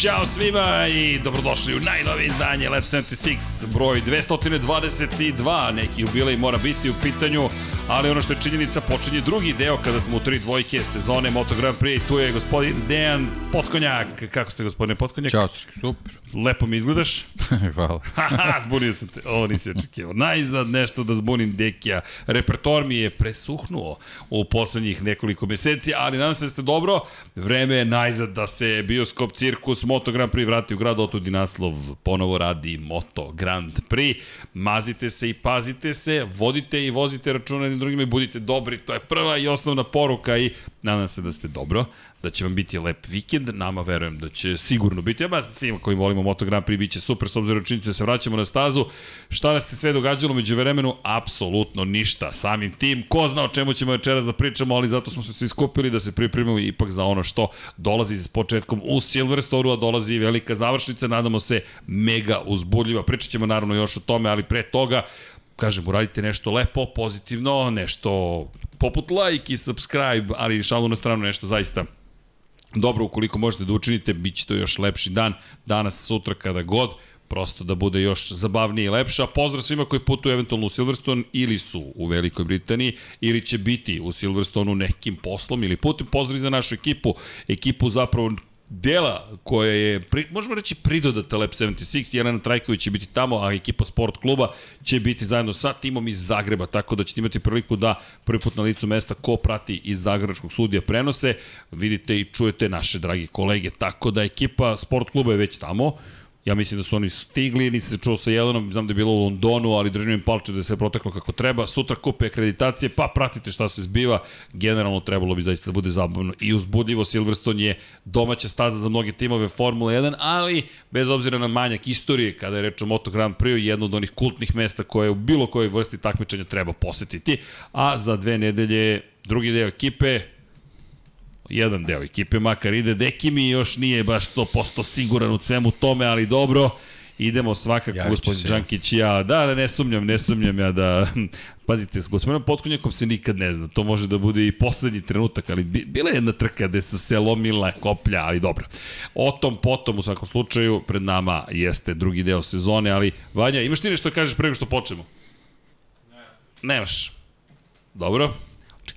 Ćao svima i dobrodošli u najnovije izdanje Lab 76, broj 222. Neki jubilej mora biti u pitanju, ali ono što je činjenica, počinje drugi deo kada smo u tri dvojke sezone Moto Grand Prix i tu je gospodin Dejan Potkonjak. Kako ste gospodine Potkonjak? Ćao, super. Lepo mi izgledaš. Hvala. Zbunio sam te. Ovo nisi očekivao. Najzad nešto da zbunim Dekija. Repertoar mi je presuhnuo u poslednjih nekoliko meseci, ali nadam se da ste dobro. Vreme je najzad da se bioskop cirkus Moto Grand Prix vrati u grad, otud i naslov ponovo radi Moto Grand Prix. Mazite se i pazite se, vodite i vozite računa drugima i budite dobri. To je prva i osnovna poruka i nadam se da ste dobro da će vam biti lep vikend, nama verujem da će sigurno biti, ja svima koji volimo Moto Grand Prix biće super s obzirom činiti da se vraćamo na stazu. Šta nas se sve događalo među vremenu? Apsolutno ništa. Samim tim, ko zna o čemu ćemo večeras da pričamo, ali zato smo se svi skupili da se pripremimo ipak za ono što dolazi s početkom u Silverstone, a dolazi velika završnica, nadamo se mega uzbudljiva. Pričat ćemo naravno još o tome, ali pre toga kažem, uradite nešto lepo, pozitivno, nešto poput like i subscribe, ali šalu na stranu nešto zaista dobro, ukoliko možete da učinite, bit će to još lepši dan, danas, sutra, kada god, prosto da bude još zabavnije i lepše. A pozdrav svima koji putuju eventualno u Silverstone ili su u Velikoj Britaniji ili će biti u Silverstoneu nekim poslom ili putem. Pozdrav za našu ekipu, ekipu zapravo dela koja je, pri, možemo reći, pridodata Lab 76, Jelena Trajković će biti tamo, a ekipa sport kluba će biti zajedno sa timom iz Zagreba, tako da ćete imati priliku da prvi put na licu mesta ko prati iz Zagrebačkog studija prenose, vidite i čujete naše dragi kolege, tako da ekipa sport kluba je već tamo, Ja mislim da su oni stigli, nisi se čuo sa Jelenom, znam da je bilo u Londonu, ali držim im palče da je sve proteklo kako treba. Sutra kupe akreditacije, pa pratite šta se zbiva. Generalno trebalo bi zaista da bude zabavno i uzbudljivo. Silverstone je domaća staza za mnoge timove Formula 1, ali bez obzira na manjak istorije, kada je reč o Moto Grand Prix, jedno od onih kultnih mesta koje u bilo kojoj vrsti takmičenja treba posetiti. A za dve nedelje drugi deo ekipe, jedan deo ekipe makar ide. Deki mi još nije baš 100% siguran u svemu tome, ali dobro. Idemo svakako, ja gospodin Đankić ja. Da, ne sumnjam, ne sumnjam ja da... Pazite, s gospodinom Potkonjakom se nikad ne zna. To može da bude i poslednji trenutak, ali bila je jedna trka gde su se lomila koplja, ali dobro. O tom potom, u svakom slučaju, pred nama jeste drugi deo sezone, ali Vanja, imaš ti nešto da kažeš prego što počnemo? Ne. Nemaš. Dobro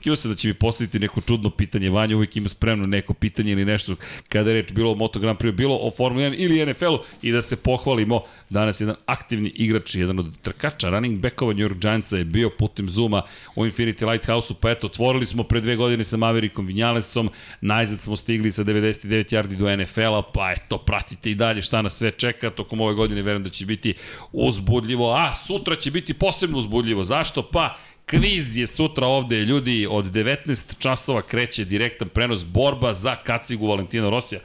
očekivao se da će mi postaviti neko čudno pitanje. Vanja uvijek ima spremno neko pitanje ili nešto kada je reč bilo o Moto Grand Prix, bilo o Formula 1 ili NFL-u i da se pohvalimo. Danas jedan aktivni igrač, jedan od trkača, running backova New York Giantsa je bio putem Zuma u Infinity Lighthouse-u, pa eto, otvorili smo pre dve godine sa Maverickom Vinjalesom, najzad smo stigli sa 99 yardi do NFL-a, pa eto, pratite i dalje šta nas sve čeka, tokom ove godine verujem da će biti uzbudljivo, a sutra će biti posebno uzbudljivo. Zašto? Pa Kviz je sutra ovde, ljudi, od 19 časova kreće direktan prenos borba za kacigu Valentina Rosija.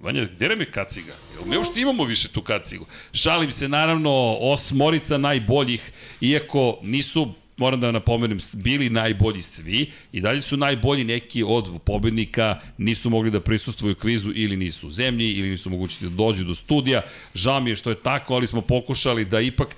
Vanja, gde nam je kaciga? Jel mi uopšte imamo više tu kacigu? Šalim se, naravno, osmorica najboljih, iako nisu moram da napomenem, bili najbolji svi i dalje su najbolji neki od pobednika, nisu mogli da prisustvuju kvizu ili nisu u zemlji ili nisu mogućiti da dođu do studija. Žao mi je što je tako, ali smo pokušali da ipak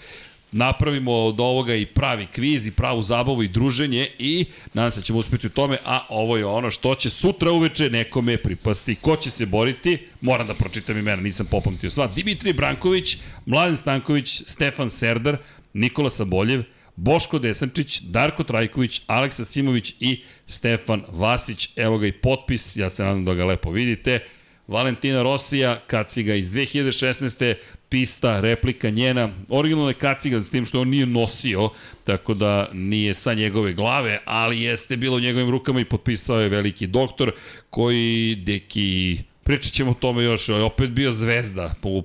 napravimo od ovoga i pravi kviz i pravu zabavu i druženje i nadam se da ćemo uspeti u tome, a ovo je ono što će sutra uveče nekome pripasti. Ko će se boriti? Moram da pročitam imena, nisam popamtio sva. Dimitrij Branković, Mladen Stanković, Stefan Serdar, Nikola Saboljev, Boško Desančić, Darko Trajković, Aleksa Simović i Stefan Vasić. Evo ga i potpis, ja se nadam da ga lepo vidite. Valentina Rosija, kaciga iz 2016 pista, replika njena, originalna je kaciga s tim što on nije nosio, tako da nije sa njegove glave, ali jeste bilo u njegovim rukama i potpisao je veliki doktor koji deki Pričat ćemo o tome još, opet bio zvezda u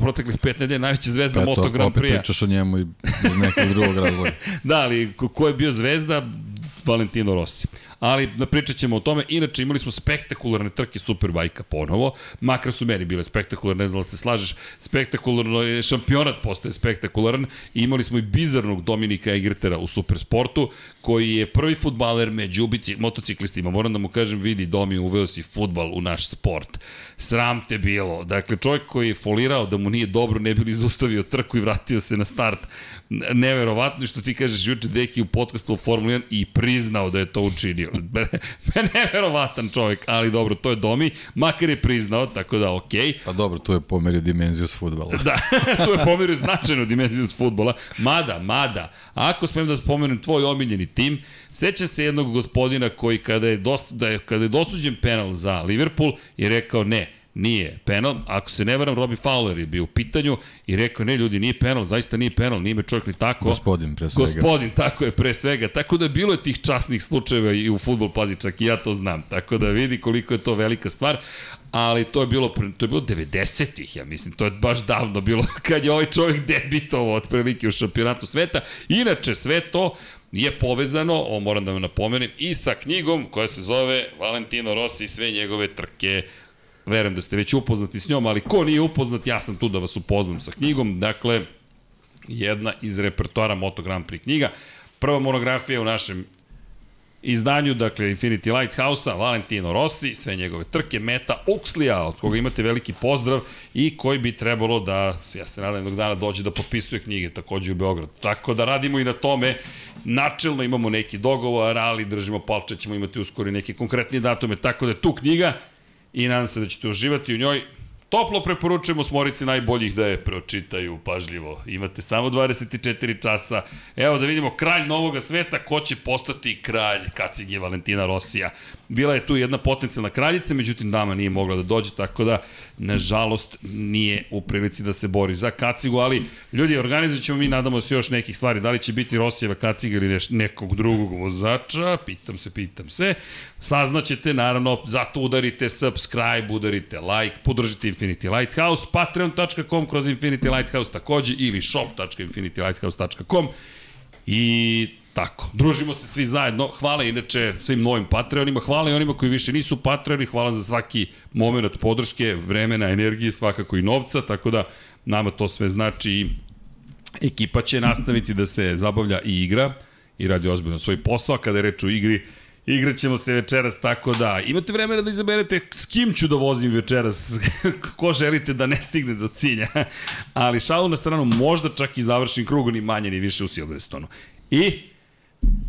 proteklih pet nedelja, najveća zvezda Eto, Moto Grand Prix. Opet pričaš o njemu iz nekog drugog razloga. da, ali ko je bio zvezda? Valentino Rossi ali da pričat ćemo o tome. Inače, imali smo spektakularne trke Superbajka ponovo, makar su meni bile spektakularne, ne znam da se slažeš, spektakularno je šampionat postaje spektakularan. Imali smo i bizarnog Dominika Egertera u Supersportu, koji je prvi futbaler među ubici, motociklistima. Moram da mu kažem, vidi, Domi, uveo si futbal u naš sport. Sram te bilo. Dakle, čovjek koji je folirao da mu nije dobro, ne bi li zaustavio trku i vratio se na start. Neverovatno što ti kažeš juče, deki u podcastu o Formula 1 i pri priznao da je to učinio. Neverovatan čovjek, ali dobro, to je Domi, makar je priznao, tako da okej. Okay. Pa dobro, tu je pomerio dimenziju s futbala. da, tu je pomerio značajnu dimenziju s futbola. Mada, mada, ako smijem da spomenem tvoj omiljeni tim, seća se jednog gospodina koji kada je, dost, da je, kada je dosuđen penal za Liverpool je rekao ne, nije penal. Ako se ne varam, Robbie Fowler je bio u pitanju i rekao, ne ljudi, nije penal, zaista nije penal, nije me čovjek ni tako. Gospodin, pre svega. Gospodin, tako je, pre svega. Tako da je bilo je tih časnih slučajeva i u futbol, pazi, čak i ja to znam. Tako da vidi koliko je to velika stvar ali to je bilo to je bilo 90-ih, ja mislim, to je baš davno bilo kad je ovaj čovjek debitovao otprilike u šampionatu sveta. Inače sve to je povezano, o moram da vam napomenem, i sa knjigom koja se zove Valentino Rossi i sve njegove trke verujem da ste već upoznati s njom, ali ko nije upoznat, ja sam tu da vas upoznam sa knjigom. Dakle, jedna iz repertoara Moto Grand Prix knjiga. Prva monografija u našem izdanju, dakle Infinity Lighthouse-a, Valentino Rossi, sve njegove trke, Meta Oxley-a, od koga imate veliki pozdrav i koji bi trebalo da, ja se nadam jednog dana dođe da potpisuje knjige takođe u Beograd. Tako da radimo i na tome, načelno imamo neki dogovor, ali držimo palče, ćemo imati uskoro neke konkretnije datume, tako da tu knjiga i nadam se da ćete uživati u njoj. Toplo preporučujemo smorici najboljih da je pročitaju pažljivo. Imate samo 24 časa. Evo da vidimo kralj novoga sveta, ko će postati kralj Kacige Valentina Rosija. Bila je tu jedna potencijalna kraljica, međutim dama nije mogla da dođe, tako da nažalost nije u prilici da se bori za kacigu, ali ljudi, organizovat ćemo mi, nadamo se još nekih stvari, da li će biti Rosijeva kaciga ili neš, nekog drugog vozača, pitam se, pitam se, saznaćete, naravno, zato udarite subscribe, udarite like, podržite Infinity Lighthouse, patreon.com kroz Infinity Lighthouse takođe ili shop.infinitylighthouse.com i Tako, družimo se svi zajedno. Hvala inače svim novim Patreonima, hvala i onima koji više nisu Patreoni, hvala za svaki moment podrške, vremena, energije, svakako i novca, tako da nama to sve znači i ekipa će nastaviti da se zabavlja i igra i radi ozbiljno svoj posao. Kada je reč o igri, igraćemo se večeras, tako da imate vremena da izaberete s kim ću da vozim večeras, ko želite da ne stigne do cilja. Ali šalu na stranu, možda čak i završim krug, ni manje ni više u Silverstonu. I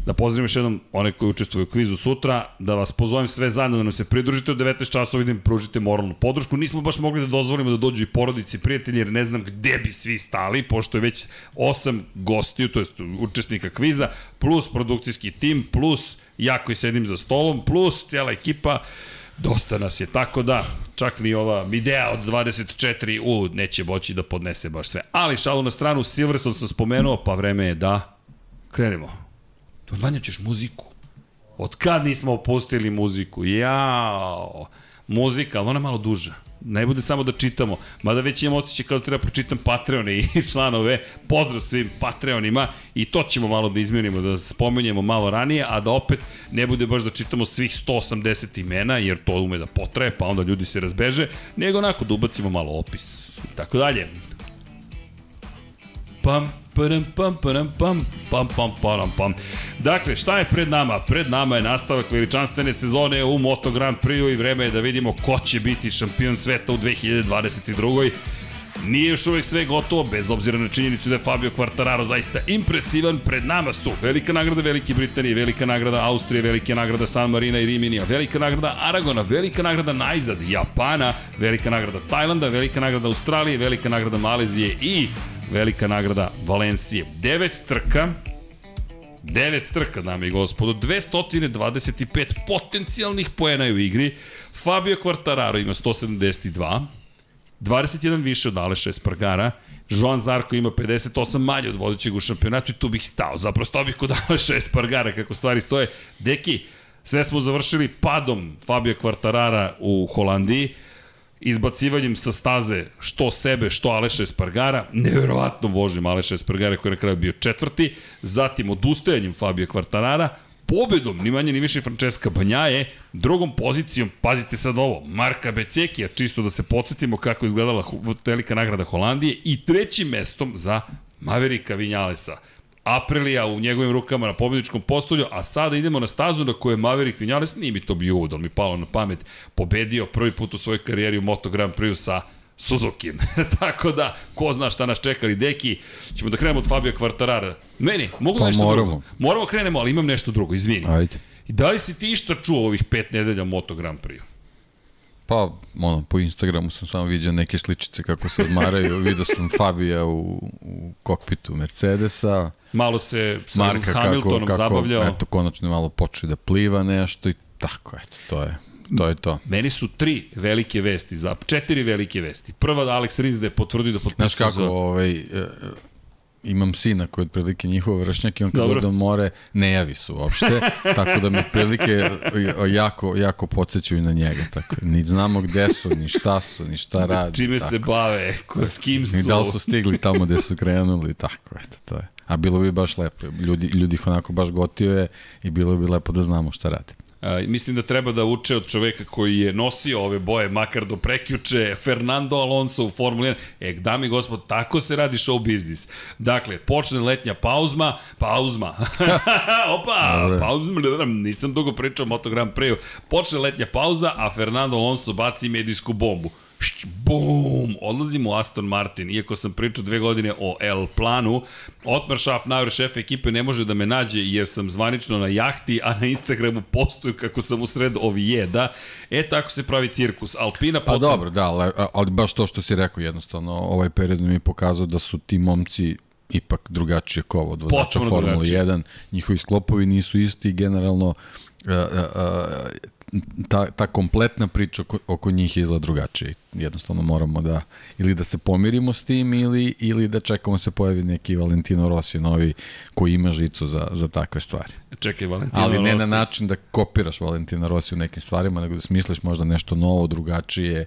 Da pozdravim još jednom one koji učestvuju u kvizu sutra, da vas pozovem sve zajedno da nam se pridružite od 19 časova i da im pružite moralnu podršku. Nismo baš mogli da dozvolimo da dođu i porodici i prijatelji, jer ne znam gde bi svi stali, pošto je već osam gostiju, to jest učesnika kviza, plus produkcijski tim, plus ja koji sedim za stolom, plus cijela ekipa. Dosta nas je, tako da čak ni ova videa od 24 u neće moći da podnese baš sve. Ali šalu na stranu, Silverstone sam spomenuo, pa vreme je da krenemo. Vanja, ćeš muziku. Od kad nismo opustili muziku? Jao. Muzika, ali ona malo duža. Ne bude samo da čitamo, mada već imam osjećaj kada treba pročitam Patreone i članove. Pozdrav svim Patreonima i to ćemo malo da izmenimo, da spomenjemo malo ranije, a da opet ne bude baš da čitamo svih 180 imena, jer to ume da potraje, pa onda ljudi se razbeže, nego onako da ubacimo malo opis i tako dalje. Pam, Pam, pam, pam, pam, pam, pam, pam, pam. Dakle, šta je pred nama? Pred nama je nastavak veličanstvene sezone u Moto Grand Prix i vreme je da vidimo ko će biti šampion sveta u 2022. Nije još uvek sve gotovo, bez obzira na činjenicu da je Fabio Quartararo zaista impresivan. Pred nama su velika nagrada Velike Britanije, velika nagrada Austrije, velika nagrada San Marina i Riminija, velika nagrada Aragona, velika nagrada Najzad, Japana, velika nagrada Tajlanda, velika nagrada Australije, velika nagrada Malezije i velika nagrada Valencije. Devet trka, Devet trka, dame i gospodo, 225 potencijalnih poena u igri. Fabio Quartararo ima 172, 21 više od Aleša Espargara, Joan Zarko ima 58 manje od vodećeg u šampionatu i tu bih stao. Zapravo stao bih kod Aleša Espargara kako stvari stoje. Deki, sve smo završili padom Fabio Quartarara u Holandiji izbacivanjem sa staze što sebe, što Aleša Espargara, neverovatno vožnjem Aleša Espargara koji je na kraju bio četvrti, zatim odustajanjem Fabio Kvartarara, pobedom, ni manje ni više Francesca Banjaje, drugom pozicijom, pazite sad ovo, Marka Becekija, čisto da se podsjetimo kako je izgledala velika nagrada Holandije, i trećim mestom za Maverika Vinjalesa. Aprilija u njegovim rukama na pobjedičkom postolju, a sada idemo na stazu na kojoj Maverick Vinales, nije mi to bio uvod, mi palo na pamet, pobedio prvi put u svojoj karijeri u Moto Grand Prix sa Suzuki. Tako da, ko zna šta nas čekali. Deki, ćemo da krenemo od Fabio Kvartarara. Meni, mogu Pa nešto moramo. drugo? Moramo krenemo, ali imam nešto drugo, izvini. Ajde. I da li si ti išta čuo ovih pet nedelja Moto Grand Prix? Pa, ono, po Instagramu sam samo vidio neke sličice kako se odmaraju. Vidio sam Fabija u, u kokpitu Mercedesa. Malo se sa Marka Hamiltonom kako, kako, zabavljao. eto, konačno malo počeo da pliva nešto i tako, eto, to je, to je to. Meni su tri velike vesti, za četiri velike vesti. Prva da Alex Rins da je potvrdio da potpisao Znaš kako, za... ovaj, e, imam sina koji je otprilike njihov vršnjak i on kad Dobro. ode more ne javi se uopšte, tako da me otprilike jako, jako podsjećaju na njega. Tako. Ni znamo gde su, ni šta su, ni šta radi. Čime tako. se bave, ko, s kim su. Ni da li su stigli tamo gde su krenuli, tako, eto, to je. A bilo bi baš lepo, ljudi, ljudi ih onako baš gotive i bilo bi lepo da znamo šta rade. A, mislim da treba da uče od čoveka koji je nosio ove boje makar do prekjuče, Fernando Alonso u Formuli 1. E, dami i gospod, tako se radi show biznis. Dakle, počne letnja pauzma, pauzma. Opa, Dobro. pauzma, nisam dugo pričao o Moto Grand Prix. Počne letnja pauza, a Fernando Alonso baci medijsku bombu. Šć, bum, odlazim u Aston Martin, iako sam pričao dve godine o L planu, Otmar Šaf, najver šef ekipe, ne može da me nađe jer sam zvanično na jahti, a na Instagramu postuju kako sam u sred ovijeda. E, tako se pravi cirkus. Alpina Pa potom... dobro, da, ali, ali baš to što si rekao jednostavno, ovaj period mi je pokazao da su ti momci ipak drugačije kovo od vozača drugačije. 1, njihovi sklopovi nisu isti generalno a, a, a, ta, ta kompletna priča oko, oko njih izgleda drugačije. Jednostavno moramo da ili da se pomirimo s tim ili, ili da čekamo se pojavi neki Valentino Rossi novi koji ima žicu za, za takve stvari. Čekaj, Valentino Ali ne na Rossi. način da kopiraš Valentina Rossi u nekim stvarima, nego da smisliš možda nešto novo, drugačije,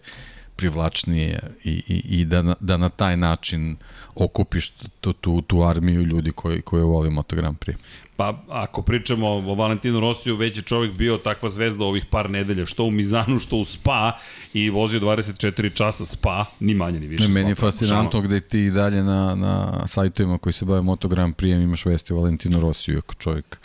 privlačnije i, i, i da, na, da na taj način okupiš tu, tu, tu armiju ljudi koji, koji voli Moto Grand Prix. Pa ako pričamo o Valentinu Rosiju, već je čovjek bio takva zvezda ovih par nedelja, što u Mizanu, što u Spa i vozio 24 časa Spa, ni manje ni više. Ne, meni je fascinantno gde ti dalje na, na sajtovima koji se bave Moto Grand Prix imaš vesti o Valentinu Rosiju, ako čovjek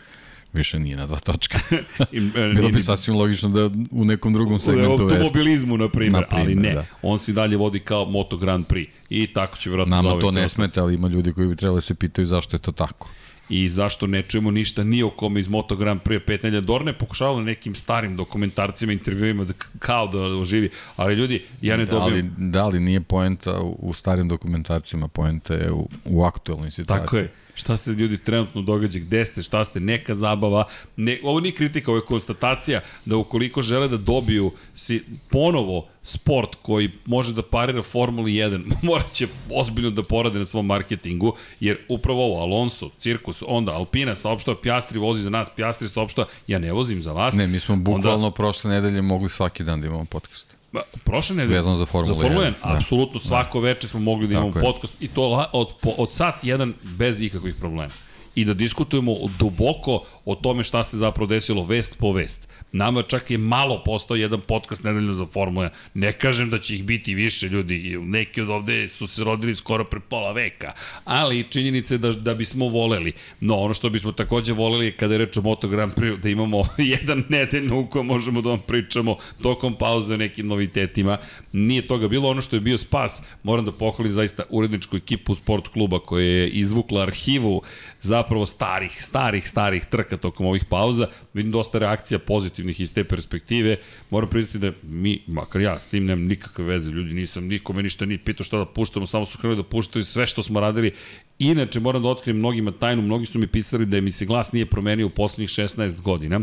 više nije na dva točka. E, Bilo bi sasvim logično da u nekom drugom u segmentu vesti. automobilizmu, na primjer, ali ne. da. On se dalje vodi kao Moto Grand Prix. I tako će vjerojatno Nama to ne smeta, ali ima ljudi koji bi trebali da se pitaju zašto je to tako. I zašto ne čujemo ništa ni o kome iz Moto Grand Prix pet nedelja. Dorne je pokušavao nekim starim dokumentarcima, intervjuima da, kao da oživi. Ali ljudi, ja ne Da, dobijem... da, ali nije poenta u, u starim dokumentarcima, poenta je u, u aktuelnoj situaciji. Tako je. Šta se ljudi trenutno događa, gde ste, šta ste, neka zabava. Ne, ovo nije kritika, ovo je konstatacija da ukoliko žele da dobiju si ponovo sport koji može da parira Formuli 1, morat će ozbiljno da porade na svom marketingu, jer upravo ovo, Alonso, Cirkus, onda Alpina saopštava, Pjastri vozi za nas, Pjastri saopštava, ja ne vozim za vas. Ne, mi smo bukvalno Onda, prošle nedelje mogli svaki dan da imamo podcast. Prošle nedelje, Vezano za Formulu za Formulu 1, 1, da. apsolutno svako veče smo mogli da Tako imamo je. podcast i to od, po- od sat jedan bez ikakvih problema. I da diskutujemo duboko o tome šta se zapravo desilo vest po vest. Nama čak je malo postao jedan podcast nedeljno za Formula 1. Ne kažem da će ih biti više ljudi, neki od ovde su se rodili skoro pre pola veka, ali činjenica je da, da bismo voleli. No, ono što bismo takođe voleli kada je reč o Moto Grand Prix, da imamo jedan nedeljno u kojem možemo da vam pričamo tokom pauze o nekim novitetima. Nije toga bilo ono što je bio spas. Moram da pohvalim zaista uredničku ekipu sport kluba koja je izvukla arhivu zapravo starih, starih, starih trka tokom ovih pauza. Vidim dosta reakcija pozitivnih iz te perspektive. Moram priznati da mi, makar ja, s tim nemam nikakve veze, ljudi, nisam nikome ništa ni pitao šta da puštamo, samo su krenuli da puštaju sve što smo radili. Inače, moram da otkrijem mnogima tajnu, mnogi su mi pisali da mi se glas nije promenio u poslednjih 16 godina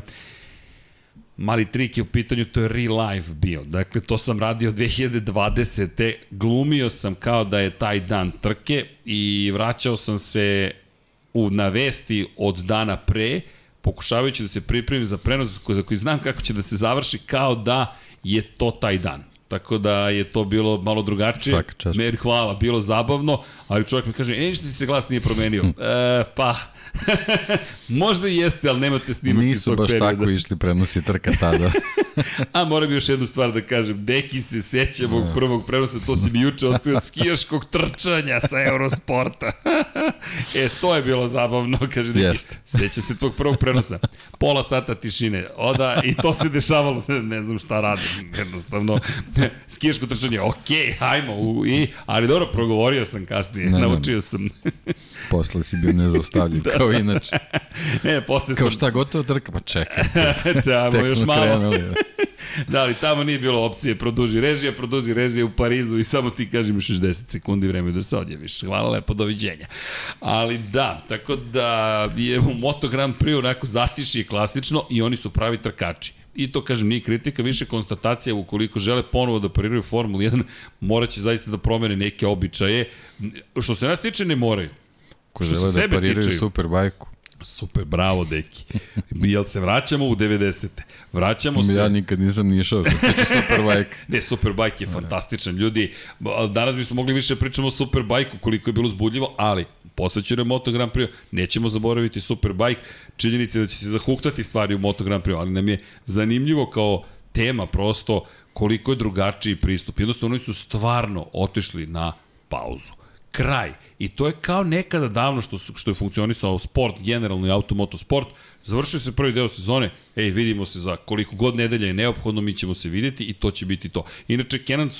mali trik je u pitanju, to je real life bio. Dakle, to sam radio 2020. Glumio sam kao da je taj dan trke i vraćao sam se u, na vesti od dana pre, pokušavajući da se pripremim za prenos za koji znam kako će da se završi kao da je to taj dan. Tako da je to bilo malo drugačije. Svaka čast. Meri hvala, bilo zabavno, ali čovjek mi kaže, e, ništa ti se glas nije promenio. e, pa, možda i jeste, ali nemate snimak iz Nisu tog baš perioda. tako išli prenosi trka tada. A moram još jednu stvar da kažem. Deki se seća mog prvog prenosa, to si mi juče otkrio skijaškog trčanja sa Eurosporta. e, to je bilo zabavno, kaže Deki. Jeste. Seća se tvog prvog prenosa. Pola sata tišine. Oda, i to se dešavalo, ne znam šta radim, jednostavno. skijaško trčanje, ok, hajmo, u, i, ali dobro, progovorio sam kasnije, ne, naučio sam. Posle si bio nezaustavljiv, da. kao inače. ne, posle kao sam... šta gotovo trka, pa čekaj. Čamo, Tek još malo. krenuli. da. da, ali tamo nije bilo opcije, produži režija, produži režija u Parizu i samo ti kažem 60 sekundi vreme da se odjaviš. Hvala lepo, doviđenja. Ali da, tako da je u Moto Grand Prix onako zatiši klasično i oni su pravi trkači. I to, kažem, nije kritika, više konstatacija ukoliko žele ponovo da pariraju Formulu 1, morat će zaista da promene neke običaje. Što se nas tiče, ne moraju. Ko žele da pariraju tiče- Superbajku. Super, bravo, deki. Jel se vraćamo u 90. Vraćamo se... Ja nikad nisam ni išao što se tiče Superbajka. Ne, Superbike je fantastičan, ljudi. Danas bismo mogli više da pričamo o Superbike-u, koliko je bilo uzbudljivo, ali posvećeno je Moto Grand Prix, nećemo zaboraviti Superbike, činjenica je da će se zahuktati stvari u Moto Grand Prix, ali nam je zanimljivo kao tema prosto koliko je drugačiji pristup. Jednostavno, oni su stvarno otišli na pauzu kraj. I to je kao nekada davno što, što je funkcionisao sport, generalno i automotosport. Završio se prvi deo sezone, ej, vidimo se za koliko god nedelja je neophodno, mi ćemo se videti i to će biti to. Inače, Kenan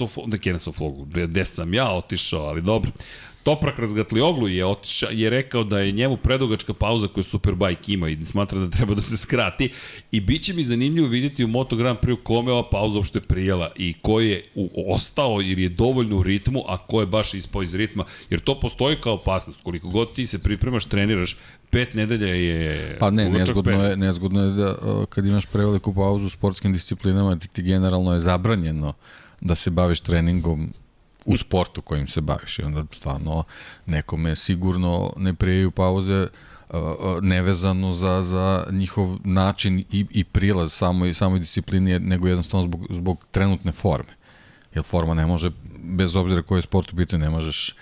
gde, gde sam ja otišao, ali dobro. Toprak Razgatlioglu je, otiša, je rekao da je njemu predugačka pauza koju Superbike ima i smatra da treba da se skrati. I bit će mi zanimljivo vidjeti u Moto Grand Prix kome ova pauza uopšte prijela i ko je u, ostao jer je dovoljno u ritmu, a ko je baš ispao iz ritma, jer to postoji kao opasnost. Koliko god ti se pripremaš, treniraš, pet nedelja je Pa ne, nezgodno je, nezgodno je da kad imaš preveliku pauzu u sportskim disciplinama, ti, ti generalno je zabranjeno da se baviš treningom u sportu kojim se baviš i onda stvarno nekome sigurno ne prijaju pauze nevezano za, za njihov način i, i prilaz samoj, samoj disciplini, nego jednostavno zbog, zbog trenutne forme. Jer forma ne može, bez obzira koji je sport u ne možeš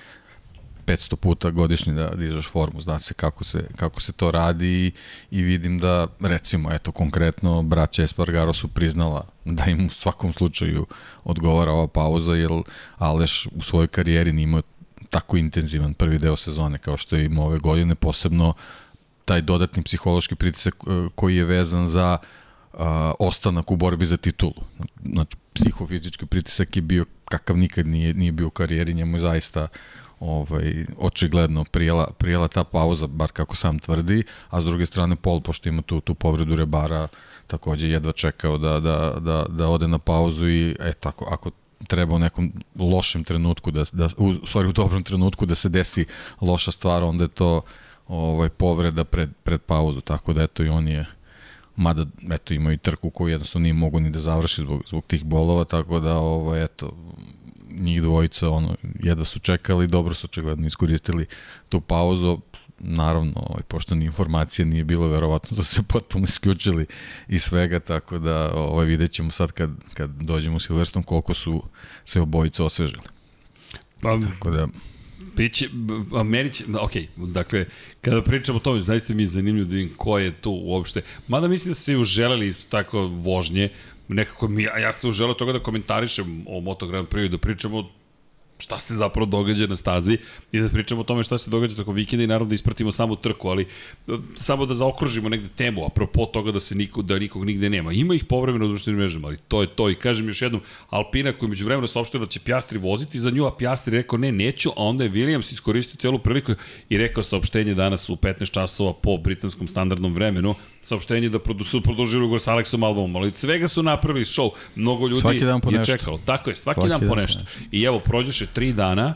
500 puta godišnje da dižeš formu, zna se kako se, kako se to radi i, i vidim da, recimo, eto, konkretno, braća Espargaro su priznala da im u svakom slučaju odgovara ova pauza, jer Aleš u svojoj karijeri nije imao tako intenzivan prvi deo sezone kao što je imao ove godine, posebno taj dodatni psihološki pritisak e, koji je vezan za a, ostanak u borbi za titulu. Znači, psihofizički pritisak je bio kakav nikad nije, nije bio u karijeri, njemu je zaista ovaj, očigledno prijela, prijela ta pauza, bar kako sam tvrdi, a s druge strane Pol, pošto ima tu, tu povredu Rebara, takođe jedva čekao da, da, da, da ode na pauzu i e, tako, ako treba u nekom lošem trenutku, da, da, u stvari u dobrom trenutku da se desi loša stvar, onda je to ovaj, povreda pred, pred pauzu, tako da eto i on je mada eto ima i trku koju jednostavno nije mogu ni da završi zbog, zbog tih bolova, tako da ovaj, eto, njih dvojica ono, jedva su čekali, dobro su očigledno iskoristili tu pauzu, naravno, ovaj, pošto ni informacije nije bilo, verovatno da se potpuno isključili i svega, tako da ovaj, vidjet ćemo sad kad, kad dođemo u Silverstone koliko su se obojice osvežili. Pa, Tako da, Biće, a meni će, ok, dakle, kada pričamo o tome, zaista mi je zanimljivo da vidim ko je tu uopšte. Mada mislim da su se uželeli isto tako vožnje, nekako mi, a ja sam uželeo toga da komentarišem o Moto Grand Prix, da pričamo šta se zapravo događa na stazi i da pričamo o tome šta se događa tokom vikenda i naravno da ispratimo samu trku, ali e, samo da zaokružimo negde temu, apropo toga da se niko, da nikog nigde nema. Ima ih povremeno u društvenim mrežama, ali to je to i kažem još jednom, Alpina koji među vremena saopštila da će Pjastri voziti za nju, a Pjastri rekao ne, neću, a onda je Williams iskoristio celu priliku i rekao saopštenje danas u 15 časova po britanskom standardnom vremenu, saopštenje da produ, su produžili ugovor sa Alexom Albomom, ali od svega su napravili show, mnogo ljudi Svaki dan po je nešto. čekalo. Tako je, svaki, Svaki dan, po dan po nešto. I evo, prođeše 3 dana,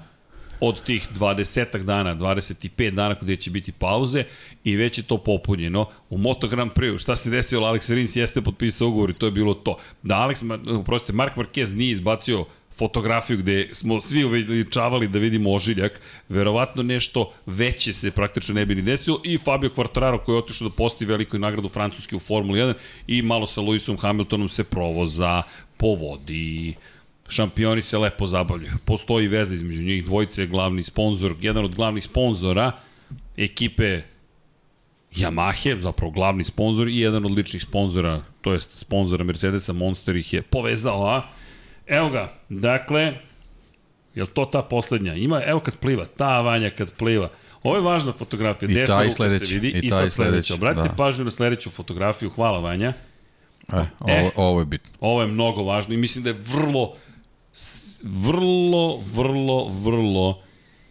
od tih 20 dana, 25 dana gde će biti pauze i već je to popunjeno. U Moto Grand Prix, šta se desilo, Alex Rins jeste potpisao ugovor i to je bilo to. Da Alex, uprostite, Mark Marquez nije izbacio fotografiju gde smo svi uveličavali da vidimo ožiljak, verovatno nešto veće se praktično ne bi ni desilo i Fabio Quartararo koji je otišao da posti veliku nagradu Francuske u Formuli 1 i malo sa Lewisom Hamiltonom se provoza po vodi šampioni se lepo zabavljaju. Postoji veza između njih, dvojice je glavni sponsor, jedan od glavnih sponzora ekipe Yamahe, zapravo glavni sponsor i jedan od ličnih sponzora, to jest sponzora Mercedesa, Monster ih je povezao, a? Evo ga, dakle, je to ta poslednja? Ima, evo kad pliva, ta Vanja kad pliva. Ovo je važna fotografija, I desna ruka sledeći, se vidi i i, sad sledeća. sledeći, Obratite da. pažnju na sledeću fotografiju, hvala Vanja. e, ovo, E. ovo je bitno. Ovo je mnogo važno i mislim da je vrlo vrlo, vrlo, vrlo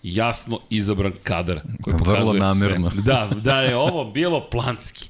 jasno izabran kadar koji Vrlo namerno. Sve. Da, da je ovo bilo planski.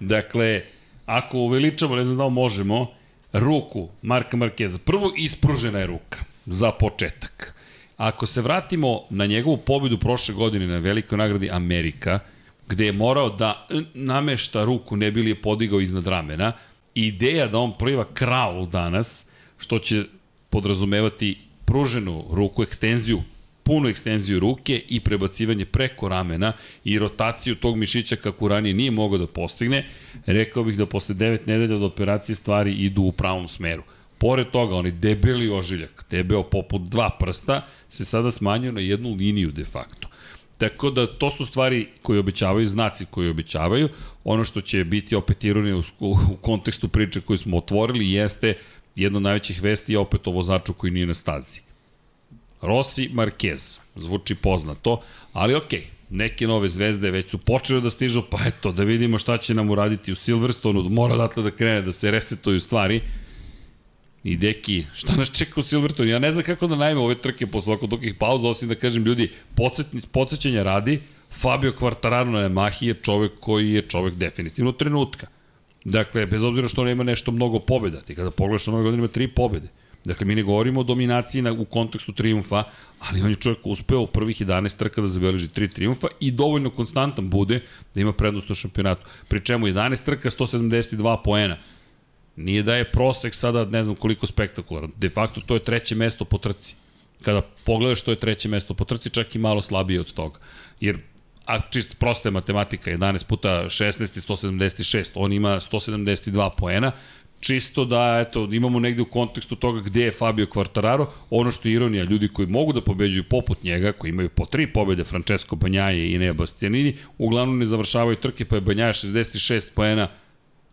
Dakle, ako uveličamo, ne znam da li možemo, ruku Marka Markeza, prvo ispružena je ruka za početak. Ako se vratimo na njegovu pobedu prošle godine na velikoj nagradi Amerika, gde je morao da namešta ruku, ne bili je podigao iznad ramena, ideja da on pliva kraul danas, što će podrazumevati pruženu ruku, ekstenziju punu ekstenziju ruke i prebacivanje preko ramena i rotaciju tog mišića kako ranije nije mogao da postigne, rekao bih da posle 9 nedelja od operacije stvari idu u pravom smeru. Pored toga, onaj debeli ožiljak, debeo poput dva prsta, se sada smanjio na jednu liniju de facto. Tako da to su stvari koje obećavaju, znaci koji obećavaju. Ono što će biti opet ironija u, u kontekstu priče koju smo otvorili jeste jedna od najvećih vesti je opet o vozaču koji nije na stazi. Rossi Marquez, zvuči poznato, ali okej, okay, neke nove zvezde već su počele da stižu, pa eto, da vidimo šta će nam uraditi u Silverstonu, mora odatle da krene, da se resetuju stvari. I deki, šta nas čeka u Silverstonu? Ja ne znam kako da najme ove trke posle ovako dugih pauza, osim da kažem ljudi, podsjećanja radi, Fabio Quartararo na Yamahi je čovek koji je čovek definitivno trenutka. Dakle, bez obzira što on ima nešto mnogo pobjeda, ti kada pogledaš na ove godine ima tri pobjede. Dakle, mi ne govorimo o dominaciji na, u kontekstu triumfa, ali on je čovjek uspeo u prvih 11 trka da zabeleži tri triumfa i dovoljno konstantan bude da ima prednost u šampionatu. Pri čemu 11 trka, 172 poena. Nije da je prosek sada ne znam koliko spektakularan. De facto to je treće mesto po trci. Kada pogledaš što je treće mesto po trci, čak i malo slabije od toga. Jer a čist prosta je matematika, 11 puta 16 i 176, on ima 172 poena, čisto da eto, imamo negde u kontekstu toga gde je Fabio Quartararo, ono što je ironija, ljudi koji mogu da pobeđuju poput njega, koji imaju po tri pobede, Francesco Banjaje i Nea Bastianini, uglavnom ne završavaju trke, pa je Banjaje 66 poena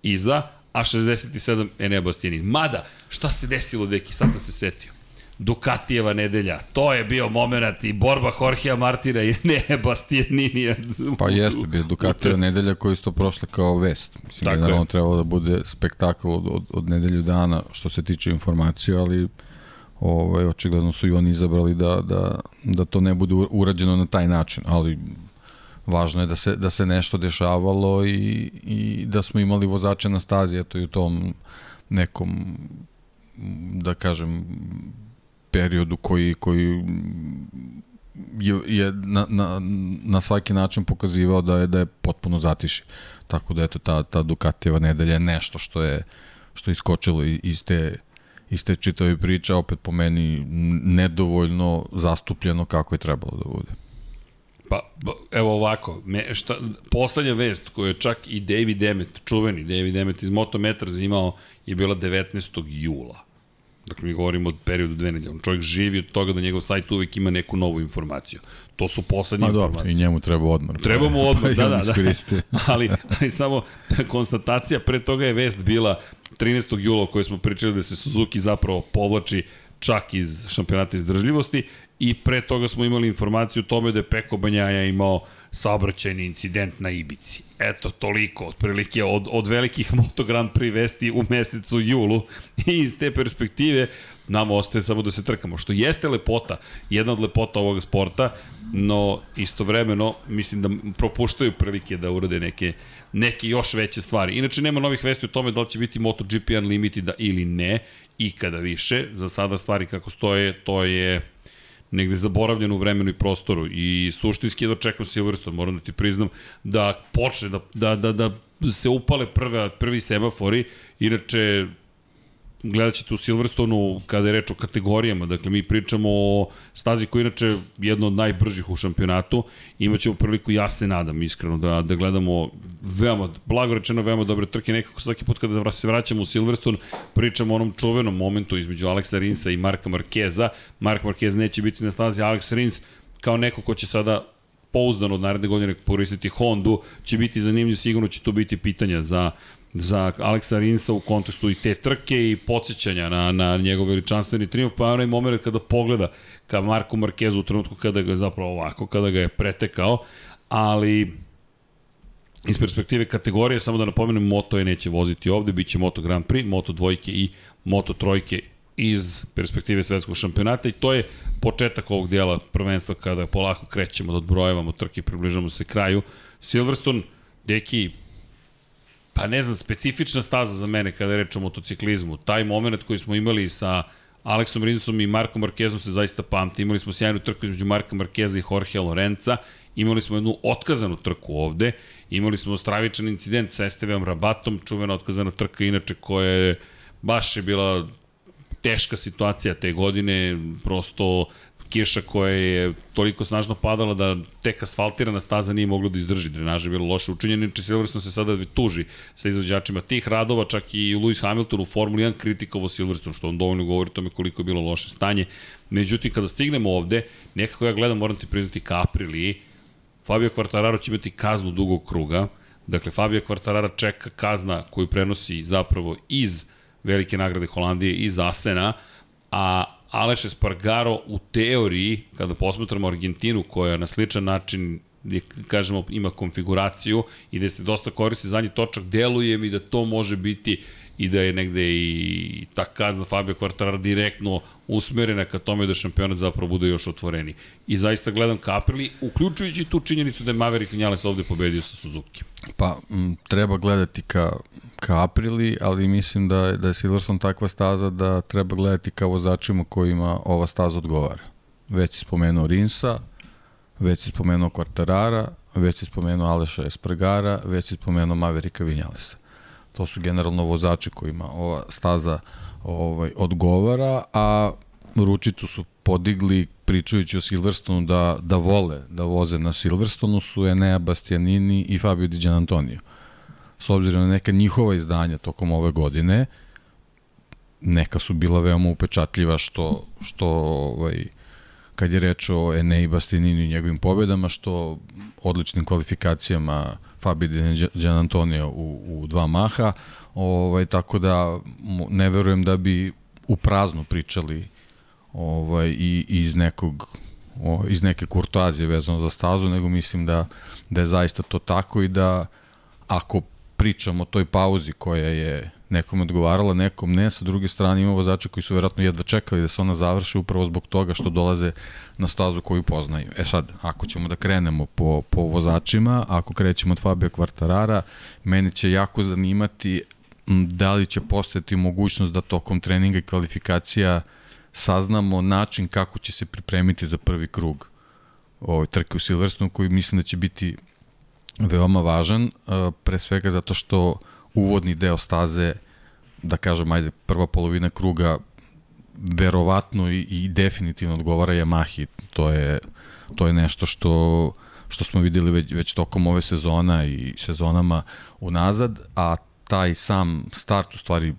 iza, a 67 Enea Bastianini. Mada, šta se desilo, deki, sad sam se setio. Dukatijeva nedelja. To je bio moment i borba Jorgea Martina i ne Bastianini. Pa jeste, bio Dukatijeva nedelja koji isto prošla kao vest. Mislim Tako da je. trebalo da bude spektakl od, od, od nedelju dana što se tiče informacije, ali ovaj, očigledno su i oni izabrali da, da, da to ne bude urađeno na taj način, ali važno je da se, da se nešto dešavalo i, i da smo imali vozače na stazi, eto i u tom nekom da kažem periodu koji, koji je, je na, na, na svaki način pokazivao da je da je potpuno zatiši. Tako da eto ta ta Ducatijeva nedelja je nešto što je što je iskočilo iz te iz te čitave priče, opet po meni nedovoljno zastupljeno kako je trebalo da bude. Pa, evo ovako, me, šta, poslednja vest koju je čak i David Demet, čuveni David Demet iz Motometra imao je bila 19. jula. Dakle, mi govorimo od periodu dve nedelje. On čovjek živi od toga da njegov sajt uvek ima neku novu informaciju. To su poslednje Ma, informacije. Dobro, i njemu treba odmor. Treba mu odmor, da, da, da. ali, ali samo konstatacija, pre toga je vest bila 13. jula o kojoj smo pričali da se Suzuki zapravo povlači čak iz šampionata izdržljivosti i pre toga smo imali informaciju o tome da je Peko Banjaja imao saobraćajni incident na Ibici. Eto, toliko, otprilike od, od velikih Moto Grand Prix vesti u mesecu julu i iz te perspektive nam ostaje samo da se trkamo, što jeste lepota, jedna od lepota ovog sporta, no istovremeno mislim da propuštaju prilike da urade neke, neke još veće stvari. Inače, nema novih vesti o tome da li će biti MotoGP Unlimited ili ne, ikada više. Za sada stvari kako stoje, to je negde zaboravljen u vremenu i prostoru. I suštinski je dočekam Silverstone, moram da ti priznam, da počne, da, da, da, da se upale prve, prvi semafori, inače gledat ćete u Silverstonu kada je reč o kategorijama, dakle mi pričamo o stazi koja je inače jedna od najbržih u šampionatu, imaćemo priliku, ja se nadam iskreno, da, da gledamo veoma, blago rečeno veoma dobre trke, nekako svaki put kada se vraćamo u Silverstone, pričamo o onom čuvenom momentu između Aleksa Rinsa i Marka Markeza, Mark Markez neće biti na stazi, Alex Rins kao neko ko će sada pouzdano od naredne godine koristiti Hondu, će biti zanimljiv, sigurno će to biti pitanja za za Aleksa Rinsa u kontekstu i te trke i podsjećanja na, na njegov veličanstveni triumf, pa onaj moment kada pogleda ka Marku Markezu u trenutku kada ga je zapravo ovako, kada ga je pretekao, ali iz perspektive kategorije, samo da napomenem, Moto je neće voziti ovde, bit će Moto Grand Prix, Moto dvojke i Moto trojke iz perspektive svetskog šampionata i to je početak ovog dijela prvenstva kada polako krećemo da odbrojevamo trke i približamo se kraju. Silverstone, deki, pa ne znam, specifična staza za mene kada je reč o motociklizmu. Taj moment koji smo imali sa Aleksom Rinsom i Markom Markezom se zaista pamti. Imali smo sjajnu trku između Marka Markeza i Jorge Lorenza. Imali smo jednu otkazanu trku ovde. Imali smo stravičan incident sa Esteveom Rabatom, čuvena otkazana trka inače koja je baš je bila teška situacija te godine, prosto kiša koja je toliko snažno padala da tek asfaltirana staza nije mogla da izdrži, drenaža je bilo loše učinjeno, inače Silverstone se sada tuži sa izvođačima tih radova, čak i Lewis Hamilton u Formuli 1 kritikovo Silverstone, što on dovoljno govori tome koliko je bilo loše stanje. Međutim, kada stignemo ovde, nekako ja gledam, moram ti priznati, ka Apriliji, Fabio Quartararo će imati kaznu dugog kruga, dakle Fabio Quartararo čeka kazna koju prenosi zapravo iz velike nagrade Holandije, iz Asena, a Aleš Espargaro u teoriji, kada posmetramo Argentinu koja na sličan način gde, kažemo, ima konfiguraciju i da se dosta koristi zadnji točak, deluje mi da to može biti i da je negde i ta kazna Fabio Quartararo direktno usmerena ka tome da šampionat zapravo bude još otvoreni. I zaista gledam ka Aprili, uključujući tu činjenicu da je Maverick Vinales ovde pobedio sa Suzuki. Pa, m, treba gledati ka, ka Aprili, ali mislim da, da je Silverstone takva staza da treba gledati ka vozačima kojima ova staza odgovara. Već si spomenuo Rinsa, već si spomenuo Quartarara, već si spomenuo Aleša Espargara, već si spomenuo Maverika Vinjalesa to su generalno vozači kojima ova staza ovaj, odgovara, a ručicu su podigli pričajući o Silverstonu da, da vole da voze na Silverstonu su Enea Bastianini i Fabio Di Antonio. S obzirom na neka njihova izdanja tokom ove godine, neka su bila veoma upečatljiva što, što ovaj, kad je reč o Enei Bastianini i njegovim pobedama, što odličnim kvalifikacijama Fabio Di Antonio u, u dva maha, ovaj, tako da ne verujem da bi u prazno pričali ovaj, i, iz nekog o, iz neke kurtoazije vezano za stazu, nego mislim da, da je zaista to tako i da ako pričamo o toj pauzi koja je nekom odgovarala, nekom ne, sa druge strane ima vozača koji su verovatno jedva čekali da se ona završi upravo zbog toga što dolaze na stazu koju poznaju. E sad, ako ćemo da krenemo po, po vozačima, ako krećemo od Fabio Quartarara, meni će jako zanimati da li će postojati mogućnost da tokom treninga i kvalifikacija saznamo način kako će se pripremiti za prvi krug ovoj trke u Silverstone, koji mislim da će biti veoma važan, pre svega zato što uvodni deo staze, da kažem, ajde, prva polovina kruga verovatno i, i definitivno odgovara Yamahi. To je, to je nešto što, što smo videli već, već tokom ove sezona i sezonama unazad, a taj sam start u stvari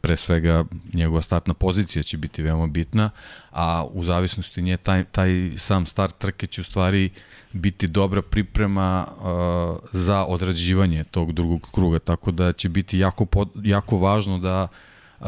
pre svega njegova startna pozicija će biti veoma bitna, a u zavisnosti nje taj, taj sam start trke će u stvari biti dobra priprema uh, za odrađivanje tog drugog kruga, tako da će biti jako, pod, jako važno da uh,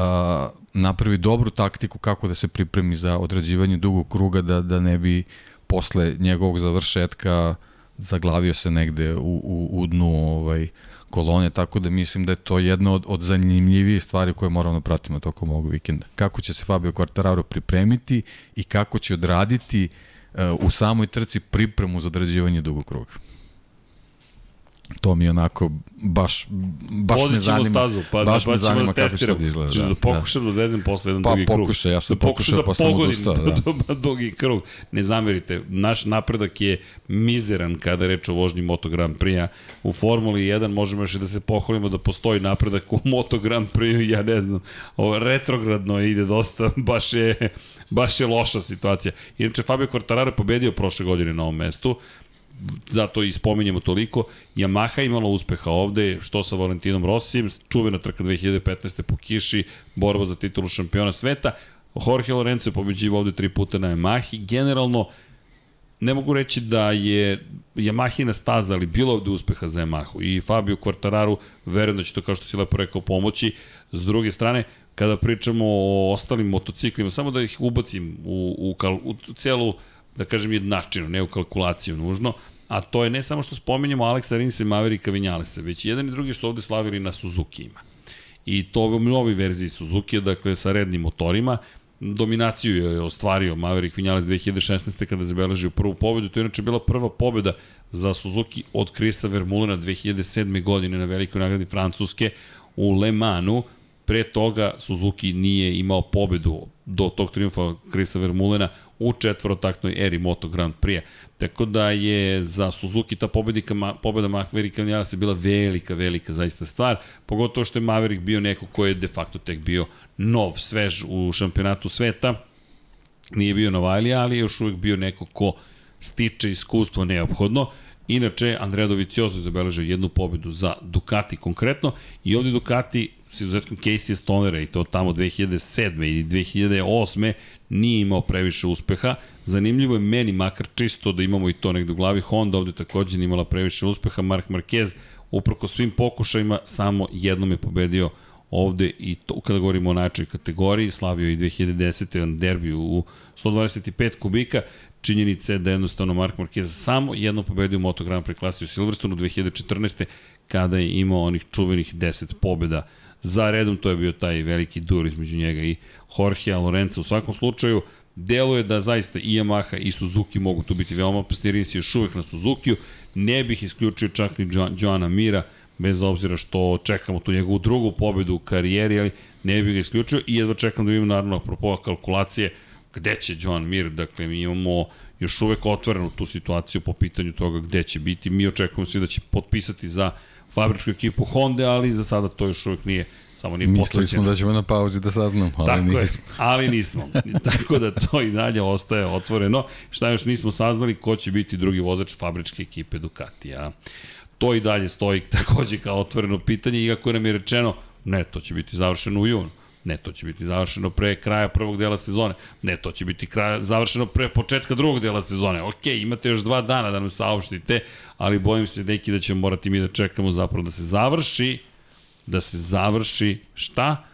napravi dobru taktiku kako da se pripremi za odrađivanje drugog kruga, da, da ne bi posle njegovog završetka zaglavio se negde u, u, u dnu ovaj, uh, kolone, tako da mislim da je to jedna od, od zanimljivijih stvari koje moramo da pratimo tokom ovog vikenda. Kako će se Fabio Quartararo pripremiti i kako će odraditi uh, u samoj trci pripremu za odrađivanje dugog kruga to mi onako baš baš Vozit me zanima. stazu, pa, baš da, me pa zanima da kako će da izgleda. Da, da pokušam da odvezem posle jedan pa, drugi krug. pokušaj, ja sam da pokušam pokušao, da pa sam odustao, da. dugi krug. Ne zamerite, naš napredak je mizeran kada reč o vožnji Moto Grand Prix-a. U Formuli 1 možemo još i da se pohvalimo da postoji napredak u Moto Grand Prix-u, ja ne znam, ovo retrogradno ide dosta, baš je, baš je loša situacija. Inače, Fabio Quartararo je pobedio prošle godine na ovom mestu, zato i spominjemo toliko. Yamaha imala uspeha ovde, što sa Valentinom Rossijem, čuvena trka 2015. po kiši, borba za titulu šampiona sveta. Jorge Lorenzo je pobeđivo ovde tri puta na Yamahi. Generalno, ne mogu reći da je Yamahina staza, ali bilo ovde uspeha za Yamahu. I Fabio Quartararu, verujem da će to, kao što si lepo rekao, pomoći. S druge strane, kada pričamo o ostalim motociklima, samo da ih ubacim u, u, u, u celu da kažem jednačinu, ne u kalkulaciju nužno, a to je ne samo što spominjemo Aleksa Rinsa i Maverika Vinjalesa, već jedan i drugi su ovde slavili na Suzuki ima. i to u novoj verziji Suzuki, dakle sa rednim motorima, dominaciju je ostvario Maverick Vinales 2016. kada zabeležio prvu pobedu. To je inače bila prva pobeda za Suzuki od Krisa Vermulena 2007. godine na velikoj nagradi Francuske u Le Mansu. Pre toga Suzuki nije imao pobedu do tog triumfa Krisa Vermulena u četvorotaktnoj eri Moto Grand Prix. Tako da je za Suzuki ta pobedika, pobeda Maverick Vinales je bila velika, velika zaista stvar, pogotovo što je Maverick bio neko ko je de facto tek bio nov, svež u šampionatu sveta, nije bio Novajlija, ali je još uvijek bio neko ko stiče iskustvo neophodno. Inače, Andrea Doviciozo je zabeležio jednu pobedu za Ducati konkretno i ovde Ducati s izuzetkom Casey Stonera i to tamo 2007. i 2008. nije imao previše uspeha. Zanimljivo je meni makar čisto da imamo i to negde u glavi. Honda ovde takođe nije imala previše uspeha. Mark Marquez uproko svim pokušajima samo jednom je pobedio ovde i to kada govorimo o najčoj kategoriji, slavio i 2010. na derbiju u 125 kubika, činjenica je da jednostavno Mark Marquez samo jedno pobedio u Moto Grand Prix klasi u Silverstonu 2014. kada je imao onih čuvenih 10 pobeda za redom, to je bio taj veliki dur između njega i Jorgea Lorenza. U svakom slučaju, deluje da zaista i Yamaha i Suzuki mogu tu biti veoma opasni, Rins je još uvek na Suzukiju, ne bih isključio čak ni Joana Mira, bez obzira što čekamo tu njegovu drugu pobedu u karijeri, ali ne bih ga isključio i jedva čekam da vidim naravno apropo kalkulacije gde će Joan Mir, dakle mi imamo još uvek otvorenu tu situaciju po pitanju toga gde će biti, mi očekujemo svi da će potpisati za fabričku ekipu Honda, ali za sada to još uvek nije samo nije Mislili smo da ćemo na pauzi da saznamo, ali Tako nismo. Je, ali nismo. Tako da to i dalje ostaje otvoreno. Šta još nismo saznali, ko će biti drugi vozač fabričke ekipe Ducatija. To i dalje stoji takođe kao otvoreno pitanje, iako nam je rečeno, ne, to će biti završeno u junu. Ne, to će biti završeno pre kraja prvog dela sezone. Ne, to će biti kraja, završeno pre početka drugog dela sezone. Ok, imate još dva dana da nam saopštite, ali bojim se neki da ćemo morati mi da čekamo zapravo da se završi, da se završi šta?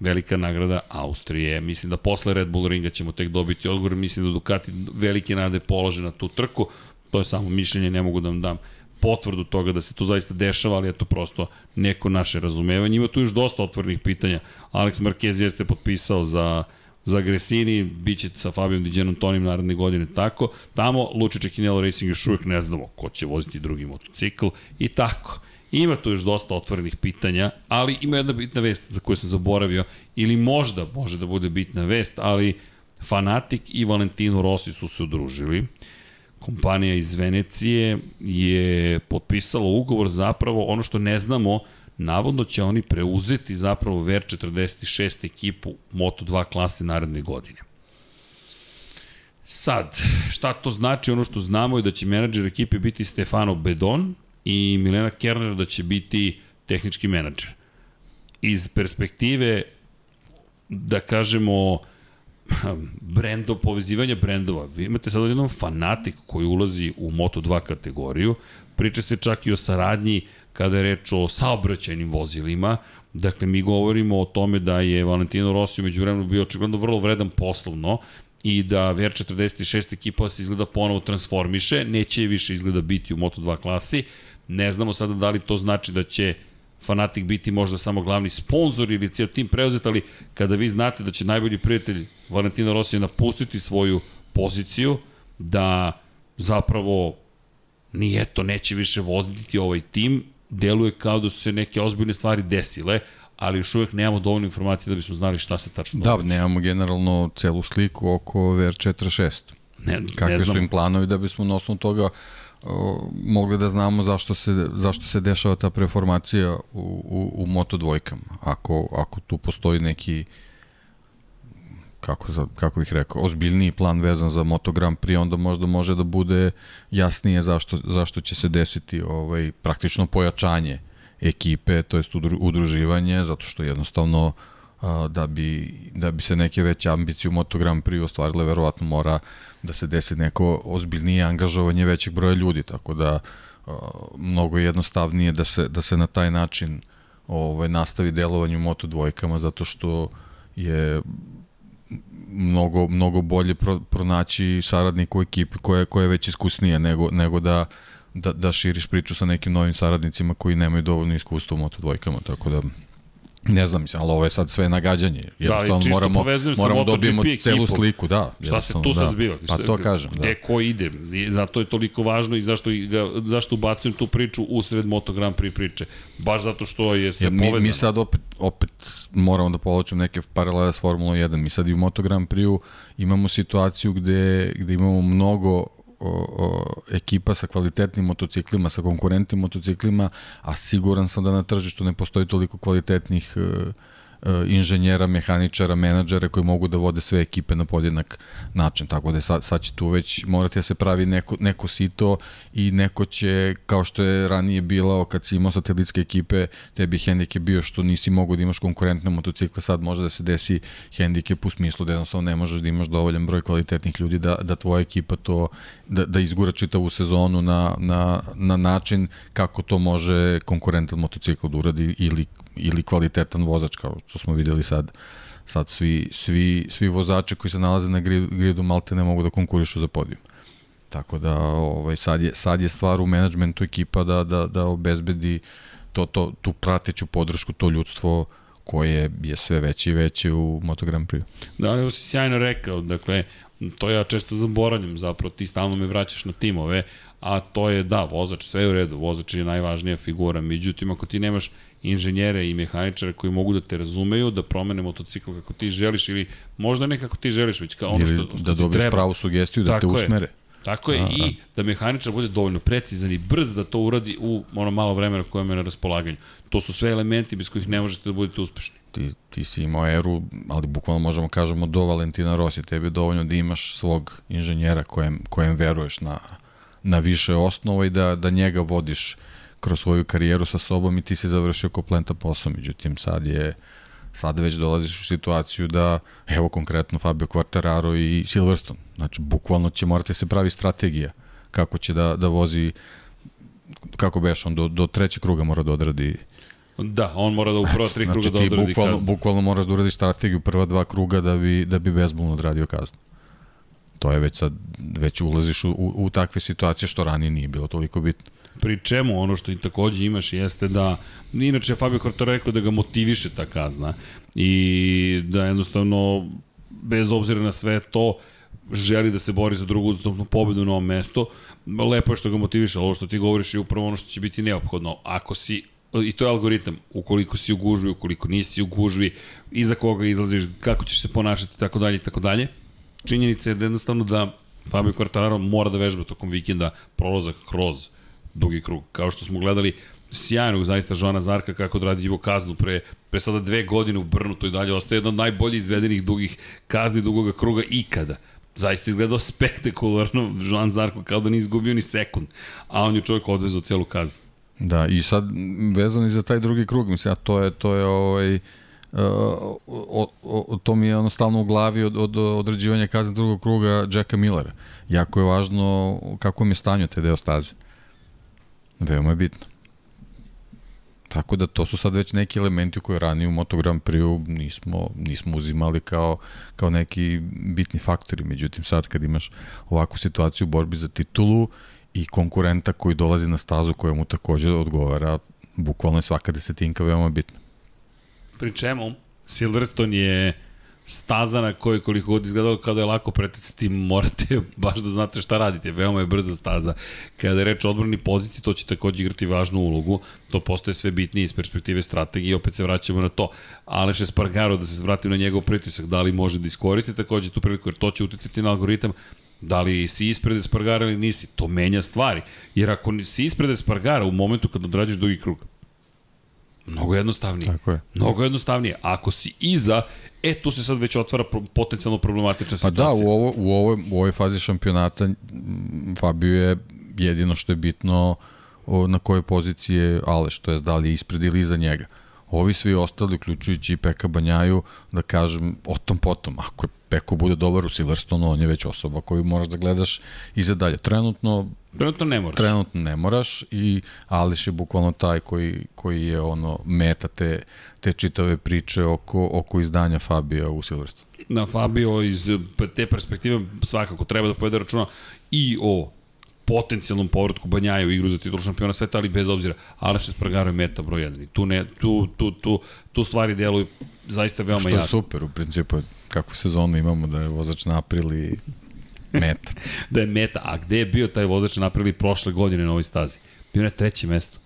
velika nagrada Austrije. Mislim da posle Red Bull ringa ćemo tek dobiti odgovor. Mislim da Ducati velike nade polože na tu trku. To je samo mišljenje, ne mogu da vam dam potvrdu toga da se to zaista dešava, ali je to prosto neko naše razumevanje. Ima tu još dosta otvornih pitanja. Alex Marquez jeste potpisao za za Gresini, bit će sa Fabijom Diđenom Tonim naredne godine tako. Tamo Luče Čekinelo Racing još uvijek ne znamo ko će voziti drugi motocikl i tako. Ima tu još dosta otvorenih pitanja, ali ima jedna bitna vest za koju sam zaboravio, ili možda može da bude bitna vest, ali Fanatik i Valentino Rossi su se udružili. Uh, kompanija iz Venecije je potpisala ugovor zapravo ono što ne znamo, navodno će oni preuzeti zapravo VR46 ekipu Moto2 klase naredne godine. Sad, šta to znači? Ono što znamo je da će menadžer ekipe biti Stefano Bedon i Milena Kerner da će biti tehnički menadžer. Iz perspektive, da kažemo, brendo, povezivanja brendova. Vi imate sad jednom fanatik koji ulazi u Moto2 kategoriju, priča se čak i o saradnji kada je reč o saobraćajnim vozilima, dakle mi govorimo o tome da je Valentino Rossi umeđu vremenu bio očigledno vrlo vredan poslovno, i da VR46 ekipa se izgleda ponovo transformiše, neće više izgleda biti u Moto2 klasi. Ne znamo sada da li to znači da će Fanatik biti možda samo glavni sponsor ili cijel tim preuzet, ali kada vi znate da će najbolji prijatelj Valentina Rossi napustiti svoju poziciju, da zapravo nije to, neće više voditi ovaj tim, deluje kao da su se neke ozbiljne stvari desile, ali još uvijek nemamo dovoljno informacije da bismo znali šta se tačno da, događa. Da, nemamo generalno celu sliku oko VR46. Ne, Kakve ne znam. su im planovi da bismo na osnovu toga mogli da znamo zašto se, zašto se dešava ta preformacija u, u, u Moto dvojkama. Ako, ako tu postoji neki kako, za, kako bih rekao, ozbiljniji plan vezan za Moto Grand Prix, onda možda može da bude jasnije zašto, zašto će se desiti ovaj, praktično pojačanje ekipe, to jest udruživanje, zato što jednostavno da, bi, da bi se neke veće ambicije u Moto Grand Prix ostvarile, verovatno mora da se desi neko ozbiljnije angažovanje većeg broja ljudi, tako da uh, mnogo jednostavnije da se, da se na taj način ovaj, nastavi delovanje u moto dvojkama, zato što je mnogo, mnogo bolje pro, pronaći saradnik u ekipi koja, koja je već iskusnija nego, nego da, da, da širiš priču sa nekim novim saradnicima koji nemaju dovoljno iskustva u moto dvojkama, tako da Ne znam, mislim, ali ovo je sad sve nagađanje. Da, Jednostavno čisto moramo, moramo dobijemo celu sliku, da. Šta se tu sad da. zbiva? Pa to kažem, da. Gde ko ide? Zato je toliko važno i zašto, ga, zašto ubacujem tu priču usred Moto Grand Prix priče. Baš zato što je sve Ja, mi, povezano. mi sad opet, opet moramo da povlačimo neke paralele s Formula 1. Mi sad i u Moto Grand Prix imamo situaciju gde, gde imamo mnogo o, o, ekipa sa kvalitetnim motociklima, sa konkurentnim motociklima, a siguran sam da na tržištu ne postoji toliko kvalitetnih e, inženjera, mehaničara, menadžera koji mogu da vode sve ekipe na podjednak način. Tako da sad, sad će tu već morati da se pravi neko, neko sito i neko će, kao što je ranije bilo kad si imao satelitske ekipe, tebi hendikep bio što nisi mogu da imaš konkurentne motocikle, sad može da se desi hendikep u smislu da jednostavno ne možeš da imaš dovoljan broj kvalitetnih ljudi da, da tvoja ekipa to, da, da izgura čitavu sezonu na, na, na način kako to može konkurentan motocikl da uradi ili ili kvalitetan vozač kao što smo videli sad sad svi, svi, svi vozači koji se nalaze na grid, gridu malte ne mogu da konkurišu za podijum. Tako da ovaj, sad, je, sad je stvar u menadžmentu ekipa da, da, da obezbedi to, to, tu prateću podršku, to ljudstvo koje je sve veće i veće u Moto Grand Prix. Da, ali si sjajno rekao, dakle, to ja često zaboravljam zapravo, ti stalno me vraćaš na timove, a to je da, vozač, sve je u redu, vozač je najvažnija figura, međutim, ako ti nemaš inženjere i mehaničare koji mogu da te razumeju, da promene motocikl kako ti želiš ili možda ne kako ti želiš, već kao ono što, što da dobiješ treba. pravu sugestiju, da Tako te je. usmere. Tako je, A, i da mehaničar bude dovoljno precizan i brz da to uradi u ono malo vremena koje je na raspolaganju. To su sve elementi bez kojih ne možete da budete uspešni. ti, ti si imao eru, ali bukvalno možemo kažemo do Valentina Rossi, tebi je dovoljno da imaš svog inženjera kojem, kojem veruješ na, na više osnova i da, da njega vodiš kroz svoju karijeru sa sobom i ti si završio komplenta posao, međutim sad je sad već dolaziš u situaciju da, evo konkretno Fabio Quartararo i Silverstone, znači bukvalno će morati se pravi strategija kako će da, da vozi kako beš on, do, do trećeg kruga mora da odradi Da, on mora da u prva tri kruga znači, da ti odradi bukvalno, kaznu. bukvalno moraš da uradiš strategiju prva dva kruga da bi, da bi bezbolno odradio kaznu. To je već sad, već ulaziš u, u, u takve situacije što ranije nije bilo toliko bitno. Pri čemu ono što i takođe imaš jeste da, inače Fabio Quartararo rekao da ga motiviše ta kazna i da jednostavno, bez obzira na sve to, želi da se bori za drugu uzastopnu pobedu na ovom mestu. Lepo je što ga motiviše, ovo što ti govoriš je upravo ono što će biti neophodno. Ako si i to je algoritam, ukoliko si u gužvi, ukoliko nisi u gužvi, iza koga izlaziš, kako ćeš se ponašati, tako dalje i tako dalje. Činjenica je da jednostavno da Fabio Quartararo mora da vežba tokom vikenda prolazak kroz dugi krug. Kao što smo gledali sjajnog zaista Žana Zarka kako odradi Ivo kaznu pre, pre sada dve godine u Brnu, to i dalje ostaje jedna od najbolje izvedenih dugih kazni dugoga kruga ikada. Zaista izgledao spektakularno Žan Zarko kao da nije izgubio ni sekund, a on je čovjek odvezao celu kaznu. Da, i sad vezano i za taj drugi krug, mislim, a to je, to je ovaj, uh, o, o, to mi je ono stalno u glavi od, od određivanja kazne drugog kruga Jacka Millera. Jako je važno kako mi je stanju te deo staze. Veoma je bitno. Tako da to su sad već neki elementi koje ranije u Moto Grand Prix nismo, nismo uzimali kao, kao neki bitni faktori. Međutim, sad kad imaš ovakvu situaciju u borbi za titulu i konkurenta koji dolazi na stazu koja mu takođe odgovara, bukvalno je svaka desetinka veoma bitna. Pri čemu Silverstone je staza na kojoj koliko god izgledalo kada je lako preticati, morate baš da znate šta radite. Veoma je brza staza. Kada je reč o odbrani poziciji, to će takođe igrati važnu ulogu. To postaje sve bitnije iz perspektive strategije, opet se vraćamo na to. Aleš Espargaro, da se vratim na njegov pritisak, da li može da iskoristi takođe tu priliku, jer to će uticati na algoritam Da li si ispred Espargara ili nisi, to menja stvari. Jer ako si ispred Espargara u momentu kad odrađaš dugi krug, mnogo jednostavnije. Tako je. Mnogo jednostavnije. Ako si iza, e tu se sad već otvara potencijalno problematična Pa situacija. da, u, ovo, u, ovoj, u ovoj fazi šampionata Fabio je jedino što je bitno na kojoj poziciji je Aleš, to je da li je ispred ili iza njega. Ovi svi ostali, uključujući i Peka Banjaju, da kažem, o tom potom, ako je Peko bude dobar u Silverstonu, on je već osoba koju moraš da gledaš i za dalje. Trenutno, Trenutno ne moraš. trenutno ne moraš i Ališ je bukvalno taj koji, koji je ono meta te, te čitave priče oko, oko izdanja Fabija u Silverstonu. Na Fabio iz te perspektive svakako treba da povede računa i o potencijalnom povratku Banjaja u igru za titul šampiona sveta, ali bez obzira, Aleš Espargaro je meta broj 1. Tu, ne, tu, tu, tu, tu stvari deluju zaista veoma jasno. Što je super, u principu, kakvu sezonu imamo da je vozač na april i meta. da je meta, a gde je bio taj vozač na april prošle godine na ovoj stazi? Bio na trećem mestu.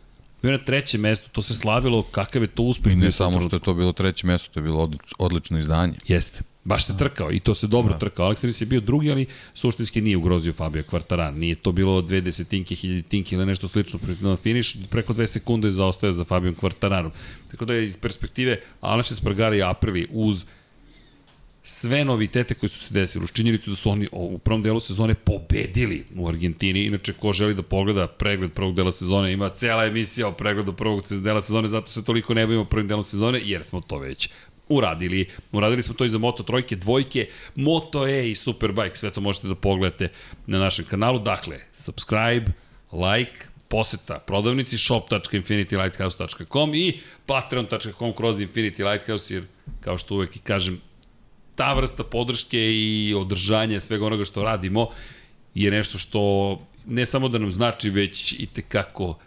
Bio na trećem mestu, to se slavilo kakav je to uspeh. I ne samo što je to bilo treće mesto, to je bilo odlično izdanje. Jeste. Baš se trkao i to se dobro da. trkao. Alex je bio drugi, ali suštinski nije ugrozio Fabio Kvartaran. Nije to bilo dve desetinke, hiljaditinke ili nešto slično. Na finiš preko dve sekunde je zaostaje za Fabio Kvartaranom. Tako da je iz perspektive Alex Spargari i Aprili uz sve novitete koji su se desili, uz činjenicu da su oni u prvom delu sezone pobedili u Argentini. Inače, ko želi da pogleda pregled prvog dela sezone, ima cela emisija o pregledu prvog dela sezone, zato se toliko ne bavimo prvim delom sezone, jer smo to već uradili. Uradili smo to i za Moto trojke, dvojke, Moto E i Superbike, sve to možete da pogledate na našem kanalu. Dakle, subscribe, like, poseta prodavnici shop.infinitylighthouse.com i patreon.com kroz Infinity Lighthouse, jer kao što uvek i kažem, ta vrsta podrške i održanja svega onoga što radimo je nešto što ne samo da nam znači, već i tekako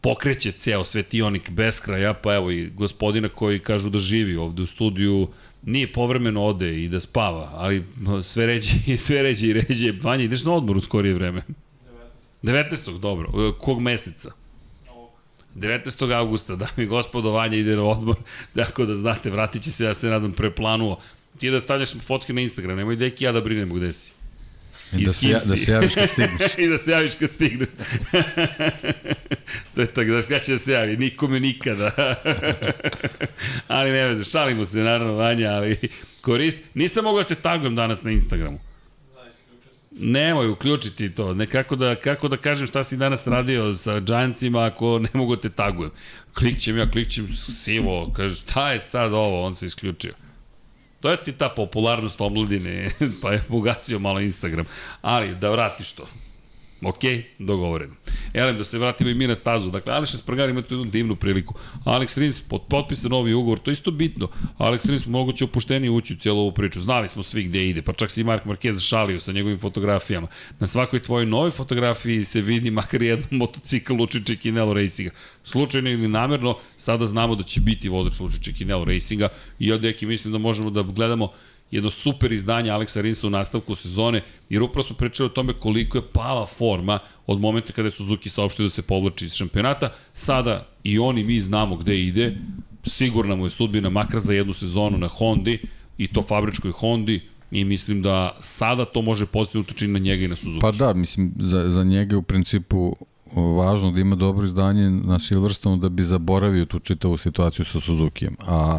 pokreće ceo svetionik beskraja, pa evo i gospodina koji kažu da živi ovde u studiju, nije povremeno ode i da spava, ali sve ređe i sve ređe i ređe. Vanja, ideš na odmor u skorije vreme? 19. 19. dobro. Kog meseca? 19. augusta, da mi gospodo Vanja ide na odmor, tako da znate, vratit će se, ja se nadam, preplanuo. Ti da stavljaš fotke na Instagram, nemoj deki ja da brinemo gde si. I da, se, ja, da se javiš kad stigneš. I da se javiš kad stigneš. to je tako, znaš kada će da se javi? Nikome nikada. ali ne veze, šalimo se naravno Vanja, ali korist. Nisam mogao da te tagujem danas na Instagramu. Nemoj uključiti to. Ne, kako, da, kako da kažem šta si danas radio sa džancima ako ne mogu da te tagujem. Klikćem ja, klikćem sivo, kaže šta je sad ovo, on se isključio. To je ti ta popularnost omladine, pa je ugasio malo Instagram. Ali, da vratiš to. Ok, dogovoreno. Elem, da se vratimo i mi na stazu. Dakle, Aleš Espargar ima tu jednu divnu priliku. Alex Rins, pod, potpisan novi ugovor, to isto bitno. Alex Rins moguće opuštenije ući u cijelu ovu priču. Znali smo svi gde ide, pa čak si i Mark Marquez šalio sa njegovim fotografijama. Na svakoj tvojoj novoj fotografiji se vidi makar jedan motocikl Lučiće Kinelo Racinga. Slučajno ili namerno, sada znamo da će biti vozač Lučiće Kinelo Racinga i ja, deki, mislim da možemo da gledamo jedno super izdanje Aleksa Rinsa u nastavku sezone, jer upravo smo pričali o tome koliko je pala forma od momenta kada je Suzuki saopštio da se povlači iz šampionata. Sada i oni mi znamo gde ide, sigurna mu je sudbina makar za jednu sezonu na Hondi i to fabričkoj Hondi, i mislim da sada to može pozitivno utječiti na njega i na Suzuki. Pa da, mislim, za, za njega u principu važno da ima dobro izdanje na Silverstone da bi zaboravio tu čitavu situaciju sa Suzukijem. A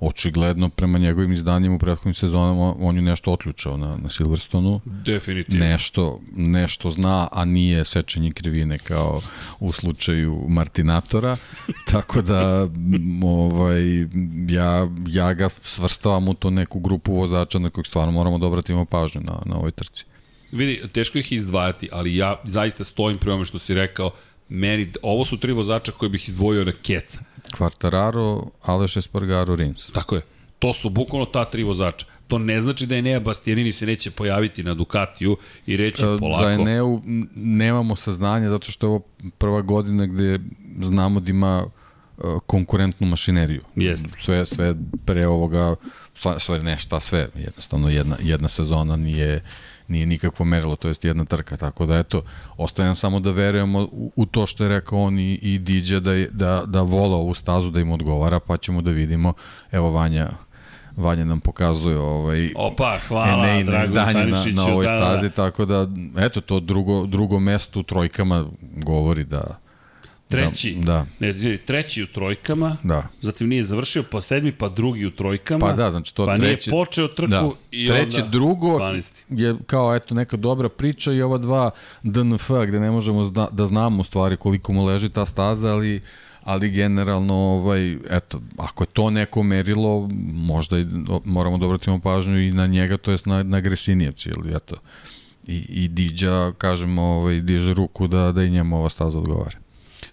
očigledno prema njegovim izdanjima u prethodnim sezonama on je nešto otključao na, na Silverstonu. Definitivno. Nešto, nešto zna, a nije sečenje krivine kao u slučaju Martinatora. Tako da ovaj, ja, ja ga svrstavam u to neku grupu vozača na kojeg stvarno moramo da obratimo pažnju na, na ovoj trci. Vidi, teško ih izdvajati, ali ja zaista stojim prema što si rekao, meni, ovo su tri vozača koje bih izdvojio na keca Quartararo, Aleš Espargaro, Rins. Tako je. To su bukvalno ta tri vozača. To ne znači da Enea Bastianini se neće pojaviti na Ducatiju i reći e, polako. Za Eneu nemamo saznanja zato što je ovo prva godina gde znamo da ima e, konkurentnu mašineriju. Jeste. Sve, sve pre ovoga, sve ne šta sve, jednostavno jedna, jedna sezona nije nije nikakvo merilo, to jest jedna trka, tako da eto, ostajem samo da verujemo u, u to što je rekao on i, i Diđa da, da, da vola ovu stazu da im odgovara, pa ćemo da vidimo, evo Vanja, Vanja nam pokazuje ovaj Opa, hvala, Drago izdanje na, na ovoj da, da, stazi, da. tako da eto to drugo, drugo mesto u trojkama govori da Treći. Da. Ne, treći u trojkama. Da. Zatim nije završio, pa sedmi, pa drugi u trojkama. Pa da, znači to pa treći. Nije počeo trku da. i treći, onda... drugo 12. je kao eto neka dobra priča i ova dva DNF gde ne možemo zna, da znamo u stvari koliko mu leži ta staza, ali ali generalno ovaj eto ako je to neko merilo možda i moramo da obratimo pažnju i na njega to jest na na Gresinijevci ili eto i i Diđa kažemo ovaj diže ruku da da i njemu ova staza odgovara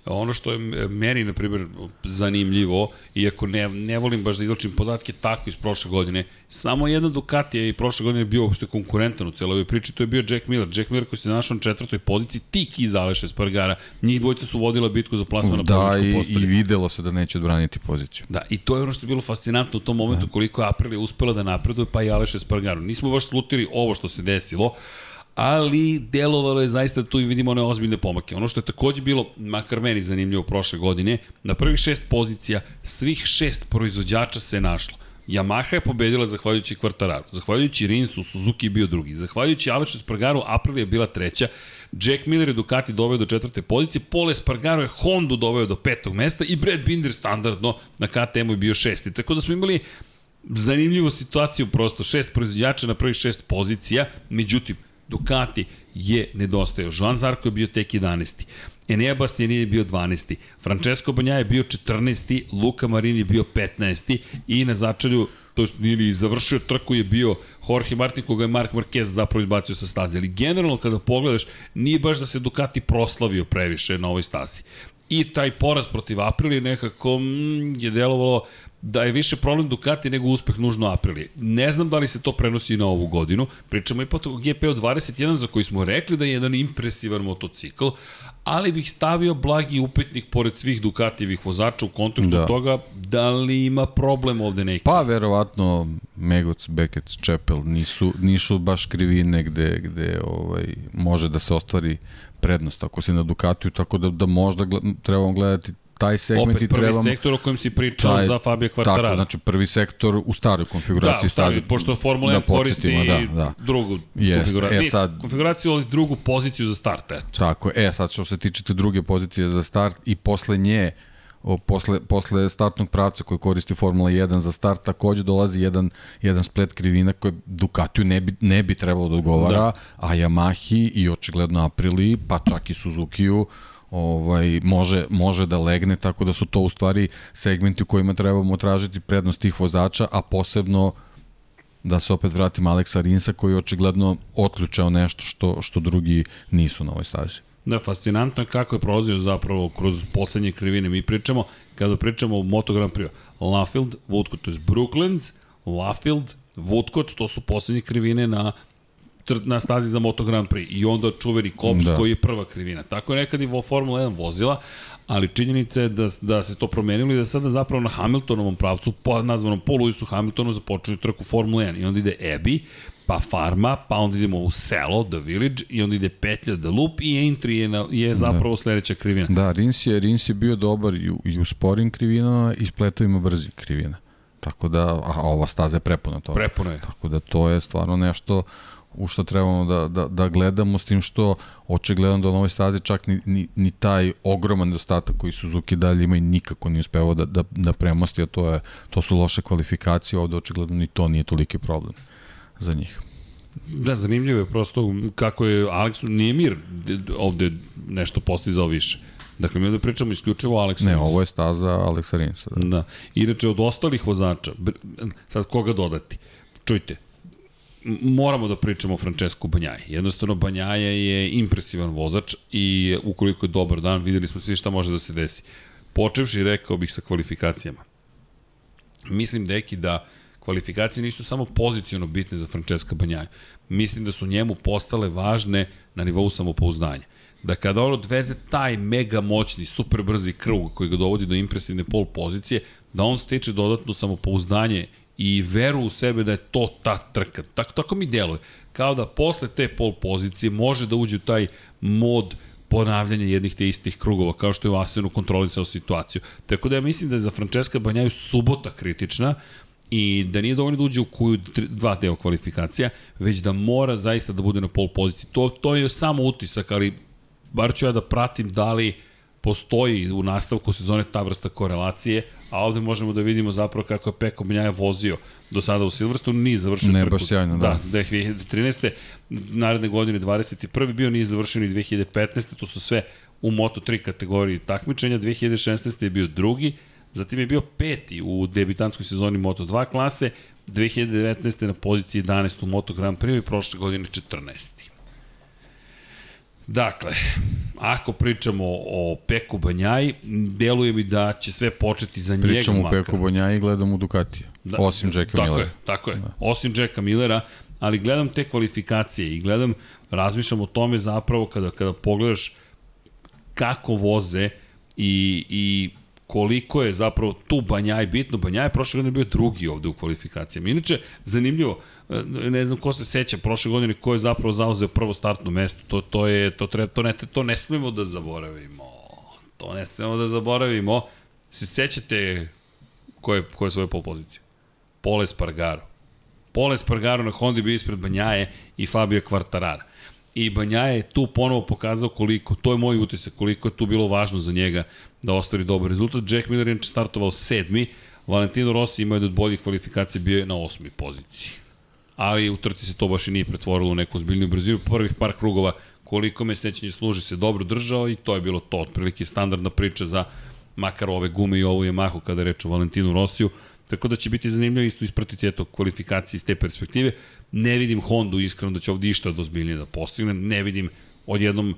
Ono što je meni, na primjer, zanimljivo, iako ne, ne volim baš da izlačim podatke tako iz prošle godine, samo jedna Ducati je i prošle godine bio uopšte konkurentan u celoj priči, to je bio Jack Miller. Jack Miller koji se našao na četvrtoj poziciji, tik iza Aleša Spargara. Njih dvojica su vodila bitku za plasman na Da, i, i videlo se da neće odbraniti poziciju. Da, i to je ono što je bilo fascinantno u tom momentu, da. koliko je Aprilia uspela da napreduje, pa i Aleša Spargaro. Nismo baš slutili ovo što se desilo, ali delovalo je zaista tu i vidimo one ozbiljne pomake. Ono što je takođe bilo, makar meni zanimljivo prošle godine, na prvih šest pozicija svih šest proizvođača se našlo. Yamaha je pobedila zahvaljujući Kvartararu, zahvaljujući Rinsu, Suzuki je bio drugi, zahvaljujući Aleš Spargaru, Aprilia je bila treća, Jack Miller je Ducati doveo do četvrte pozicije, Paul Espargaro je Honda doveo do petog mesta i Brad Binder standardno na KTM-u je bio šesti. Tako da smo imali zanimljivu situaciju prosto, šest proizvođača na prvih šest pozicija, međutim, Ducati je nedostajao. Joan Zarko je bio tek 11. Enea Bastianini je bio 12. Francesco Banja je bio 14. Luka Marini je bio 15. I na začelju to jest ili završio trku je bio Jorge Martin koga je Mark Marquez zapravo izbacio sa staze. Ali generalno kada pogledaš, nije baš da se Ducati proslavio previše na ovoj stasi. I taj poraz protiv Aprilije nekako mm, je delovalo da je više problem Ducati nego uspeh nužno Aprilije. Ne znam da li se to prenosi na ovu godinu. Pričamo ipak o GP-u 21 za koji smo rekli da je jedan impresivan motocikl, ali bih stavio blagi upetnik pored svih Ducatijevih vozača u kontekstu da. toga da li ima problem ovde neki. Pa verovatno Megoc, Beckett, Čepel nisu, nisu baš krivine gde, gde ovaj, može da se ostvari prednost ako si na Ducatiju, tako da, da možda gled, trebamo gledati taj segment Opet, i trebamo... prvi sektor o kojem si pričao taj, za Fabio Quartararo. Tako, znači prvi sektor u staroj konfiguraciji da, stavi. pošto Formula 1 da koristi da, da. drugu Jest, konfiguraciju. E, sad, konfiguraciju, ali drugu poziciju za start, eto. Tako, e, sad što se tiče te druge pozicije za start i posle nje, o, posle, posle startnog pravca koji koristi Formula 1 za start, takođe dolazi jedan, jedan splet krivina koji Ducatiju ne bi, ne bi trebalo da odgovara, da. a Yamahi i očigledno Apriliji, pa čak i Suzukiju, ovaj, može, može da legne, tako da su to u stvari segmenti u kojima trebamo tražiti prednost tih vozača, a posebno da se opet vratim Aleksa Rinsa koji je očigledno otključao nešto što, što drugi nisu na ovoj stazi. Da, fascinantno je kako je prolazio zapravo kroz poslednje krivine. Mi pričamo, kada pričamo o Moto Grand Prix, Lafield, Woodcote, to je Brooklands, Lafield, Woodcote, to su poslednje krivine na na stazi za Moto Grand Prix i onda čuveni Kops da. koji je prva krivina. Tako je nekad i Formula 1 vozila, ali činjenica je da, da se to promenilo i da sada zapravo na Hamiltonovom pravcu, po, nazvanom po Lewisu Hamiltonu, započuje trku Formula 1 i onda ide Abbey, pa Farma, pa onda idemo u selo, The Village, i onda ide petlja The Loop i Entry je, na, je da. zapravo da. sledeća krivina. Da, Rins je, Rins je bio dobar i u, i u sporim krivinama i spletovima brzi krivina. Tako da, a ova staza je prepuna toga. Prepuna je. Tako da to je stvarno nešto u što trebamo da, da, da gledamo, s tim što očigledno da na ovoj stazi čak ni, ni, ni taj ogroman nedostatak koji Suzuki dalje ima i nikako nije uspevao da, da, da premosti, a to, je, to su loše kvalifikacije, ovde očigledno ni to nije toliki problem za njih. Da, zanimljivo je prosto kako je Alex, nije mir ovde nešto postizao više. Dakle, mi ovde pričamo isključivo o Aleksu Ne, ovo je staza Aleksa Rinsa. Da. da. Inače, od ostalih vozača, sad koga dodati? Čujte, moramo da pričamo o Francesco Banjaje. Jednostavno, Banjaje je impresivan vozač i ukoliko je dobar dan, videli smo svi šta može da se desi. Počevši, rekao bih, sa kvalifikacijama. Mislim, Deki, da kvalifikacije nisu samo poziciono bitne za Francesca Banjaje. Mislim da su njemu postale važne na nivou samopouzdanja. Da kada on odveze taj mega moćni, super brzi krug koji ga dovodi do impresivne pol pozicije, da on stiče dodatno samopouzdanje i veru u sebe da je to ta trka. Tako, tako mi deluje. Kao da posle te pol pozicije može da uđe u taj mod ponavljanja jednih te istih krugova, kao što je u Asenu kontrolisao situaciju. Tako da ja mislim da je za Francesca Banjaju subota kritična, i da nije dovoljno da uđe u kuju dva deo kvalifikacija, već da mora zaista da bude na pol poziciji. To, to je samo utisak, ali bar ću ja da pratim da li postoji u nastavku sezone ta vrsta korelacije, a ovde možemo da vidimo zapravo kako je Peko Minjaja vozio do sada u Silverstone, nije završio ne, baš sjajno, da. Da, 2013. naredne godine 21. bio nije završeno i 2015. To su sve u Moto3 kategoriji takmičenja, 2016. je bio drugi, zatim je bio peti u debitanskoj sezoni Moto2 klase, 2019. na poziciji 11. u Moto Grand Prix i prošle godine 14. Dakle, ako pričamo o Peku Banjaji, deluje mi da će sve početi za njega Pričamo o. Peku Bonja i gledamo Ducatija. Da, osim Jacka tako Millera. Je, tako je, da. osim Jacka Millera, ali gledam te kvalifikacije i gledam, razmišljam o tome zapravo kada, kada pogledaš kako voze i, i koliko je zapravo tu Banjaj bitno. Banjaj je prošle godine bio drugi ovde u kvalifikacijama. Inače, zanimljivo, ne znam ko se seća prošle godine ko je zapravo zauzeo prvo startno mesto. To, to, je, to, treba, to, ne, to ne smemo da zaboravimo. To ne smemo da zaboravimo. Se sećate ko je, ko je svoje pol pozicije? Pole Spargaro. Pole Spargaro na Hondi bio ispred Banjaje i Fabio Quartarara. I Banja je tu ponovo pokazao koliko, to je moj utisak, koliko je tu bilo važno za njega da ostvari dobar rezultat. Jack Miller je startovao sedmi, Valentino Rossi imao je od boljih kvalifikacija, bio je na osmi poziciji. Ali u trci se to baš i nije pretvorilo u neku zbiljnu brzinu. Prvih par krugova koliko me sećanje služi se dobro držao i to je bilo to, otprilike standardna priča za makar ove gume i ovu Yamahu kada reč o Valentinu Rosiju. Tako da će biti zanimljivo isto ispratiti eto kvalifikacije iz te perspektive. Ne vidim Hondu iskreno da će ovdje išta dozbiljnije da postigne. Ne vidim odjednom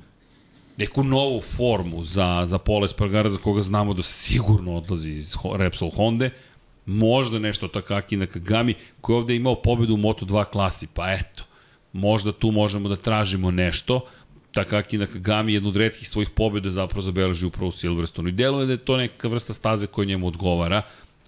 neku novu formu za, za Pola Espargara za koga znamo da sigurno odlazi iz Repsol Honda. Možda nešto Takaki na Kagami koji je ovde imao pobedu u Moto2 klasi. Pa eto, možda tu možemo da tražimo nešto. Takaki na Kagami jednu od redkih svojih pobjeda zapravo zabeleži upravo u Silverstonu. I deluje da je to neka vrsta staze koja njemu odgovara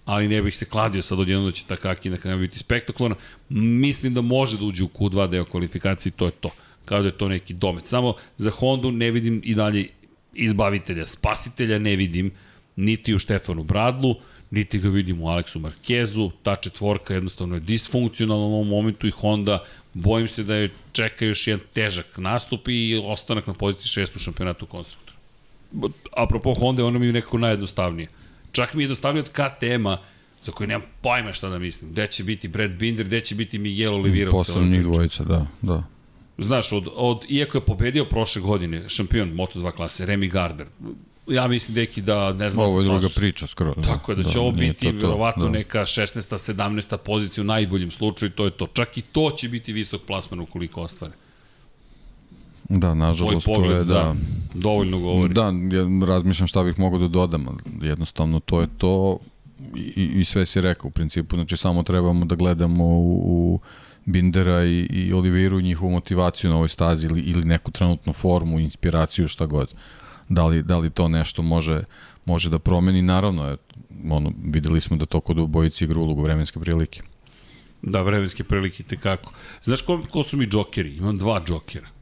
ali ne bih se kladio sad odjedno da će Takaki na kanal biti spektakularno. Mislim da može da uđe u Q2 deo kvalifikacije to je to. Kao da je to neki domet. Samo za Hondu ne vidim i dalje izbavitelja, spasitelja ne vidim niti u Štefanu Bradlu, niti ga vidim u Aleksu Markezu, ta četvorka jednostavno je disfunkcionalna u ovom momentu i Honda bojim se da je čeka još jedan težak nastup i ostanak na poziciji šest u šampionatu konstruktora. Apropo Honda, ona mi je nekako najjednostavnije. Čak mi je dostavljeno od KTM-a za koje nemam pojma šta da mislim. Gde će biti Brad Binder, gde će biti Miguel Oliveira. Poslednji dvojica, da, da. Znaš, od, od, iako je pobedio prošle godine šampion Moto2 klase, Remy Gardner, ja mislim deki da ne znam ovo je druga priča skoro da, tako je da će da, ovo biti to, to, verovatno da. neka 16. 17. pozicija u najboljem slučaju to je to čak i to će biti visok plasman ukoliko ostvare Da, nažalost, pogled, to je, da, da, dovoljno govori. Da, ja razmišljam šta bih mogao da dodam, jednostavno to je to i, i sve si rekao u principu, znači samo trebamo da gledamo u, u Bindera i, i Oliveru njihovu motivaciju na ovoj stazi ili, ili neku trenutnu formu, inspiraciju, šta god. Da li, da li to nešto može, može da promeni? Naravno, je, ono, videli smo da to kod obojici igra ulogu vremenske prilike. Da, vremenske prilike, te kako. Znaš ko, ko su mi džokeri? Imam dva džokera.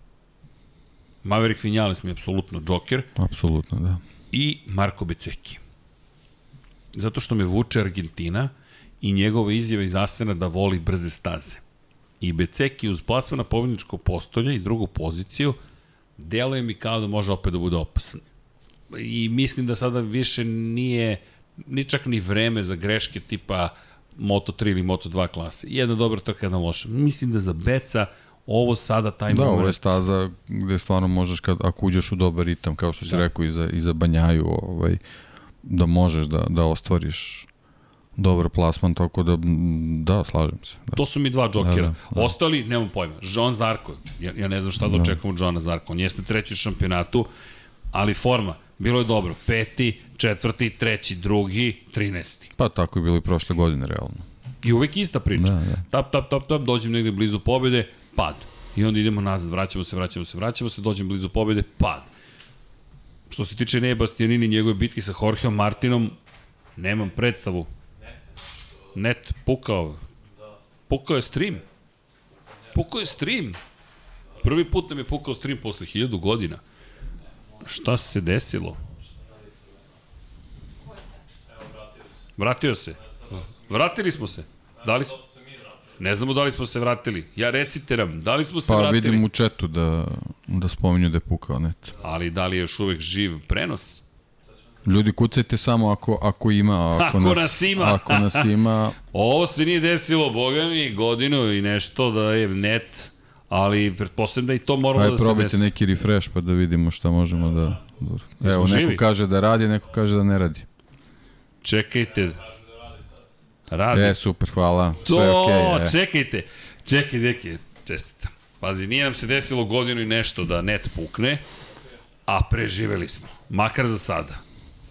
Maverick Vinales mi je apsolutno džoker. Apsolutno, da. I Marko Beceki. Zato što me vuče Argentina i njegova izjava iz Asena da voli brze staze. I Beceki uz plasma na pobjedničko postolje i drugu poziciju deluje mi kao da može opet da bude opasan. I mislim da sada više nije ni čak ni vreme za greške tipa Moto3 ili Moto2 klase. Jedna dobra trka, jedna loša. Mislim da za Beca ovo sada taj da, moment. Da, ovo je staza gde stvarno možeš, kad, ako uđeš u dobar ritam, kao što si da. rekao, i za, i za banjaju, ovaj, da možeš da, da ostvariš dobar plasman, tako da, da, slažem se. Da. To su mi dva džokera. Da, da, da. Ostali, nemam pojma. John Zarko, ja, ja ne znam šta da, da. očekam od Johna Zarko. On jeste treći u šampionatu, ali forma, bilo je dobro. Peti, četvrti, treći, drugi, trinesti. Pa tako je bilo i prošle godine, realno. I uvek ista priča. Da, da. Tap, tap, tap, tap, dođem negde blizu pobjede, pad. I onda idemo nazad, vraćamo se, vraćamo se, vraćamo se, dođemo blizu pobjede, pad. Što se tiče Neje Bastianini, njegove bitke sa Jorgeom Martinom, nemam predstavu. Net, pukao. Pukao je stream. Pukao je stream. Prvi put nam je pukao stream posle hiljadu godina. Šta se desilo? Vratio se. Vratili smo se. Da li. Ne znamo da li smo se vratili. Ja recite nam, da li smo se pa, vratili? Pa vidim u četu da, da spominju da je pukao net. Ali da li je još uvek živ prenos? Ljudi, kucajte samo ako, ako ima. Ako, ako nas, nas ima. Ako nas ima. Ovo se nije desilo, boga mi, godinu i nešto da je net, ali pretpostavljam da i to moramo Aj, da se desi. Aj, probajte neki refresh pa da vidimo šta možemo da... Evo, neko živi? kaže da radi, neko kaže da ne radi. Čekajte, Radi. E, super, hvala. To, Sve okay, e. čekajte. Čekaj, deke, čestitam. Pazi, nije nam se desilo godinu i nešto da net pukne, a preživeli smo. Makar za sada.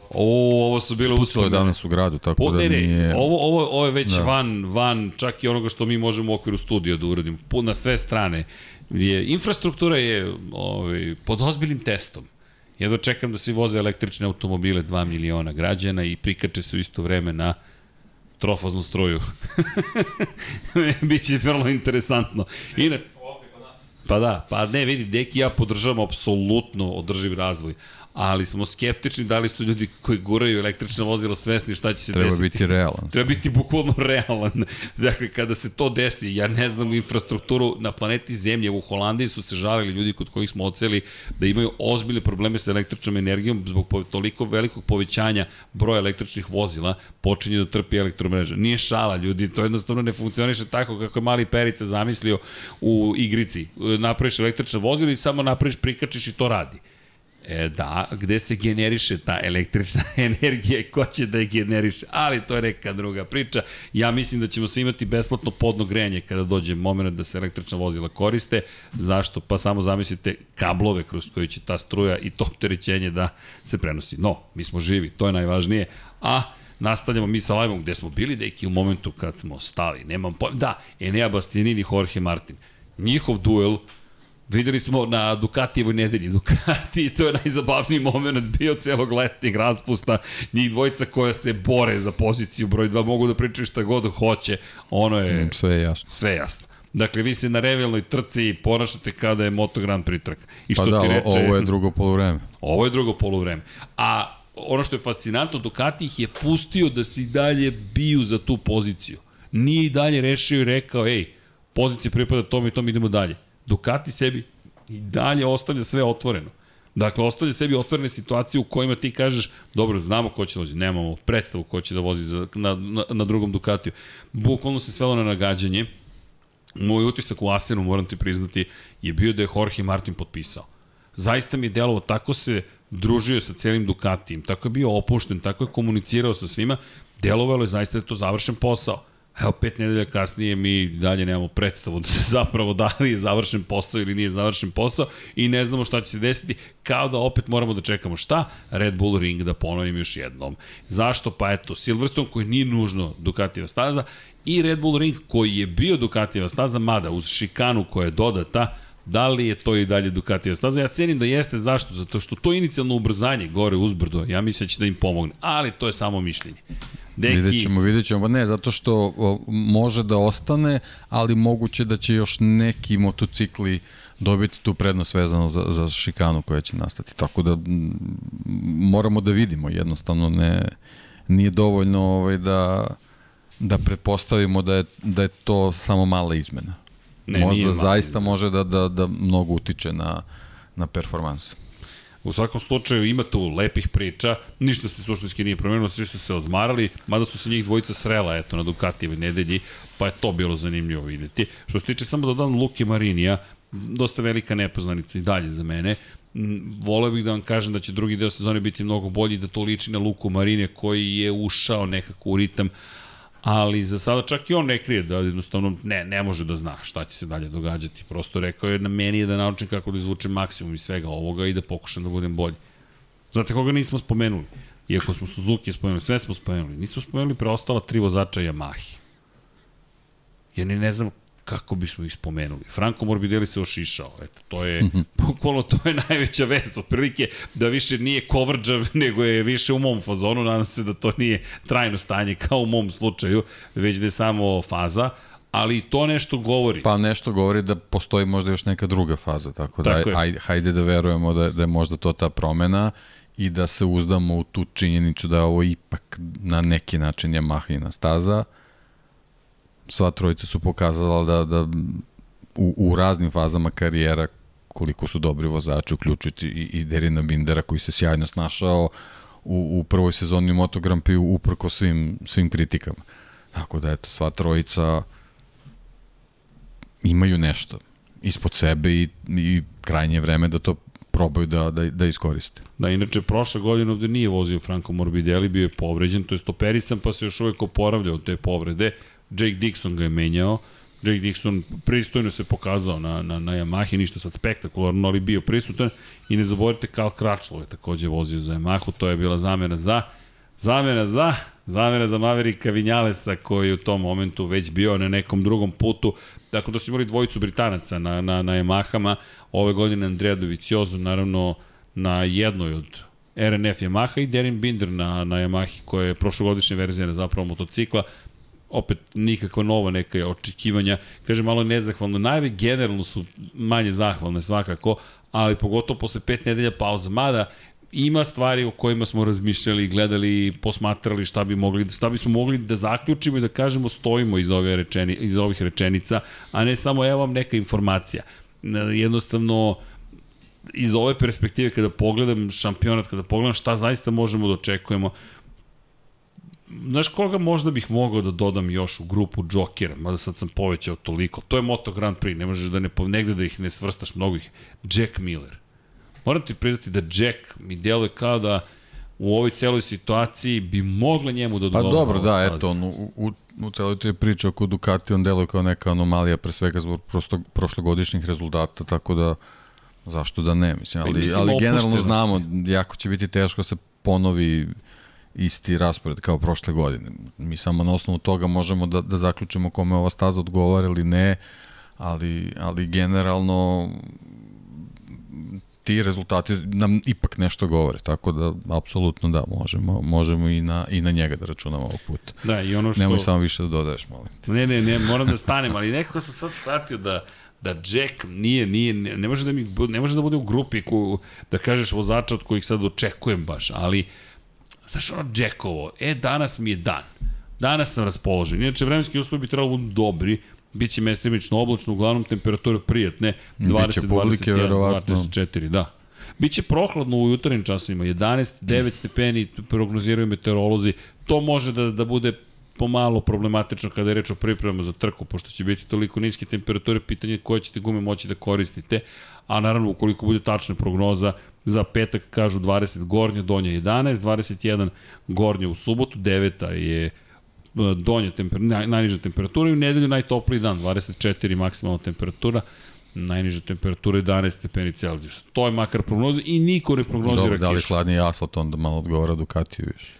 O, ovo su bile Pucalo je uspomene. danas u gradu, tako Po, da ne, ne, nije... ovo, ovo, ovo je već da. Da. van, van čak i onoga što mi možemo u okviru studija da uradimo. Na sve strane. Je, infrastruktura je ovaj, pod ozbiljnim testom. Jedno čekam da svi voze električne automobile 2 miliona građana i prikače se u isto vreme na trofaznu struju. Biće vrlo interesantno. Inače, Pa da, pa ne, vidi, Deki ja podržavamo apsolutno održiv razvoj, ali smo skeptični da li su ljudi koji guraju električna vozila svesni šta će se Treba desiti. biti realan. Treba biti bukvalno realan. Dakle, kada se to desi, ja ne znam infrastrukturu na planeti Zemlje, u Holandiji su se žalili ljudi kod kojih smo oceli da imaju ozbiljne probleme sa električnom energijom zbog toliko velikog povećanja broja električnih vozila, počinje da trpi elektromreža. Nije šala, ljudi, to jednostavno ne funkcioniše tako kako je mali Perica zamislio u igrici. Napraviš električno vozilo i samo napraviš, prikačiš i to radi. E, da, gde se generiše ta električna energija i ko će da je generiše, ali to je neka druga priča. Ja mislim da ćemo svi imati besplatno podno grejanje kada dođe moment da se električna vozila koriste. Zašto? Pa samo zamislite kablove kroz koje će ta struja i to opterećenje da se prenosi. No, mi smo živi, to je najvažnije. A nastavljamo mi sa live-om gde smo bili deki u momentu kad smo stali. Nemam pojma. Da, Enea Bastianini, Jorge Martin. Njihov duel Videli smo na Ducatijevoj nedelji. Ducati, to je najzabavniji moment bio celog letnjeg raspusta. Njih dvojica koja se bore za poziciju broj 2, mogu da pričaju šta god hoće. Ono je Sve je jasno. sve jasno. Dakle, vi se na revijalnoj trci ponašate kada je Moto Grand Prix trka. I što Pa da, ti reče, ovo je drugo polovreme. Ovo je drugo polovreme. A ono što je fascinantno, Ducati ih je pustio da se i dalje biju za tu poziciju. Nije i dalje rešio i rekao, ej, pozicija pripada tom i tom, idemo dalje. Ducati sebi i dalje ostavlja sve otvoreno. Dakle, ostavlja sebi otvorene situacije u kojima ti kažeš, dobro, znamo ko će da vozi, nemamo predstavu ko će da vozi za, na, na, na drugom Ducatiju. Bukvalno se svelo na nagađanje. Moj utisak u Asenu, moram ti priznati, je bio da je Jorge Martin potpisao zaista mi je delovo, tako se družio sa celim Ducatijem, tako je bio opušten, tako je komunicirao sa svima, delovalo je zaista da je to završen posao. Evo, pet nedelja kasnije mi dalje nemamo predstavu da zapravo da li je završen posao ili nije završen posao i ne znamo šta će se desiti, kao da opet moramo da čekamo šta? Red Bull Ring da ponovim još jednom. Zašto? Pa eto, Silverstone koji nije nužno Ducatijeva staza i Red Bull Ring koji je bio Ducatijeva staza, mada uz šikanu koja je dodata, Da li je to i dalje Ducatijeva staza? Ja cenim da jeste, zašto? Zato što to inicijalno ubrzanje gore uzbrdo, ja mislim da će da im pomogne. Ali to je samo mišljenje. Deki, Vidjet ćemo, vidjet ćemo. Pa ne, zato što može da ostane, ali moguće da će još neki motocikli dobiti tu prednost vezano za, za šikanu koja će nastati. Tako da moramo da vidimo jednostavno ne nije dovoljno ovaj da da pretpostavimo da je da je to samo mala izmena. Ne, Možda zaista izmena. može da da da mnogo utiče na na performanse. U svakom slučaju ima tu lepih priča, ništa se suštinski nije promenilo, svi su se odmarali, mada su se njih dvojica srela eto, na Ducatijevoj nedelji, pa je to bilo zanimljivo videti. Što se tiče samo da dodam Luke Marinija, dosta velika nepoznanica i dalje za mene. Voleo bih da vam kažem da će drugi deo sezone biti mnogo bolji, da to liči na Luku Marinija koji je ušao nekako u ritam, ali za sada čak i on ne krije da jednostavno ne, ne može da zna šta će se dalje događati. Prosto rekao je na meni je da naučim kako da izvučem maksimum iz svega ovoga i da pokušam da budem bolji. Znate koga nismo spomenuli? Iako smo Suzuki spomenuli, sve smo spomenuli. Nismo spomenuli preostala tri vozača Yamahi. Ja ni ne znam kako bismo ih spomenuli. Franco Morbidelli se ošišao. Eto, to je, bukvalno to je najveća vest. Otprilike da više nije kovrđav, nego je više u mom fazonu. Nadam se da to nije trajno stanje kao u mom slučaju, već da je samo faza. Ali to nešto govori. Pa nešto govori da postoji možda još neka druga faza, tako da Tako je. aj, hajde da verujemo da, da je možda to ta promena i da se uzdamo u tu činjenicu da je ovo ipak na neki način Yamahina staza. Sva trojica su pokazala da, da u, u raznim fazama karijera koliko su dobri vozači, uključujući i, i Derina Bindera koji se sjajno snašao u, u prvoj sezoni Moto Grand Prix uprko svim, svim kritikama. Tako da, eto, sva trojica imaju nešto ispod sebe i, i krajnje je vreme da to probaju da, da, da iskoriste. Da, inače, prošle godine ovde nije vozio Franco Morbidelli, bio je povređen, to je operisan, pa se još uvek oporavlja od te povrede. Jake Dixon ga je menjao, Jake Dixon pristojno se pokazao na, na, na Yamahi, ništa sad spektakularno, ali bio prisutan. I ne zaboravite, Karl Kračlo je takođe vozio za Yamahu, to je bila zamena za, zamena za, zamena za Maverika Vinjalesa koji u tom momentu već bio na nekom drugom putu. Dakle, da su imali dvojicu Britanaca na, na, na Yamahama, ove godine Andrea Doviciozo, naravno na jednoj od RNF Yamaha i Derin Binder na, na Yamahi koja je prošlogodišnja verzija na zapravo motocikla opet nikakva nova neka očekivanja. Kaže, malo nezahvalno. Najve generalno su manje zahvalne svakako, ali pogotovo posle pet nedelja pauza. Mada, ima stvari o kojima smo razmišljali, gledali, posmatrali šta bi mogli, šta bismo mogli da zaključimo i da kažemo stojimo iz, ove rečeni, iz ovih rečenica, a ne samo evo vam neka informacija. Jednostavno, iz ove perspektive kada pogledam šampionat, kada pogledam šta zaista možemo da očekujemo, Znaš koga možda bih mogao da dodam još u grupu Jokera, mada sad sam povećao toliko. To je Moto Grand Prix, ne možeš da ne, negde da ih ne svrstaš mnogo ih. Jack Miller. Moram ti priznati da Jack mi djeluje kao da u ovoj celoj situaciji bi mogla njemu da dodam. Pa dobro, da, eto, on, u, u, u celoj toj priči oko Ducati on deluje kao neka anomalija, pre svega zbog prosto, prošlogodišnjih rezultata, tako da zašto da ne, mislim, ali, mislim, ali generalno znamo, jako će biti teško da se ponovi isti raspored kao prošle godine. Mi samo na osnovu toga možemo da, da zaključimo kome ova staza odgovara ili ne, ali, ali generalno ti rezultati nam ipak nešto govore, tako da apsolutno da, možemo, možemo i na, i na njega da računamo ovog puta. Da, i ono što... Nemoj samo više da dodaješ, molim. Ne, ne, ne, moram da stanem, ali nekako sam sad shvatio da da Jack nije, nije, ne, ne može da mi, ne može da bude u grupi ko, da kažeš vozača od kojih sad očekujem baš, ali uh, Znaš, ono Jackovo, e, danas mi je dan. Danas sam raspoložen. Inače, vremenski uslovi bi trebalo budu dobri, Biće mestimično oblačno, uglavnom temperature prijatne, 20, 21, 24, da. Biće prohladno u jutarnjim časovima, 11, 9 stepeni prognoziraju meteorolozi. To može da, da bude pomalo problematično kada je reč o pripremama za trku, pošto će biti toliko niske temperature, pitanje koje ćete gume moći da koristite, a naravno ukoliko bude tačna prognoza, za petak kažu 20 gornja, donja 11, 21 gornja u subotu, 9 je e, donja naj, najniža temperatura i u nedelju najtopliji dan, 24 maksimalna temperatura, najniža temperatura 11 stepeni Celsijusa. To je makar prognoza i niko ne prognozira kišu. Da li hladniji asfalt onda malo odgovara Ducatiju više?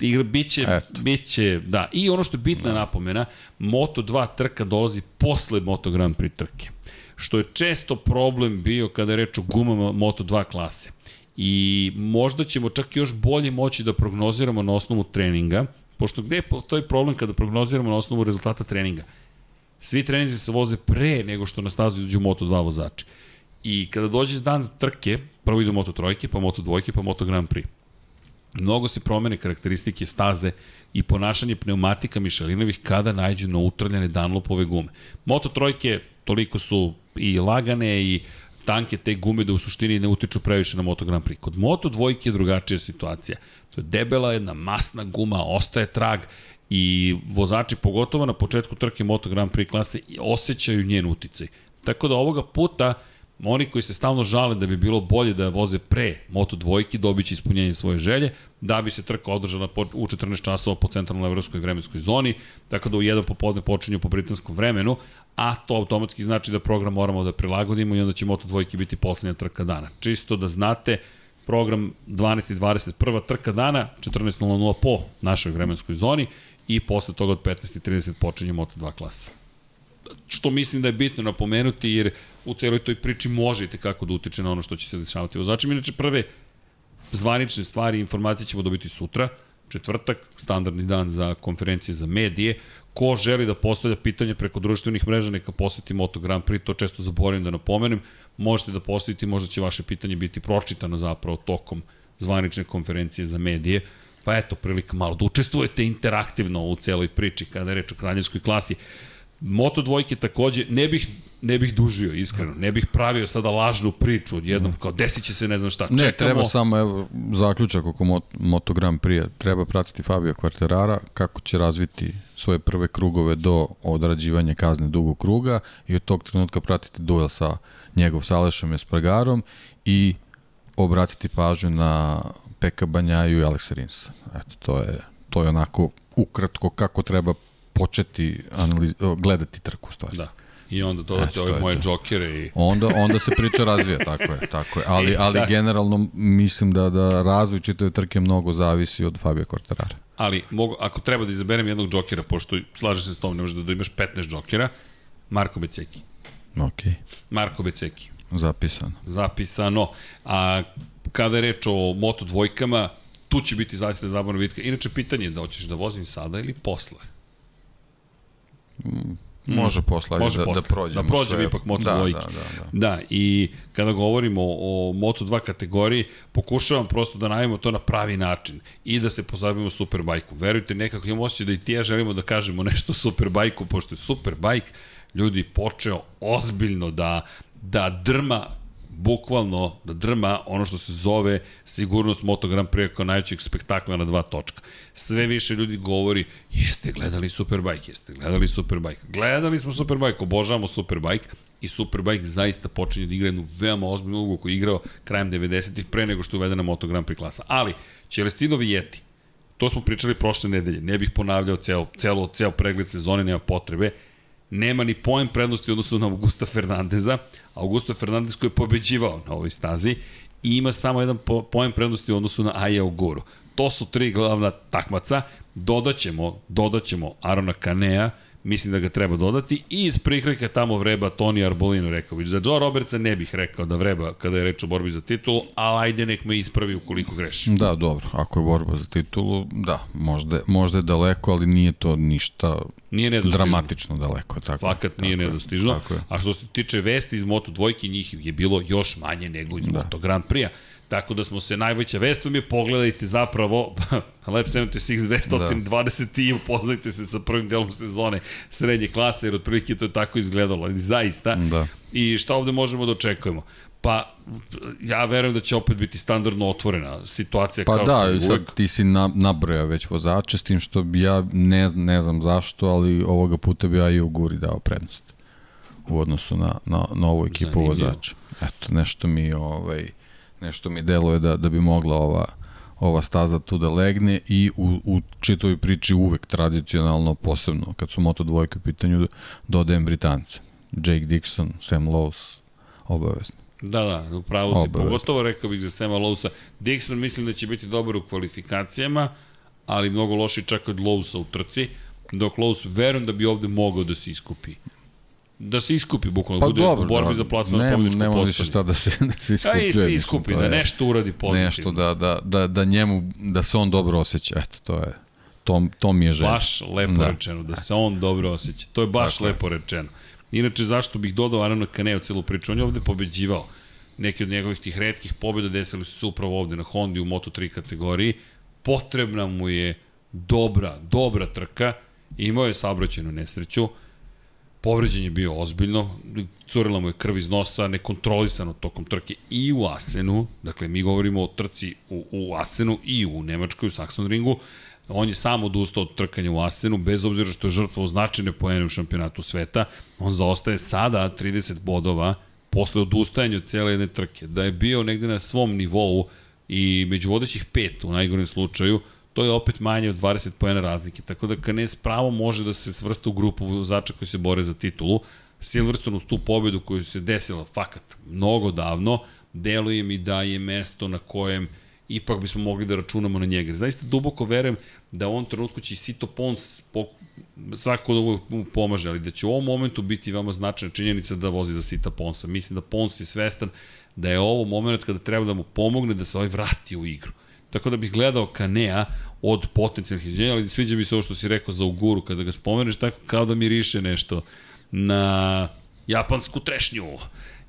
Igra, biće, Eto. biće, da. I ono što je bitna da. napomena, Moto2 trka dolazi posle Moto Grand Prix trke što je često problem bio kada je reč o gumama Moto2 klase. I možda ćemo čak još bolje moći da prognoziramo na osnovu treninga, pošto gde postoji problem kada prognoziramo na osnovu rezultata treninga? Svi treninzi se voze pre nego što na stazu iduđu Moto2 vozači. I kada dođe dan trke, prvo idu Moto trojke, pa Moto dvojke, pa Moto Grand Prix. Mnogo se promene karakteristike staze i ponašanje pneumatika Mišelinovih kada najđu na utrljene Dunlopove gume. Moto trojke toliko su i lagane i tanke te gume da u suštini ne utiču previše na Moto Grand Prix. Kod Moto dvojke je drugačija situacija. To je debela jedna masna guma, ostaje trag i vozači, pogotovo na početku trke Moto Grand Prix klase, osjećaju njen uticaj. Tako da ovoga puta oni koji se stalno žale da bi bilo bolje da voze pre Moto dvojki dobit će ispunjenje svoje želje, da bi se trka održala u 14 časova po centralnoj evropskoj vremenskoj zoni, tako da u jedan popodne počinju po britanskom vremenu, a to automatski znači da program moramo da prilagodimo i onda će Moto dvojki biti poslednja trka dana. Čisto da znate, program 12 i 21. trka dana, 14.00 po našoj vremenskoj zoni i posle toga od 15.30 počinje Moto2 klasa što mislim da je bitno napomenuti, jer u celoj toj priči može i tekako da utiče na ono što će se dešavati vozačima. Inače, prve zvanične stvari i informacije ćemo dobiti sutra, četvrtak, standardni dan za konferencije za medije. Ko želi da postavlja pitanje preko društvenih mreža, neka poseti Moto Grand Prix, to često zaboravim da napomenem. Možete da postavite, možda će vaše pitanje biti pročitano zapravo tokom zvanične konferencije za medije. Pa eto, prilika malo da učestvujete interaktivno u celoj priči kada je reč o kraljevskoj klasi. Moto dvojke takođe, ne bih ne bih dužio, iskreno. Ne bih pravio sada lažnu priču odjednom, kao desit će se ne znam šta. Ne, Čekamo... treba samo, evo, zaključak oko Mot Moto Grand Prix. Treba pratiti Fabio Quartarara, kako će razviti svoje prve krugove do odrađivanja kazne dugog kruga i od tog trenutka pratiti duel sa njegov Salešom Espargarom i obratiti pažnju na Peka Banjaju i Aleksa Rinsa. Eto, to je, to je onako ukratko kako treba početi analiz, gledati trku stvari. Da. I onda dodate ove moje džokere i... Onda, onda se priča razvija, tako je, tako je. Ali, e, ali da. generalno mislim da, da razvoj čitave trke mnogo zavisi od Fabio Quartarara. Ali mogu, ako treba da izaberem jednog džokera, pošto slažem se s tom, ne možeš da, da imaš 15 džokera, Marko Beceki. Ok. Marko Beceki. Zapisano. Zapisano. A kada je reč o moto dvojkama, tu će biti zaista zabavna bitka. Inače, pitanje je da hoćeš da vozim sada ili posle? Mm Može posle, Može da, da posle. da prođemo Da prođemo sve. ipak Moto da, dvojke. Da, da, da. da, i kada govorimo o Moto 2 kategoriji, pokušavam prosto da najemo to na pravi način i da se pozabavimo Superbajkom. Verujte, nekako imamo osjećaj da i ti ja želimo da kažemo nešto o Superbajku, pošto je Superbajk ljudi počeo ozbiljno da da drma bukvalno da drma ono što se zove sigurnost Moto Grand Prix kao najvećeg spektakla na dva točka. Sve više ljudi govori, jeste gledali Superbike, jeste gledali Superbike. Gledali smo Superbike, obožavamo Superbike i Superbike zaista počinje da igra jednu veoma ozbiljnu ulogu koju je igrao krajem 90-ih pre nego što je uvedena Moto Grand Prix klasa. Ali, Celestino Vijeti, to smo pričali prošle nedelje, ne bih ponavljao ceo, celo, ceo pregled sezone, nema potrebe, nema ni poen prednosti odnosu na Augusta Fernandeza. Augusto Fernandez koji je pobeđivao na ovoj stazi i ima samo jedan po, poen prednosti u odnosu na Aja Uguru. To su tri glavna takmaca. Dodaćemo, dodaćemo Arona Kanea, mislim da ga treba dodati i iz prikrika tamo vreba Toni Arbolino rekao bih. Za Joe Robertsa ne bih rekao da vreba kada je reč o borbi za titulu, ali ajde nek me ispravi ukoliko greši. Da, dobro, ako je borba za titulu, da, možda, možda je daleko, ali nije to ništa nije dramatično daleko. Tako, Fakat tako, nije nedostižno. Tako je. A što se tiče vesti iz Moto dvojke, njih je bilo još manje nego iz da. Moto Grand Prix-a. Tako da smo se najveća vest vam je pogledajte zapravo Lab 76 220 da. i upoznajte se sa prvim delom sezone srednje klase jer otprilike to je tako izgledalo. Ali zaista. Da. I šta ovde možemo da očekujemo? Pa, ja verujem da će opet biti standardno otvorena situacija pa kao da, što je uvek. sad ti si na, nabroja već vozače, s tim što bi ja ne, ne znam zašto, ali ovoga puta bi ja i Uguri dao prednost u odnosu na, na, na ovu ekipu Zanimljivo. vozača. Eto, nešto mi ovaj, nešto mi deluje da, da bi mogla ova, ova staza tu da legne i u, u čitovoj priči uvek tradicionalno, posebno kad su Moto dvojke u pitanju, dodajem Britance. Jake Dixon, Sam Lowe's, obavezno. Da, da, upravo si. Obavezno. Pogotovo rekao bih za Sema Lowesa. Dixon mislim da će biti dobar u kvalifikacijama, ali mnogo loši čak od Lowesa u trci, dok Lowe's verujem da bi ovde mogao da se iskupi da se iskupi bukvalno, pa bude dobro, u borbi da, za plasman ne, pobjedičku Nema više šta da se, da se iskupi. Aj, se iskupi, da nešto uradi pozitivno. Nešto da, da, da, da njemu, da se on dobro osjeća, eto, to je, to, to mi je želja. Baš lepo da. rečeno, da se on dobro osjeća. To je baš Tako lepo rečeno. Inače, zašto bih dodao Arana Kaneo celu priču? On je ovde pobeđivao. Neki od njegovih tih redkih pobjeda desili su se upravo ovde na Hondi u Moto3 kategoriji. Potrebna mu je dobra, dobra trka. Imao je saobraćenu nesreću Povređen je bio ozbiljno, curila mu je krv iz nosa, nekontrolisano tokom trke i u Asenu, dakle mi govorimo o trci u, u Asenu i u Nemačkoj, u Saxon ringu, on je sam odustao od trkanja u Asenu, bez obzira što je žrtvo značajne poene u šampionatu sveta, on zaostaje sada 30 bodova posle odustajanja od cijele jedne trke. Da je bio negde na svom nivou i među vodećih pet u najgorem slučaju, to je opet manje od 20 pojena razlike. Tako da Canes pravo može da se svrsta u grupu vozača koji se bore za titulu. Silverstone uz tu pobedu koju se desila fakat mnogo davno, deluje mi da je mesto na kojem ipak bismo mogli da računamo na njega. Zaista duboko verujem da u ovom trenutku će i Sito Pons svakako da mu pomaže, ali da će u ovom momentu biti veoma značajna činjenica da vozi za Sita Ponsa. Mislim da Pons je svestan da je ovo moment kada treba da mu pomogne da se ovaj vrati u igru. Tako da bih gledao Kanea od potencijalnih izjenja, ali sviđa mi se ovo što si rekao za Uguru, kada ga spomeneš, tako kao da miriše nešto na japansku trešnju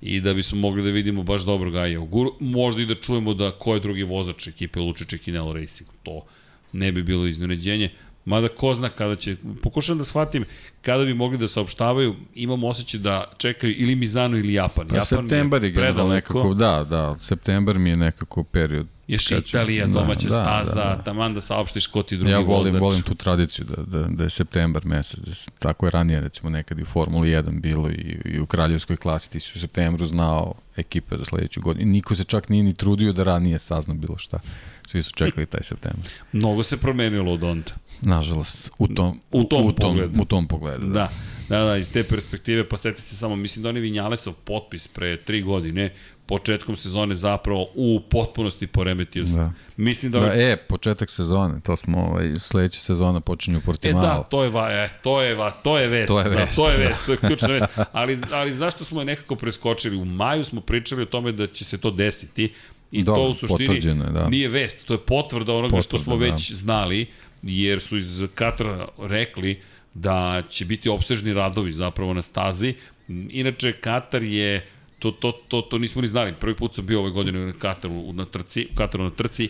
i da bismo mogli da vidimo baš dobro Gaja Uguru. Možda i da čujemo da ko je drugi vozač ekipe Lučiće Kinelo Racing. To ne bi bilo iznenađenje. Mada ko zna kada će, pokušam da shvatim kada bi mogli da saopštavaju, imamo osjećaj da čekaju ili Mizano ili Japan. Pa Japan septembar je, je nekako, da, da, septembar mi je nekako period Još Kad će- Italija, da, domaća da, staza, da, da. taman da saopštiš ko ti je drugi Ja volim, vozač. volim tu tradiciju da, da, da je septembar mesec. Da tako je ranije recimo nekad i u Formuli 1 bilo i, i u kraljevskoj klasi. Ti si u septembru znao ekipe za sledeću godinu. Niko se čak nije ni trudio da ranije sazna bilo šta. Svi su čekali taj septembar. Mnogo se promenilo od onda. Nažalost, u tom, U tom u tom, pogledu. u tom pogledu. Da. Da, da, da, iz te perspektive, pa seti se samo, mislim da on je Vinjalesov potpis pre tri godine, početkom sezone zapravo u potpunosti poremetio se. Da. Mislim da... Da, e, početak sezone, to smo, ovaj, sledeća sezona počinju u E Portimao. da, to je, va, e, to je, va, to je vest. To je za- vest, to je da. vest, to je ključna vest. Ali, ali zašto smo je nekako preskočili? U maju smo pričali o tome da će se to desiti i Dobro, to u suštini je, da. nije vest, to je potvrda onoga što Potvrda, smo da. već znali, jer su iz Katra rekli da će biti opsežni radovi zapravo na stazi. Inače, Katar je to, to, to, to nismo ni znali. Prvi put sam bio ove godine na Kataru na trci, u Kataru na trci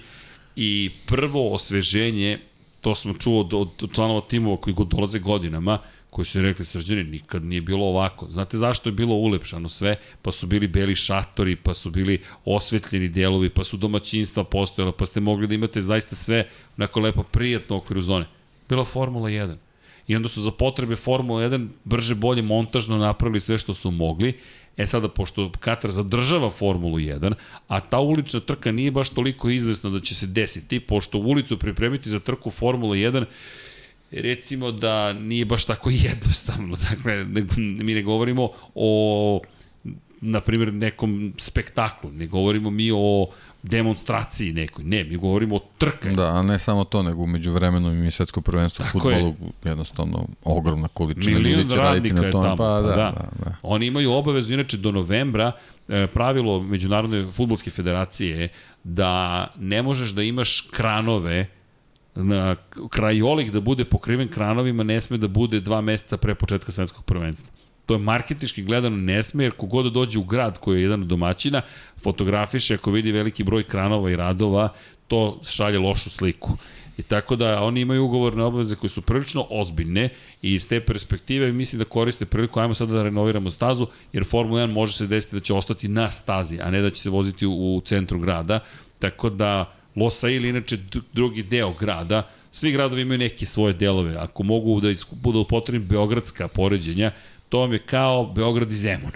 i prvo osveženje, to smo čuo od, od članova timova koji go dolaze godinama, koji su rekli, srđani, nikad nije bilo ovako. Znate zašto je bilo ulepšano sve? Pa su bili beli šatori, pa su bili osvetljeni delovi, pa su domaćinstva postojala, pa ste mogli da imate zaista sve onako lepo prijatno u okviru zone. Bila Formula 1. I onda su za potrebe Formula 1 brže bolje montažno napravili sve što su mogli. E sada, pošto Katar zadržava Formulu 1, a ta ulična trka nije baš toliko izvesna da će se desiti, pošto ulicu pripremiti za trku Formula 1 recimo da nije baš tako jednostavno. Dakle, ne, mi ne govorimo o na primjer nekom spektaklu, ne govorimo mi o demonstraciji nekoj, ne, mi govorimo o trkanju. Da, a ne samo to, nego umeđu vremenu im je svetsko prvenstvo u Tako je. futbolu jednostavno ogromna količina ljudi će raditi na je tome. tamo, Pa, da, pa da, da. da. Oni imaju obavezu, inače do novembra, e, pravilo Međunarodne futbolske federacije je da ne možeš da imaš kranove na krajolik da bude pokriven kranovima ne sme da bude dva meseca pre početka svetskog prvenstva. To je marketički gledano ne sme, jer kogod dođe u grad koji je jedan od domaćina, fotografiše, ako vidi veliki broj kranova i radova, to šalje lošu sliku. I tako da oni imaju ugovorne obaveze koje su prilično ozbiljne i iz te perspektive mislim da koriste priliku, ajmo sada da renoviramo stazu, jer Formula 1 može se desiti da će ostati na stazi, a ne da će se voziti u, centru grada. Tako da Losail, inače d- drugi deo grada, svi gradovi imaju neke svoje delove. Ako mogu da budu potrebni beogradska poređenja, to vam je kao Beograd i Zemun.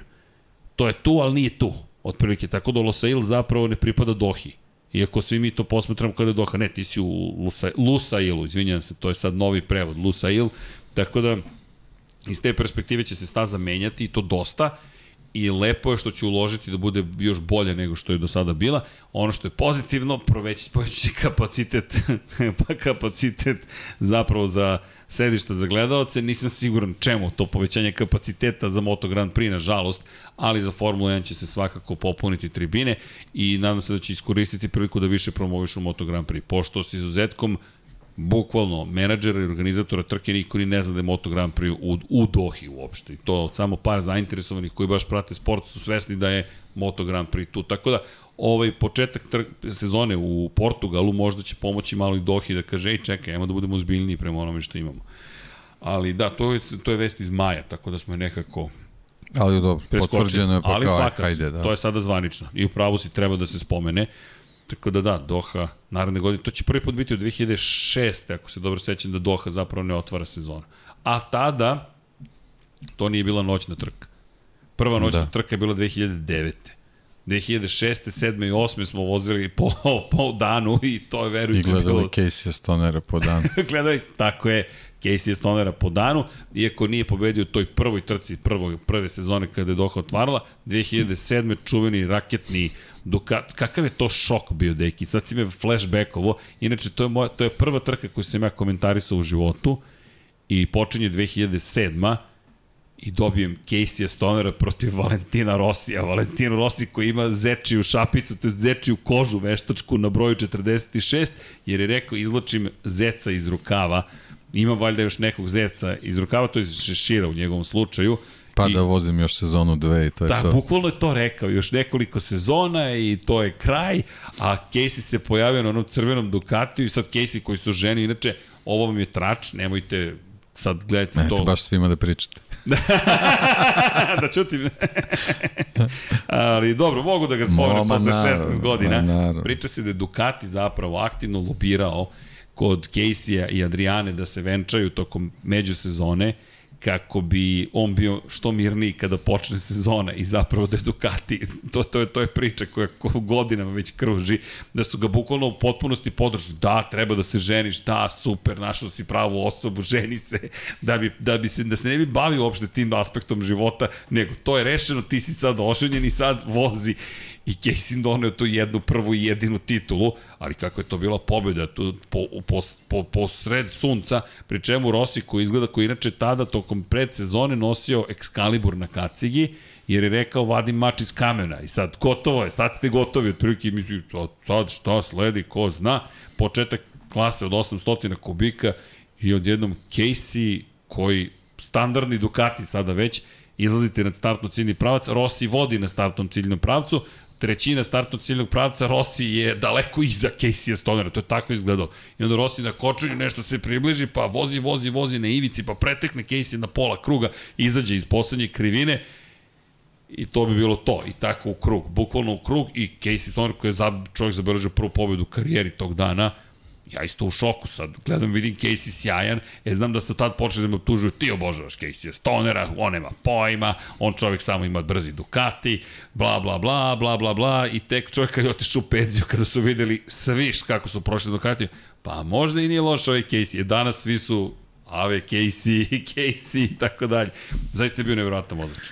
To je tu, ali nije tu. Otprilike, tako da Losail zapravo ne pripada Dohi. Iako svi mi to posmatramo kada je Doha. Ne, ti si u Lusa, Lusailu, izvinjam se, to je sad novi prevod, Lusail. Tako da, iz te perspektive će se staza menjati i to dosta i lepo je što će uložiti da bude još bolje nego što je do sada bila. Ono što je pozitivno, će kapacitet, pa kapacitet zapravo za sedišta za gledalce. Nisam siguran čemu to povećanje kapaciteta za Moto Grand Prix, nažalost, ali za Formula 1 će se svakako popuniti tribine i nadam se da će iskoristiti priliku da više promovišu Moto Grand Prix. Pošto s izuzetkom bukvalno menadžera i organizatora trke niko ni ne zna da je Moto Grand Prix u, u Dohi uopšte. I to samo par zainteresovanih koji baš prate sport su svesni da je Moto Grand Prix tu. Tako da ovaj početak sezone u Portugalu možda će pomoći malo i Dohi da kaže ej čekaj, ajmo da budemo ozbiljniji prema onome što imamo. Ali da, to je, to je vest iz maja, tako da smo je nekako Ali dobro, potvrđeno je pa Ali kao, fakat, hajde, da. to je sada zvanično. I u pravu si treba da se spomene. Tako da da, Doha naredne godine, to će prvi put biti u 2006. ako se dobro sećam da Doha zapravo ne otvara sezonu. A tada, to nije bila noćna trka. Prva noćna. Da. trka je bila 2009. 2006. 7. i 8. smo vozili po, po danu i to je I verujte gledali bilo Casey Stonera po danu. gledaj, tako je, Casey Stonera po danu, iako nije pobedio toj prvoj trci prvog, prve sezone kada je Doha otvarala, 2007. čuveni raketni Ducat, kakav je to šok bio, deki, sad si me flashbackovo, inače to je, moja, to je prva trka koju sam ja komentarisao u životu i počinje 2007 i dobijem Casey Stonera protiv Valentina Rosija. Valentino Rossi koji ima zečiju šapicu, to je zečiju kožu veštačku na broju 46, jer je rekao izločim zeca iz rukava. Ima valjda još nekog zeca iz rukava, to je šešira u njegovom slučaju. Pa I- da vozim još sezonu dve i to je Da, to. bukvalno je to rekao, još nekoliko sezona i to je kraj, a Casey se pojavio na onom crvenom Ducatiju i sad Casey koji su ženi, inače ovo vam je trač, nemojte sad gledajte Ne, to. to baš svima da pričate. da čutim. Ali dobro, mogu da ga spomenem posle naravno, 16 godina. naravno. Priča se da je Ducati zapravo aktivno lobirao kod Casey-a i Adriane da se venčaju tokom međusezone kako bi on bio što mirniji kada počne sezona i zapravo da je Ducati, to, to, je, to je priča koja ko godinama već kruži, da su ga bukvalno u potpunosti podržali. Da, treba da se ženiš, da, super, našao si pravu osobu, ženi se, da, bi, da, bi se, da se ne bi bavio uopšte tim aspektom života, nego to je rešeno, ti si sad oženjen i sad vozi i Casey doneo tu jednu prvu i jedinu titulu, ali kako je to bila pobjeda tu po, po, po, po sred sunca, pri čemu Rossi koji izgleda koji inače tada tokom predsezone nosio Excalibur na kacigi, jer je rekao vadim mač iz kamena. I sad gotovo je, sad ste gotovi, otprilike mislim, sad, šta sledi, ko zna, početak klase od 800 kubika i odjednom Casey koji standardni Ducati sada već, izlazite na startno ciljni pravac, Rossi vodi na startnom ciljnom pravcu, trećina startnog ciljnog pravca, Rossi je daleko iza Casey Stonera, to je tako izgledalo. I onda Rossi na kočenju nešto se približi, pa vozi, vozi, vozi na ivici, pa pretekne Casey na pola kruga, izađe iz poslednje krivine, i to bi bilo to. I tako u krug, bukvalno u krug i Casey Stoner koji je za, čovjek zabeležio prvu pobedu u karijeri tog dana, ja isto u šoku sad, gledam, vidim Casey sjajan, e znam da se tad počeli da me optužuju, ti obožavaš Casey Stonera, on nema pojma, on čovjek samo ima brzi Ducati, bla bla bla, bla bla bla, i tek čovjek kad je otišao u penziju, kada su videli sviš kako su prošli Ducati, pa možda i nije loš ovaj Casey, e, danas svi su Ave, Casey, Casey i tako dalje. Zaista je bio nevjerojatan vozač.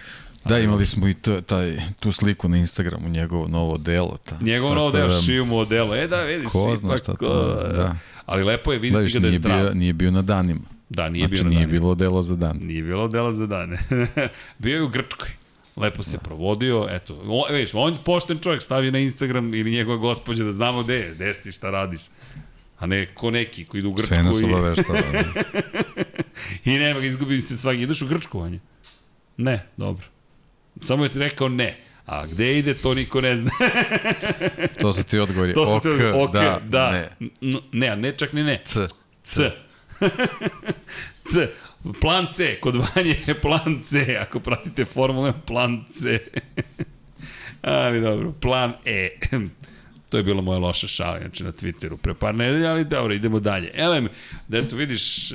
Da, imali smo i to, taj, tu sliku na Instagramu, njegovo novo delo. Ta, Njegovo novo delo, da, šiju mu odelo. E da, vidiš. Ko zna šta to, da. Ali lepo je vidjeti viš, ga da je zdrav. Bio, nije bio na danima. Da, nije znači, bio na nije danima. bilo delo za dan. Nije bilo dela za dane. bio je u Grčkoj. Lepo se da. provodio, eto, o, vidiš, on je pošten čovjek, stavi na Instagram ili njegova gospođa da znamo gde je, gde si, šta radiš. A ne ko neki koji idu u Grčku. Sve nas obaveštava. I nema izgubim se svaki. Ideš u Grčku, Vanja? Ne, dobro. Samo je ti rekao ne. A gde ide, to niko ne zna. to su ti odgovori. To su ti odgovori. Ok, da, da. Ne. ne, ne čak ni ne. C. C. C. Plan C. Kod Vanje je plan C. Ako pratite formule, plan C. Ali dobro, plan E. To je bila moja loša šala, znači na Twitteru pre par nedelja, ali dobro, idemo dalje. Elem, da eto vidiš,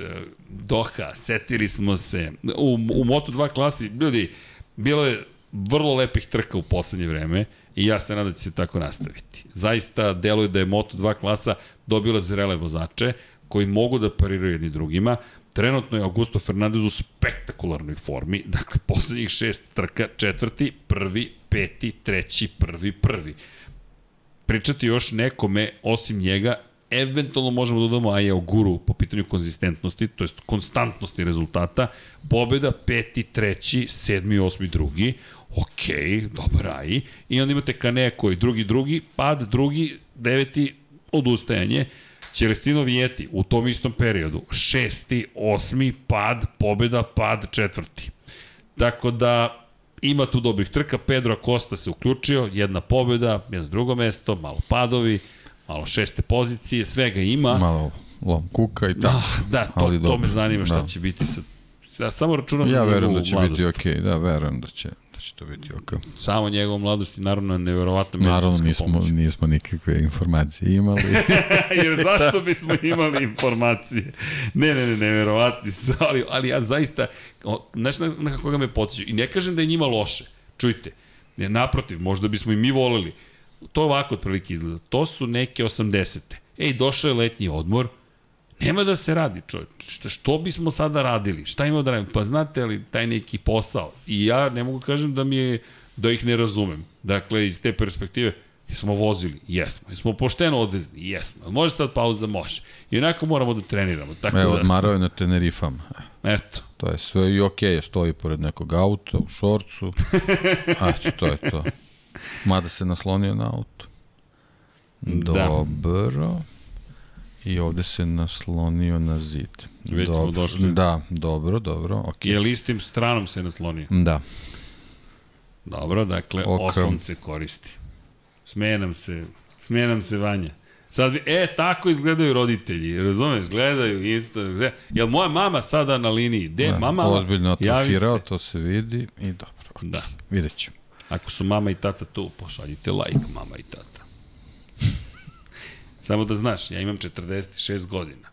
Doha, setili smo se, u, u Moto2 klasi, ljudi, bilo je vrlo lepih trka u poslednje vreme i ja se nadam da će se tako nastaviti. Zaista deluje da je Moto2 klasa dobila zrele vozače koji mogu da pariraju jedni drugima. Trenutno je Augusto Fernandez u spektakularnoj formi, dakle poslednjih šest trka, četvrti, prvi, peti, treći, prvi, prvi. Pričati još nekome osim njega eventualno možemo da dodamo Aja Guru po pitanju konzistentnosti, to jest konstantnosti rezultata. Pobjeda, peti, treći, sedmi, osmi, drugi. Ok, dobar Aji. I onda imate Kanea koji drugi, drugi, pad, drugi, deveti, odustajanje. Celestino Vijeti u tom istom periodu, šesti, osmi, pad, pobjeda, pad, četvrti. Tako da ima tu dobrih trka, Pedro Acosta se uključio, jedna pobjeda, jedno drugo mesto, malo padovi, malo šeste pozicije, svega ima. Malo lom kuka i tako. Da, da to, Ali to me zanima šta da. će biti sa... Ja samo računam ja verujem da će mladost. biti okej, okay. da, verujem da će, da će to biti okej. Okay. Samo njegovom mladosti, naravno, je neverovatna Naravno, nismo, pomoć. nismo nikakve informacije imali. Jer zašto bismo imali informacije? Ne, ne, ne, neverovatni su, ali, ali ja zaista, znaš na, na koga me podsjeću, i ne kažem da je njima loše, čujte, ne, naprotiv, možda bismo i mi voleli, to ovako otprilike izgleda. To su neke 80. Ej, došao je letnji odmor, nema da se radi, čovječ. Šta, što bismo sada radili? Šta imamo da radimo? Pa znate li taj neki posao? I ja ne mogu kažem da mi je, da ih ne razumem. Dakle, iz te perspektive, jesmo vozili? Jesmo. Jesmo pošteno odvezni? Jesmo. Može sad pauza? Može. I onako moramo da treniramo. Tako Evo, da... odmarao je na Tenerifama. Eto. To je sve i okej, okay, stoji pored nekog auta, u šorcu. Eto, to je to. Mada se naslonio na auto. Dobro. Da. I ovde se naslonio na zid. Već dobro. smo došli. Da, dobro, dobro. Okay. Je li istim stranom se naslonio? Da. Dobro, dakle, okay. oslon se koristi. Smeje nam se, smeje nam se Vanja. Sad, e, tako izgledaju roditelji, razumeš, gledaju isto. Gde, jel moja mama sada na liniji? Gde, Da, mama? Ozbiljno atrofirao, to se vidi i dobro. Okay. Da. Vidjet ćemo. Ako su mama i tata tu, pošaljite like, mama i tata. Samo da znaš, ja imam 46 godina.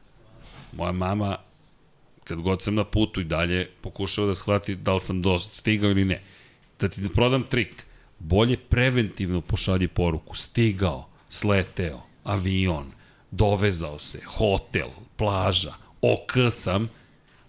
Moja mama, kad god sam na putu i dalje, pokušava da shvati da li sam dost stigao ili ne. Da ti prodam trik, bolje preventivno pošalji poruku. Stigao, sleteo, avion, dovezao se, hotel, plaža, ok sam,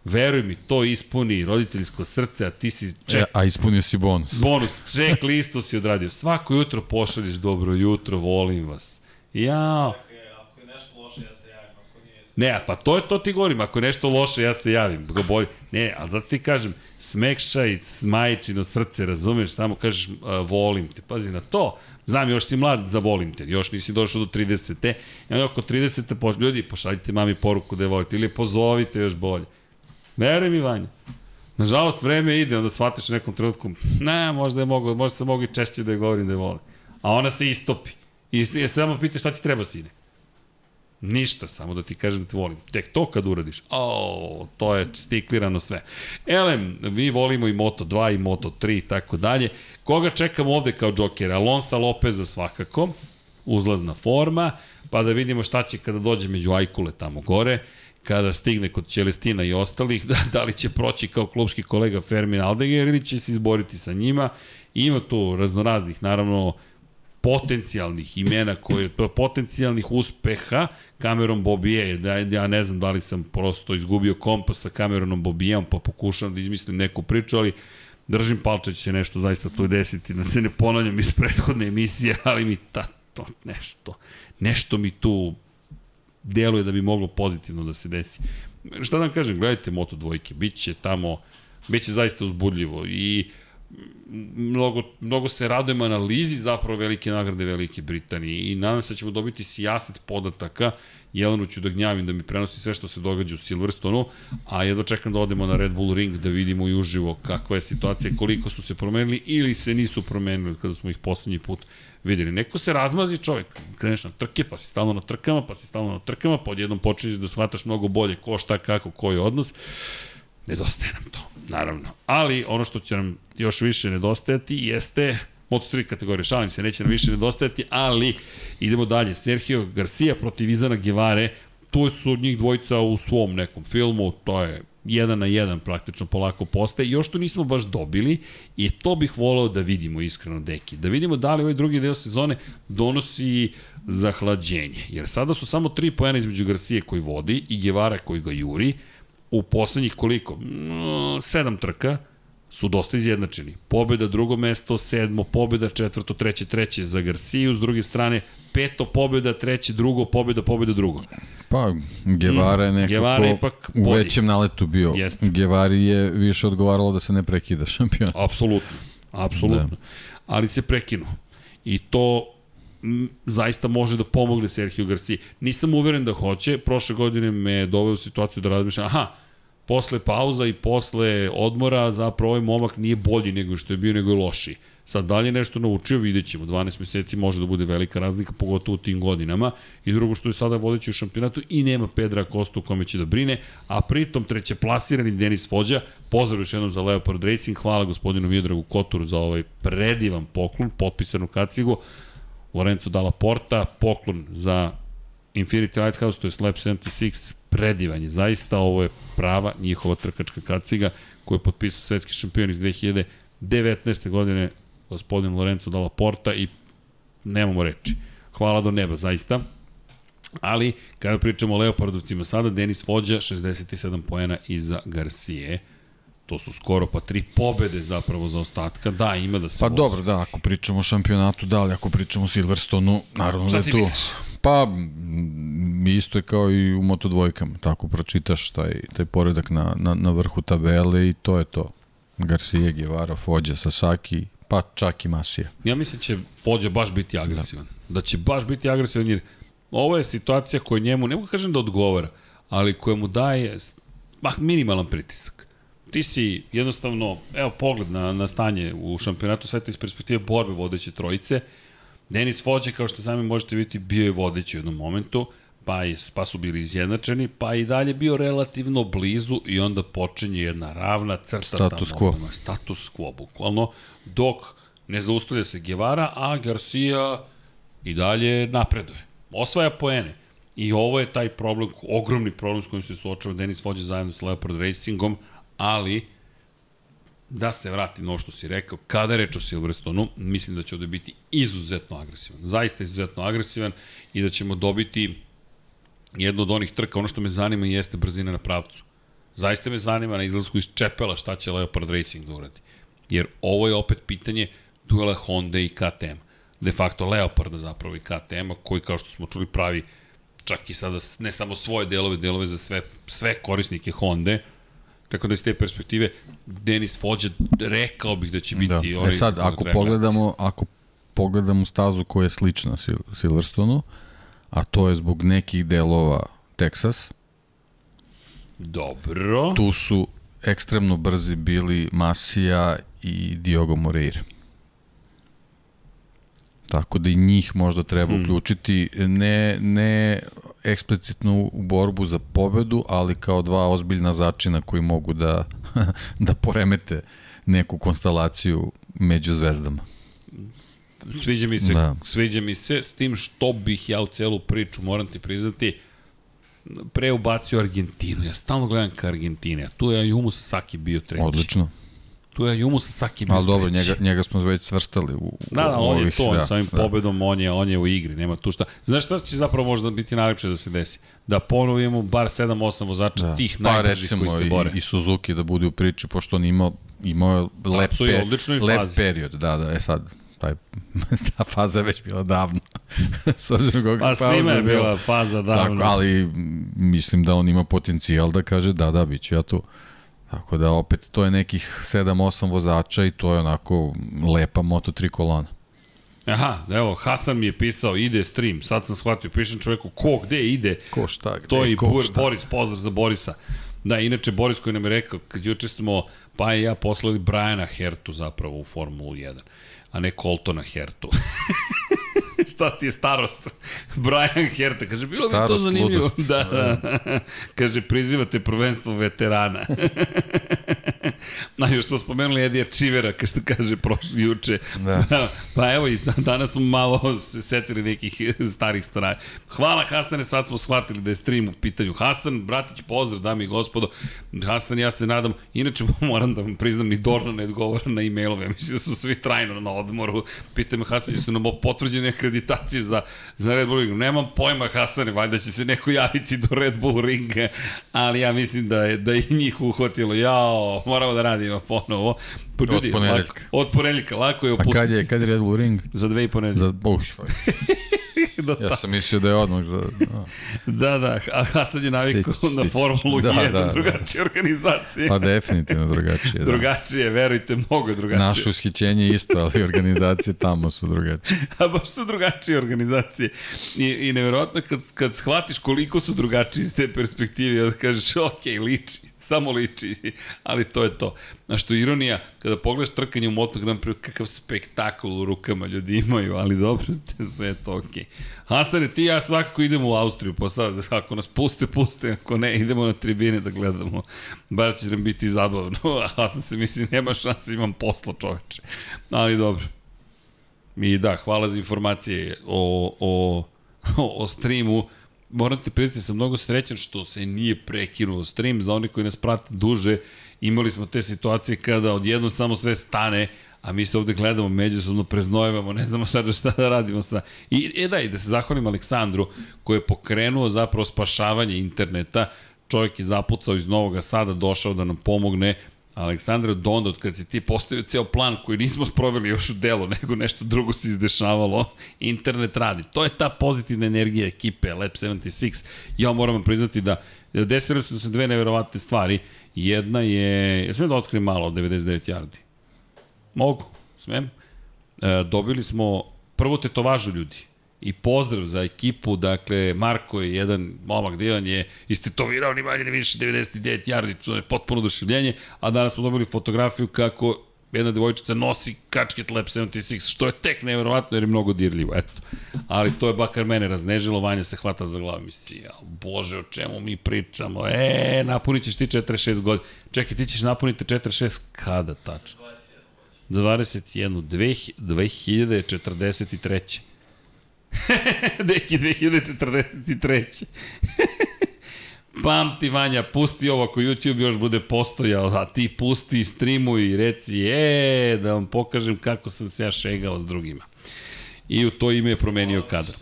veruj mi, to ispuni roditeljsko srce, a ti si ček, E, a ispunio si bonus. bonus, ček listu si odradio. Svako jutro pošalješ dobro jutro, volim vas. Ja, Ako je nešto loše, ja se javim, ako nije... ne, pa to je to ti govorim, ako je nešto loše, ja se javim, bolje. Ne, ali zato ti kažem, smekšaj, smajčino srce, razumeš, samo kažeš uh, volim te, pazi na to. Znam, još si mlad za volim te, još nisi došao do 30. te I onda oko 30. Poš, ljudi, pošaljite mami poruku da je volite, ili pozovite još bolje. Veruj mi, Vanja. Nažalost, vreme ide, onda shvatiš u nekom trenutku, ne, možda je mogo, možda sam mogu i češće da je govorim da je volim. A ona se istopi. I se samo pita šta ti treba, sine. Ništa, samo da ti kažem da te volim. Tek to kad uradiš, o, to je stiklirano sve. Elem, mi volimo i Moto2 i Moto3 i tako dalje. Koga čekamo ovde kao džoker? Alonso Lopeza svakako, uzlazna forma, pa da vidimo šta će kada dođe među Ajkule tamo gore, kada stigne kod Čelestina i ostalih, da, da li će proći kao klubski kolega Fermin Aldeger ili će se izboriti sa njima. Ima tu raznoraznih, naravno, potencijalnih imena koje potencijalnih uspeha Cameron Bobije da ja ne znam da li sam prosto izgubio kompas sa Cameronom Bobijeom pa pokušavam da izmislim neku priču ali držim palče će se nešto zaista tu desiti da se ne ponavljam iz prethodne emisije ali mi ta, to nešto nešto mi tu deluje da bi moglo pozitivno da se desi. Šta da vam kažem gledajte Moto dvojke biće tamo biće zaista uzbudljivo i mnogo, mnogo se radujem analizi zapravo velike nagrade Velike Britanije i nadam se da ćemo dobiti sijaset podataka. Jelenu ću da gnjavim da mi prenosi sve što se događa u Silverstonu, a jedva čekam da odemo na Red Bull Ring da vidimo i uživo kakva je situacija, koliko su se promenili ili se nisu promenili kada smo ih poslednji put videli. Neko se razmazi čovjek, kreneš na trke, pa si stalno na trkama, pa si stalno na trkama, pa odjednom počinješ da shvataš mnogo bolje ko, šta, kako, koji odnos. Nedostaje nam to, naravno. Ali ono što će nam još više nedostajati jeste Moto3 kategorije, šalim se, neće nam više nedostajati, ali idemo dalje. Sergio Garcia protiv Izana Gevare, tu su njih dvojica u svom nekom filmu, to je jedan na jedan praktično polako postaje. Još to nismo baš dobili i to bih voleo da vidimo iskreno, deki. Da vidimo da li ovaj drugi deo sezone donosi zahlađenje. Jer sada su samo tri poena između Garcije koji vodi i Gevara koji ga juri. U poslednjih koliko? Mm, sedam trka su dosta izjednačeni. Pobjeda drugo mesto, sedmo pobjeda, četvrto, treće, treće za Garciju, s druge strane peto pobjeda, treće, drugo, pobjeda, pobjeda, drugo. Pa, Gevara je nekako Guevara ipak u većem naletu bio. Jeste. Gevari je više odgovaralo da se ne prekida šampion. Apsolutno, apsolutno. Da. Ali se prekinu. I to m, zaista može da pomogne Sergio Garcia. Nisam uveren da hoće, prošle godine me doveo u situaciju da razmišljam, aha, posle pauza i posle odmora zapravo ovaj momak nije bolji nego što je bio, nego je lošiji. Sad dalje nešto naučio, vidjet ćemo. 12 meseci može da bude velika razlika, pogotovo u tim godinama. I drugo što je sada vodeći u šampionatu i nema Pedra Kostu kome će da brine, a pritom treće plasirani Denis Vođa, pozdrav još jednom za Leopard Racing, hvala gospodinu Miodragu Kotoru za ovaj predivan poklon, potpisanu kacigu, Lorenzo Dalla Porta, poklon za Infinity Lighthouse, to je Lab 76, predivan je. Zaista ovo je prava njihova trkačka kaciga koju je potpisao svetski šampion iz 2019. godine gospodin Lorenzo Dalla Porta i nemamo reči. Hvala do neba, zaista. Ali, kada pričamo o Leopardovcima sada, Denis Vođa, 67 poena iza Garcije. To su skoro pa tri pobede zapravo za ostatka. Da, ima da se Pa vozi. dobro, da, ako pričamo o šampionatu, da, ali ako pričamo o Silverstonu, naravno Šta da je tu... misliš? Pa, isto je kao i u Moto dvojkama, tako pročitaš taj, taj poredak na, na, na vrhu tabele i to je to. Garcia, Guevara, Fođa, Sasaki, pa čak i Masija. Ja mislim da će Vođa baš biti agresivan. Da. da će baš biti agresivan jer ovo je situacija koja njemu, ne mogu kažem da odgovara, ali koja mu daje bah, minimalan pritisak. Ti si jednostavno, evo pogled na, na stanje u šampionatu sveta iz perspektive borbe vodeće trojice, Denis Fođe, kao što sami možete vidjeti, bio je vodeći u jednom momentu, pa, je, pa su bili izjednačeni, pa i dalje bio relativno blizu i onda počinje jedna ravna crta. Status tamo, quo. tamo, Status quo, bukvalno, dok ne zaustavlja se Guevara, a Garcia i dalje napreduje. Osvaja poene. I ovo je taj problem, ogromni problem s kojim se suočava Denis Fođe zajedno s Leopard Racingom, ali da se vratim na ovo što si rekao, kada je reč o Silverstonu, mislim da će ovde biti izuzetno agresivan. Zaista izuzetno agresivan i da ćemo dobiti jedno od onih trka. Ono što me zanima jeste brzina na pravcu. Zaista me zanima na izlasku iz Čepela šta će Leopard Racing da uradi. Jer ovo je opet pitanje duela Honda i KTM. De facto Leoparda zapravo i KTM-a koji kao što smo čuli pravi čak i sada ne samo svoje delove, delove za sve, sve korisnike Honda. Tako da iz te perspektive Denis Fođa rekao bih da će biti Da. ovaj E sad, ako pogledamo, ako pogledamo stazu koja je slična Sil Silverstonu, a to je zbog nekih delova Texas, Dobro. tu su ekstremno brzi bili Masija i Diogo Moreira. Tako da i njih možda treba hmm. uključiti, ne, ne eksplicitno u borbu za pobedu, ali kao dva ozbiljna začina koji mogu da, da poremete neku konstelaciju među zvezdama. Sviđa mi se, da. Sviđa mi se, s tim što bih ja u celu priču, moram ti priznati, pre ubacio Argentinu. Ja stalno gledam ka Argentine, a tu je Ayumu Sasaki bio treći. Odlično. Tu je Ayumu Sasaki bio Ali dobro, treći. njega, njega smo već svrstali u, Da, da, u on je ovih, to, on da, samim da. pobedom, on je, on je u igri, nema tu šta. Znaš šta će zapravo možda biti najlepše da se desi? Da ponovo imamo bar 7-8 vozača da. tih Pa najbržih koji se bore. i, i Suzuki da bude u priči, pošto on imao, imao je lep, je pe, lep fazi. period. Da, da, e sad, taj, ta faza je već bila davno. S obzirom koliko Pa svima je bila. bila faza davno. Tako, ali mislim da on ima potencijal da kaže da, da, bit ću ja tu. Tako da opet to je nekih 7-8 vozača i to je onako lepa Moto3 kolona. Aha, evo, Hasan mi je pisao, ide stream, sad sam shvatio, pišem čoveku, ko, gde ide? Ko šta, gde, To je ko Bor, šta. Boris, pozdrav za Borisa. Da, inače Boris koji nam je rekao, kad juče smo, pa i ja poslali Briana Hertu zapravo u Formulu 1, a ne Coltona Hertu. Šta ti je starost? Brian Herta, kaže, bilo bi to Starost, zanimljivo. ludost. Da, da. kaže, prizivate prvenstvo veterana. Na, još smo spomenuli Edija Čivera, kao što kaže prošli juče. Da. pa evo i danas smo malo se setili nekih starih stvari. Hvala Hasane, sad smo shvatili da je stream u pitanju. Hasan, bratić, pozdrav, dami i gospodo. Hasan, ja se nadam, inače moram da vam priznam, ni Dorna ne odgovara na e-mailove. Mislim da su svi trajno na odmoru. Pitaj me, Hasan, su nam potvrđene akreditacije za, za Red Bull Ring. Nemam pojma, Hasane, valjda će se neko javiti do Red Bull Ringa, ali ja mislim da je, da je i njih uhvatilo. Jao, moramo da radimo ponovo. Pa, ljudi, Od ponedeljka. Lako, od ponedeljka, lako je A opustiti. kad je, kad je Red Bull Ring? Za dve i po nedelje. Za, uh, do ja sam mislio da je odmah za... a. Da, da, a Hasan je navikao Stić, na. Formulu Da, 1, da, da. drugačije organizacije. Pa definitivno drugačije. Da. Drugačije, verujte, mnogo drugačije. Naše ushićenje je isto, ali organizacije tamo su drugačije. A baš su drugačije organizacije. I, i nevjerojatno kad, kad shvatiš koliko su drugačiji iz te perspektive, onda kažeš, ok, liči, samo liči, ali to je to. Znaš što ironija, kada pogledaš trkanje u Moto Grand Prix, kakav spektakl u rukama ljudi imaju, ali dobro, sve je to ok. Hasane, ti ja svakako idemo u Austriju, pa sad, ako nas puste, puste, ako ne, idemo na tribine da gledamo. Bar će nam biti zabavno, a Hasan se misli, nema šanse, imam posla čoveče. Ali dobro. I da, hvala za informacije o, o, o streamu. Moram ti priznati, sam mnogo srećan što se nije prekinuo stream. Za one koji nas prate duže, imali smo te situacije kada odjednom samo sve stane, a mi se ovde gledamo, međusobno preznojevamo, ne znamo šta da, šta da radimo sa... I, e da, i da se zahvalim Aleksandru, koji je pokrenuo zapravo spašavanje interneta. Čovjek je zapucao iz Novog Sada, došao da nam pomogne, Aleksandar Donda, od kad si ti postavio ceo plan koji nismo sproveli još u delo, nego nešto drugo se izdešavalo, internet radi. To je ta pozitivna energija ekipe Lab 76. Ja moram priznati da desile su se dve neverovatne stvari. Jedna je, ja smijem da otkrijem malo od 99 yardi? Mogu, smem. E, dobili smo prvo tetovažu ljudi i pozdrav za ekipu, dakle, Marko je jedan momak divan je istetovirao ni manje ni više 99 yardi, to je potpuno oduševljenje, a danas smo dobili fotografiju kako jedna devojčica nosi kačket Lab 76, što je tek neverovatno jer je mnogo dirljivo, eto. Ali to je bakar mene raznežilo, Vanja se hvata za glavu, misli, ja, bože, o čemu mi pričamo, e, napunit ćeš ti 46 godina. Čekaj, ti ćeš napuniti 46 kada tačno? Za 21, 2043. Deki 2043. Pamti Vanja, pusti ovo ako YouTube još bude postojao, a ti pusti, streamuj i reci, e, da vam pokažem kako sam se ja šegao s drugima. I u to ime je promenio kadar.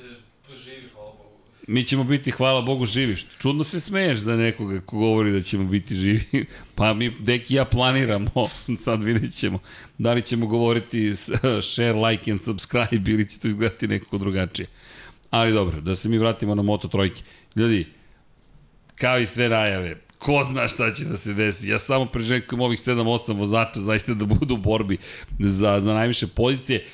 Mi ćemo biti, hvala Bogu, živi. Čudno se smeješ za nekoga ko govori da ćemo biti živi. Pa mi, deki ja planiramo, sad vidjet ćemo. Da li ćemo govoriti share, like and subscribe ili će to izgledati nekako drugačije. Ali dobro, da se mi vratimo na Moto trojke. Ljudi, kao i sve najave, ko zna šta će da se desi. Ja samo prežekujem ovih 7-8 vozača zaista da budu u borbi za, za najviše pozicije.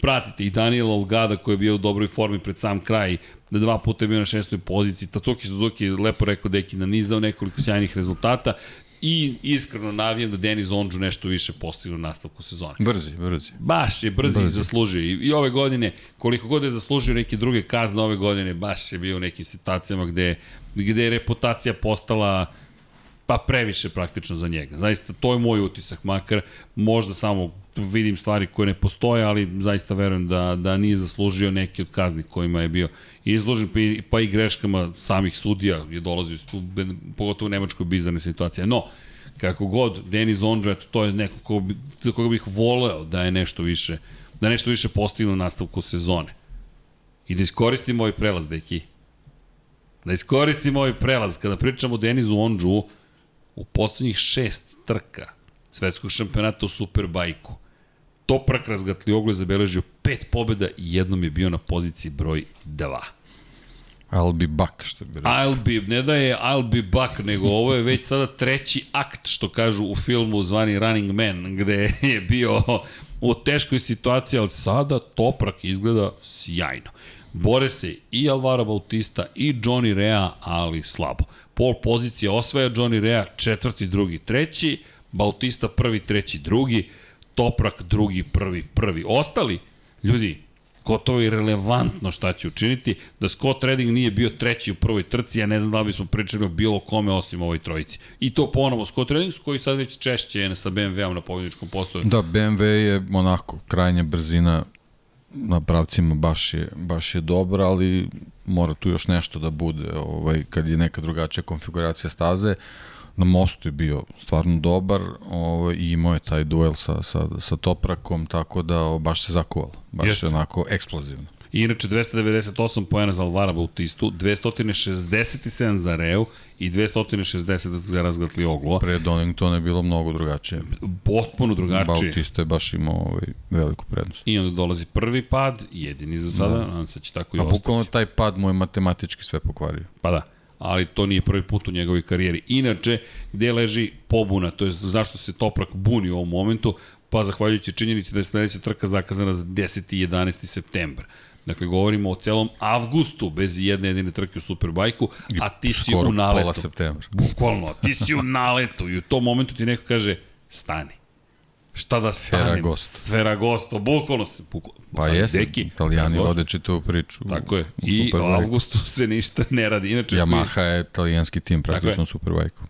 Pratite i Daniela Olgada koji je bio u dobroj formi pred sam kraj, da dva puta je bio na šestoj poziciji. Tatsuki Suzuki je lepo rekao deki nanizao nekoliko sjajnih rezultata i iskreno navijam da Denis Ondžu nešto više postigne u nastavku sezone. Brzi, brzi. Baš je brzi, brzi. i zaslužio. I, I ove godine, koliko god je zaslužio neke druge kazne ove godine, baš je bio u nekim situacijama gde, gde je reputacija postala pa previše praktično za njega. Zaista, to je moj utisak, makar možda samo vidim stvari koje ne postoje, ali zaista verujem da, da nije zaslužio neki od kazni kojima je bio izložen, pa i, pa i greškama samih sudija je dolazio, tu, pogotovo u Nemačkoj bizarne situacije. No, kako god, Denis eto, to je neko ko, za koga bih voleo da je nešto više, da nešto više postigne u nastavku sezone. I da iskoristimo ovaj prelaz, deki. Da iskoristimo ovaj prelaz. Kada pričamo o Denizu Ondžu, u poslednjih šest trka svetskog šampionata u Superbajku, Toprak Razgatlioglu je zabeležio pet pobjeda i jednom je bio na poziciji broj 2. I'll be back, što bi rekao. I'll be, ne da je I'll be back, nego ovo je već sada treći akt, što kažu u filmu zvani Running Man, gde je bio u teškoj situaciji, ali sada Toprak izgleda sjajno. Bore se i Alvaro Bautista i Johnny Rea, ali slabo. Pol pozicije osvaja Johnny Rea, četvrti, drugi, treći, Bautista prvi, treći, drugi, Toprak drugi, prvi, prvi. Ostali, ljudi, gotovo je relevantno šta će učiniti. Da Scott Redding nije bio treći u prvoj trci, ja ne znam da li bismo pričali o bilo kome osim ovoj trojici. I to ponovo Scott Redding koji sad već češće je sa BMW-om na pobjedičkom postoju. Da, BMW je onako krajnja brzina na pravcima baš je, baš je dobra, ali mora tu još nešto da bude ovaj, kad je neka drugačija konfiguracija staze. Na mostu je bio stvarno dobar ovaj, i imao je taj duel sa, sa, sa Toprakom, tako da baš se zakuvalo. Baš Jeste. je onako eksplozivno. I inače 298 poena za Alvara Bautistu, 267 za Reu i 260 za Razgatli Oglo. Pre Doningtona je bilo mnogo drugačije. Potpuno drugačije. Bautista je baš imao ovaj, veliku prednost. I onda dolazi prvi pad, jedini za sada, da. nadam se će tako i A ostati. A bukvalno taj pad mu je matematički sve pokvario. Pa da ali to nije prvi put u njegovoj karijeri. Inače, gde leži pobuna, to je zašto se Toprak buni u ovom momentu, pa zahvaljujući činjenici da je sledeća trka zakazana za 10. i 11. septembar. Dakle, govorimo o celom avgustu bez jedne jedine trke u Superbajku, a ti si u naletu. Skoro pola septembra. Bukvalno, a ti si u naletu i u tom momentu ti neko kaže, stani. Šta da stanem? Sferagosto. Sferagosto, bukvalno se... Bukvalno, pa jesi, deki, italijani vode čitavu priču. Tako je. I u avgustu se ništa ne radi. Inače, Yamaha je italijanski tim praktično u Superbajku.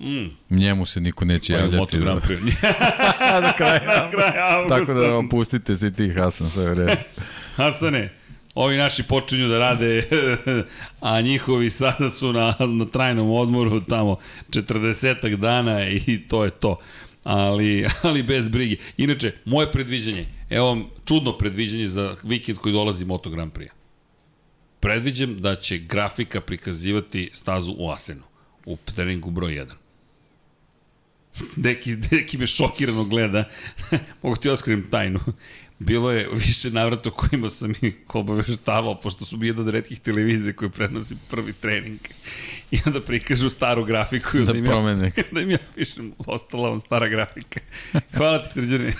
Mm. Njemu se niko neće pa javljati. Da... na kraju, na kraju avgusta. Tako da opustite se ti, Hasan, sve vreme. Hasane, ovi naši počinju da rade, a njihovi sada su na, na trajnom odmoru tamo 40 dana i to je to. Ali, ali bez brige. Inače, moje predviđanje, evo vam čudno predviđanje za vikend koji dolazi Moto Grand Prix. Predviđam da će grafika prikazivati stazu u Asenu, u treningu broj 1. Deki, deki me šokirano gleda. Mogu ti otkrijem tajnu. Bilo je više navrata kojima sam ih obaveštavao, pošto su mi jedna od redkih televizija koji prenosi prvi trening. I onda prikažu staru grafiku. Da, da promene. Ja, da im ja pišem, ostala vam stara grafika. Hvala ti, srđane.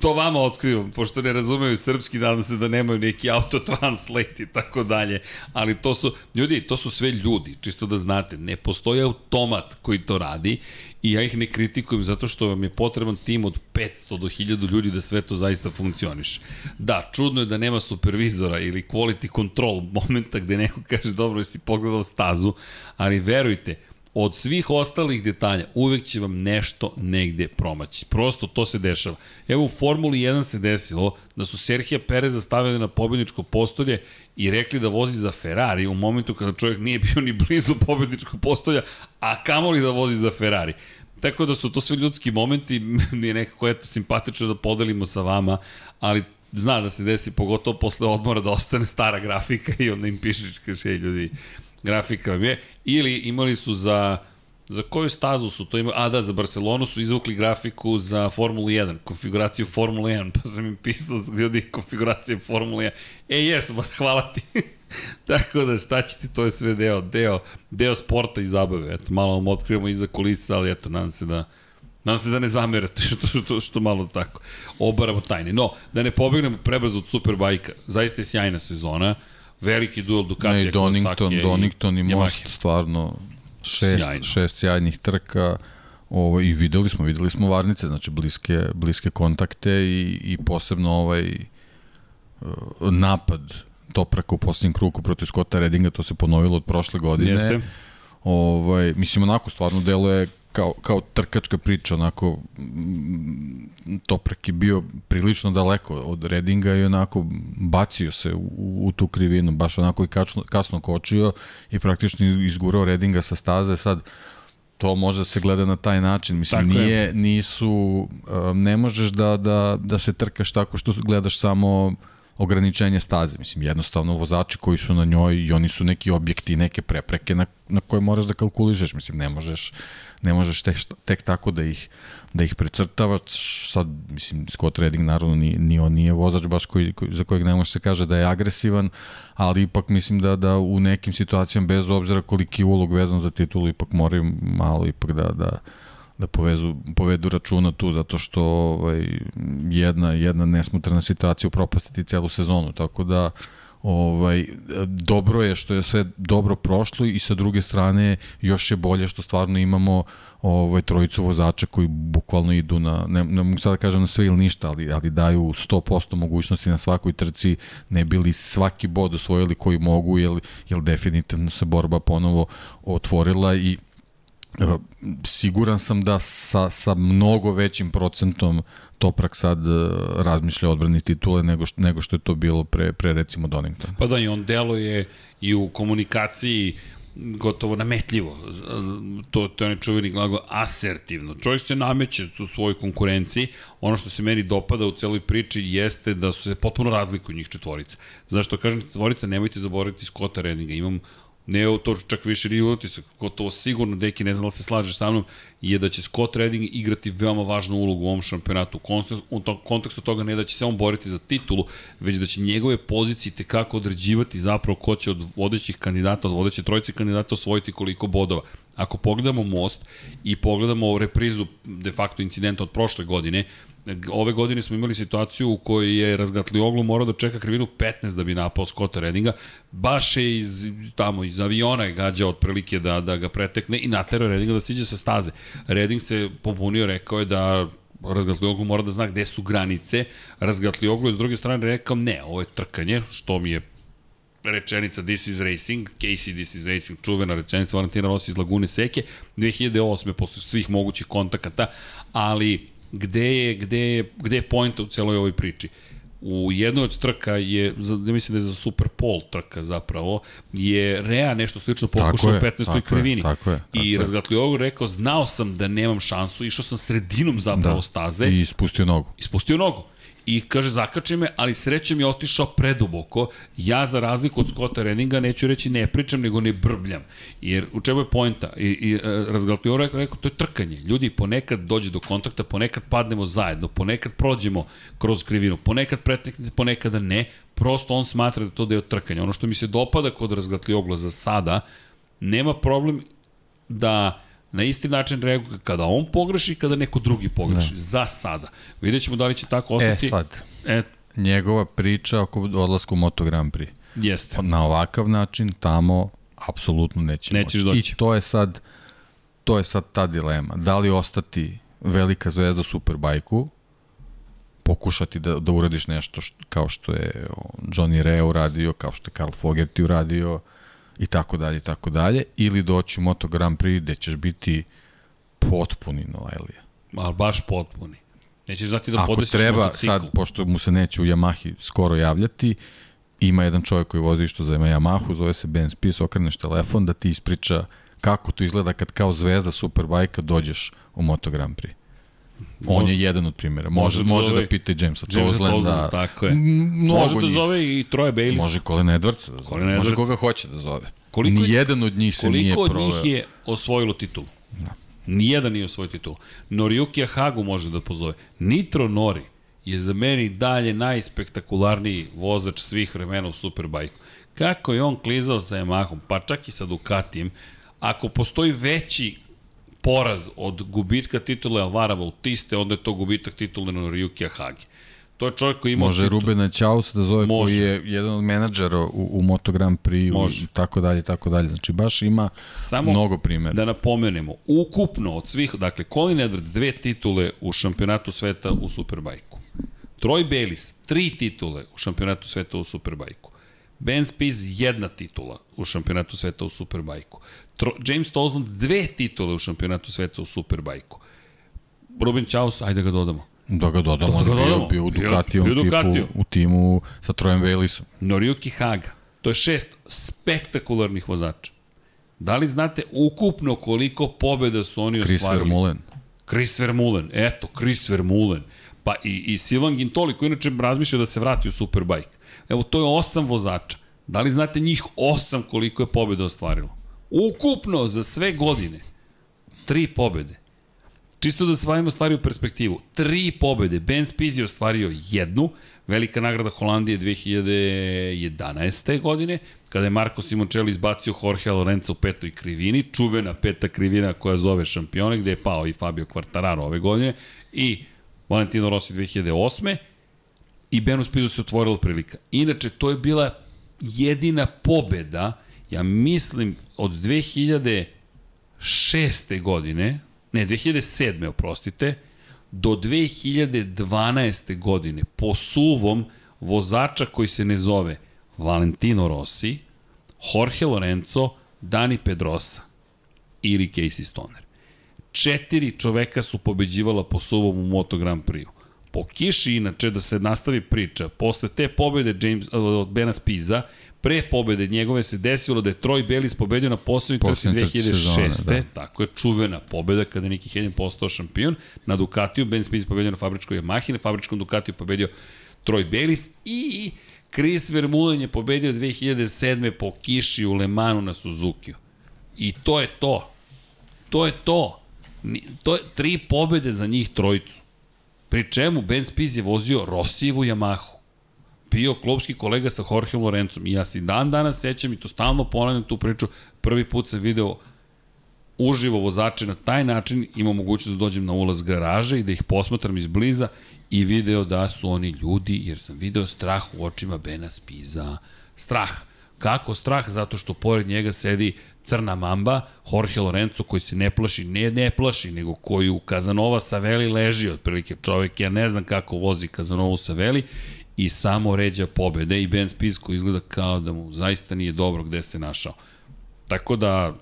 To vama otkrivam, pošto ne razumeju srpski, nadam se da nemaju neki autotranslate i tako dalje, ali to su, ljudi, to su sve ljudi, čisto da znate, ne postoji automat koji to radi i ja ih ne kritikujem zato što vam je potreban tim od 500 do 1000 ljudi da sve to zaista funkcioniše. Da, čudno je da nema supervizora ili quality control momenta gde neko kaže dobro jesi pogledao stazu, ali verujte, od svih ostalih detalja uvek će vam nešto negde promaći. Prosto to se dešava. Evo u Formuli 1 se desilo da su Serhija Pereza stavili na pobedničko postolje i rekli da vozi za Ferrari u momentu kada čovjek nije bio ni blizu pobedničkog postolja, a kamoli da vozi za Ferrari. Tako da su to sve ljudski momenti, mi je nekako eto simpatično da podelimo sa vama, ali zna da se desi pogotovo posle odmora da ostane stara grafika i onda im pišeš kaže ljudi grafika je ili imali su za Za koju stazu su to imali? A da, za Barcelonu su izvukli grafiku za Formulu 1, konfiguraciju Formule 1, pa sam im pisao ljudi konfiguracije Formule 1. E, jes, hvala ti. Tako da šta će ti, to je sve deo, deo, deo sporta i zabave. Eto, malo vam otkrivamo iza kulisa, ali eto, nadam se da Nadam se da ne zamerate što, što, što malo tako. Obaramo tajne. No, da ne pobegnemo prebrzo od Superbajka. Zaista je sjajna sezona. Veliki duel Ducatija, ne, i Donington, i Donington i Most, stvarno šest, Sjajno. šest sjajnih trka. Ovo, I videli smo, videli smo varnice, znači bliske, bliske kontakte i, i posebno ovaj uh, napad Topraka u posljednjem kruku protiv Scotta Reddinga, to se ponovilo od prošle godine. Jeste. Ovaj, mislim, onako, stvarno deluje kao, kao trkačka priča, onako mm, Toprak je bio prilično daleko od Redinga i onako bacio se u, u tu krivinu, baš onako i kasno, kasno kočio i praktično izgurao Redinga sa staze, sad to može da se gleda na taj način. Mislim, tako nije, je. nisu, ne možeš da, da, da se trkaš tako što gledaš samo ograničenje staze. Mislim, jednostavno vozači koji su na njoj i oni su neki objekti, neke prepreke na, na koje moraš da kalkulišeš. Mislim, ne možeš ne možeš tek, tek tako da ih, da ih precrtavaš. Sad, mislim, Scott Redding naravno ni, ni on nije vozač baš koji, koji, za kojeg ne može se kaže da je agresivan, ali ipak mislim da, da u nekim situacijama, bez obzira koliki je ulog vezan za titulu, ipak moraju malo ipak da, da, da povezu, povedu računa tu, zato što ovaj, jedna, jedna nesmutrana situacija upropastiti celu sezonu, tako da ovaj, dobro je što je sve dobro prošlo i sa druge strane još je bolje što stvarno imamo ovaj, trojicu vozača koji bukvalno idu na, ne, ne mogu sada da kažem na sve ili ništa, ali, ali daju 100% mogućnosti na svakoj trci, ne bili svaki bod osvojili koji mogu, jer, jer definitivno se borba ponovo otvorila i siguran sam da sa, sa mnogo većim procentom Toprak sad e, razmišlja odbrani titule nego što, nego što je to bilo pre, pre recimo Donington. Pa da, i on deluje i u komunikaciji gotovo nametljivo. To, to je onaj čuveni glagol asertivno. Čovjek se nameće u svojoj konkurenciji. Ono što se meni dopada u celoj priči jeste da su se potpuno razlikuju njih četvorica. Zašto kažem četvorica, nemojte zaboraviti Scotta Redinga. Imam ne to čak više nije utisak, gotovo sigurno, Deki ne znam da se slažeš sa mnom, je da će Scott Redding igrati veoma važnu ulogu u ovom šampionatu. U kontekstu toga ne da će se on boriti za titulu, već da će njegove pozicije tekako određivati zapravo ko će od vodećih kandidata, od vodeće trojice kandidata osvojiti koliko bodova. Ako pogledamo most i pogledamo reprizu de facto incidenta od prošle godine, ove godine smo imali situaciju u kojoj je razgatli oglu morao da čeka krivinu 15 da bi napao Scotta Reddinga. Baš je iz, tamo, iz aviona je gađao otprilike da, da ga pretekne i naterao Reddinga da siđe sa staze. Redding se popunio, rekao je da Razgatlioglu mora da zna gde su granice. Razgatlioglu je s druge strane rekao ne, ovo je trkanje, što mi je rečenica This is Racing, Casey This is Racing, čuvena rečenica Valentina Rossi iz Lagune Seke, 2008. posle svih mogućih kontakata, ali gde je, gde je, gde je point u celoj ovoj priči? u jednoj od trka je, ja mislim da je za Super Pol trka zapravo, je Rea nešto slično pokušao u 15. krivini. tako je, tako I razgatli ovo rekao, znao sam da nemam šansu, išao sam sredinom zapravo da. staze. I ispustio nogu. Ispustio nogu i kaže zakači me, ali srećem je otišao preduboko. Ja za razliku od Scotta Renninga neću reći ne pričam, nego ne brbljam. Jer u čemu je pojenta? I, i e, razgaltio rekao, rekao, to je trkanje. Ljudi, ponekad dođe do kontakta, ponekad padnemo zajedno, ponekad prođemo kroz krivinu, ponekad preteknete, ponekada ne. Prosto on smatra da to deo trkanja. Ono što mi se dopada kod razgatliogla za sada, nema problem da na isti način reaguje kada on pogreši i kada neko drugi pogreši. Ne. Za sada. Vidjet ćemo da li će tako ostati. E sad, E, njegova priča oko odlaska u Moto Grand Prix. jeste. Na ovakav način tamo apsolutno neće Nećeš moći. doći. I to je sad to je sad ta dilema. Da li ostati velika zvezda Superbajku, pokušati da, da uradiš nešto što, kao što je Johnny Rea uradio, kao što je Karl Fogerty uradio i tako dalje i tako dalje, ili doći u Moto Grand Prix gde ćeš biti potpuni Noelija. Ali baš potpuni. Nećeš znati da Ako podesiš treba, motocikl. sad, pošto mu se neće u Yamahi skoro javljati, ima jedan čovjek koji vozi što za Yamahu, zove se Ben Spies, okreneš telefon da ti ispriča kako to izgleda kad kao zvezda Superbajka dođeš u Moto Grand Prix. On Može- je jedan od primjera. Može, može da može zove- da pita i Jamesa Tozlanda. Tozlanda, tako je. Mnogo Može da zove i Troje Bayliss. Može Colin Edwardsa da zove. Colin Može Edwards. koga hoće da zove. Koliko- Nijedan od njih se nije Koliko od proveo. njih je osvojilo titulu? Da. Nijedan nije osvojio titulu. Noriyuki Hagu može da pozove. Nitro Nori je za meni dalje najspektakularniji vozač svih vremena u Superbajku. Kako je on klizao sa Yamahom, pa čak i sa Ducatijem, ako postoji veći poraz od gubitka titule Alvara Bautiste, onda je to gubitak titule Noriyuki Hagi. To je čovjek koji ima Može titul- Rubena Ćaus da zove Može. koji je jedan od menadžera u, u Moto Grand Prix Može. i tako dalje, tako dalje. Znači baš ima Samo mnogo primjera. Da napomenemo, ukupno od svih, dakle, Colin Edwards dve titule u šampionatu sveta u Superbajku. Troy Bayliss, tri titule u šampionatu sveta u Superbajku. Ben Spies, jedna titula u šampionatu sveta u Superbajku. Tro, James Tozland, dve titule u šampionatu sveta u Superbajku. Ruben Chaus, ajde ga dodamo. Da ga dodamo, Da ga je bio, dodamo. bio u Bio- bio u tipu, u timu sa Trojem Baylissom. Noriyuki Haga. To je šest spektakularnih vozača. Da li znate ukupno koliko pobjeda su oni Chris ostvarili? Vermeulen. Chris Vermeulen, eto, Chris Vermeulen. Pa i, i Silvan Gintoli, koji inače razmišlja da se vrati u Superbike. Evo, to je osam vozača. Da li znate njih osam koliko je pobjeda ostvarilo? Ukupno, za sve godine, tri pobjede. Čisto da stavimo stvari u perspektivu. Tri pobjede. Ben Spies je ostvario jednu, velika nagrada Holandije 2011. godine, kada je Marko Simoncelli izbacio Jorge Lorenzo u petoj krivini, čuvena peta krivina koja zove šampione, gde je pao i Fabio Quartararo ove godine, i Valentino Rossi 2008. I Benu Spizu se otvorila prilika. Inače, to je bila jedina pobeda, ja mislim, od 2006. godine, ne, 2007. oprostite, do 2012. godine po suvom vozača koji se ne zove Valentino Rossi, Jorge Lorenzo, Dani Pedrosa ili Casey Stoner. Četiri čoveka su pobeđivala po suvom u Moto Grand Prix-u. Po kiši, inače, da se nastavi priča, posle te pobede James, od Bena Spiza, pre pobede njegove se desilo da je Troy Bayliss pobedio na poslednjoj trci Poslednjoj trci 2006. sezone, da. Tako je čuvena pobeda kada je Niki Hedin postao šampion. Na Ducatiju Ben Spies pobedio na fabričkoj Yamahi, na fabričkom Ducatiju pobedio Troy Bayliss i Chris Vermeulen je pobedio 2007. po kiši u Le Manu na Suzukiju. I to je to. To je to. To je tri pobede za njih trojicu. Pri čemu Ben Spies je vozio Rossijevu Yamahu. Bio klubski kolega sa Jorgeom Lorencom. I ja se dan danas sećam i to stalno ponavljam tu priču. Prvi put sam video uživo vozače na taj način, imao mogućnost da dođem na ulaz garaže i da ih posmatram izbliza i video da su oni ljudi, jer sam video strah u očima Bena Spiza. Strah. Kako strah? Zato što pored njega sedi crna mamba, Jorge Lorenzo koji se ne plaši, ne ne plaši, nego koji u Kazanova Saveli leži otprilike čovek, ja ne znam kako vozi Kazanovu Saveli i samo ređa pobede i Ben Spies koji izgleda kao da mu zaista nije dobro gde se našao. Tako da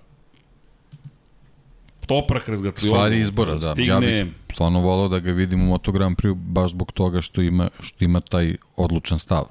Toprak razgatlioglu Stvari izbora, da. stigne, Ja bih stvarno volao da ga vidim u Moto Grand Prix baš zbog toga što ima, što ima taj odlučan stav.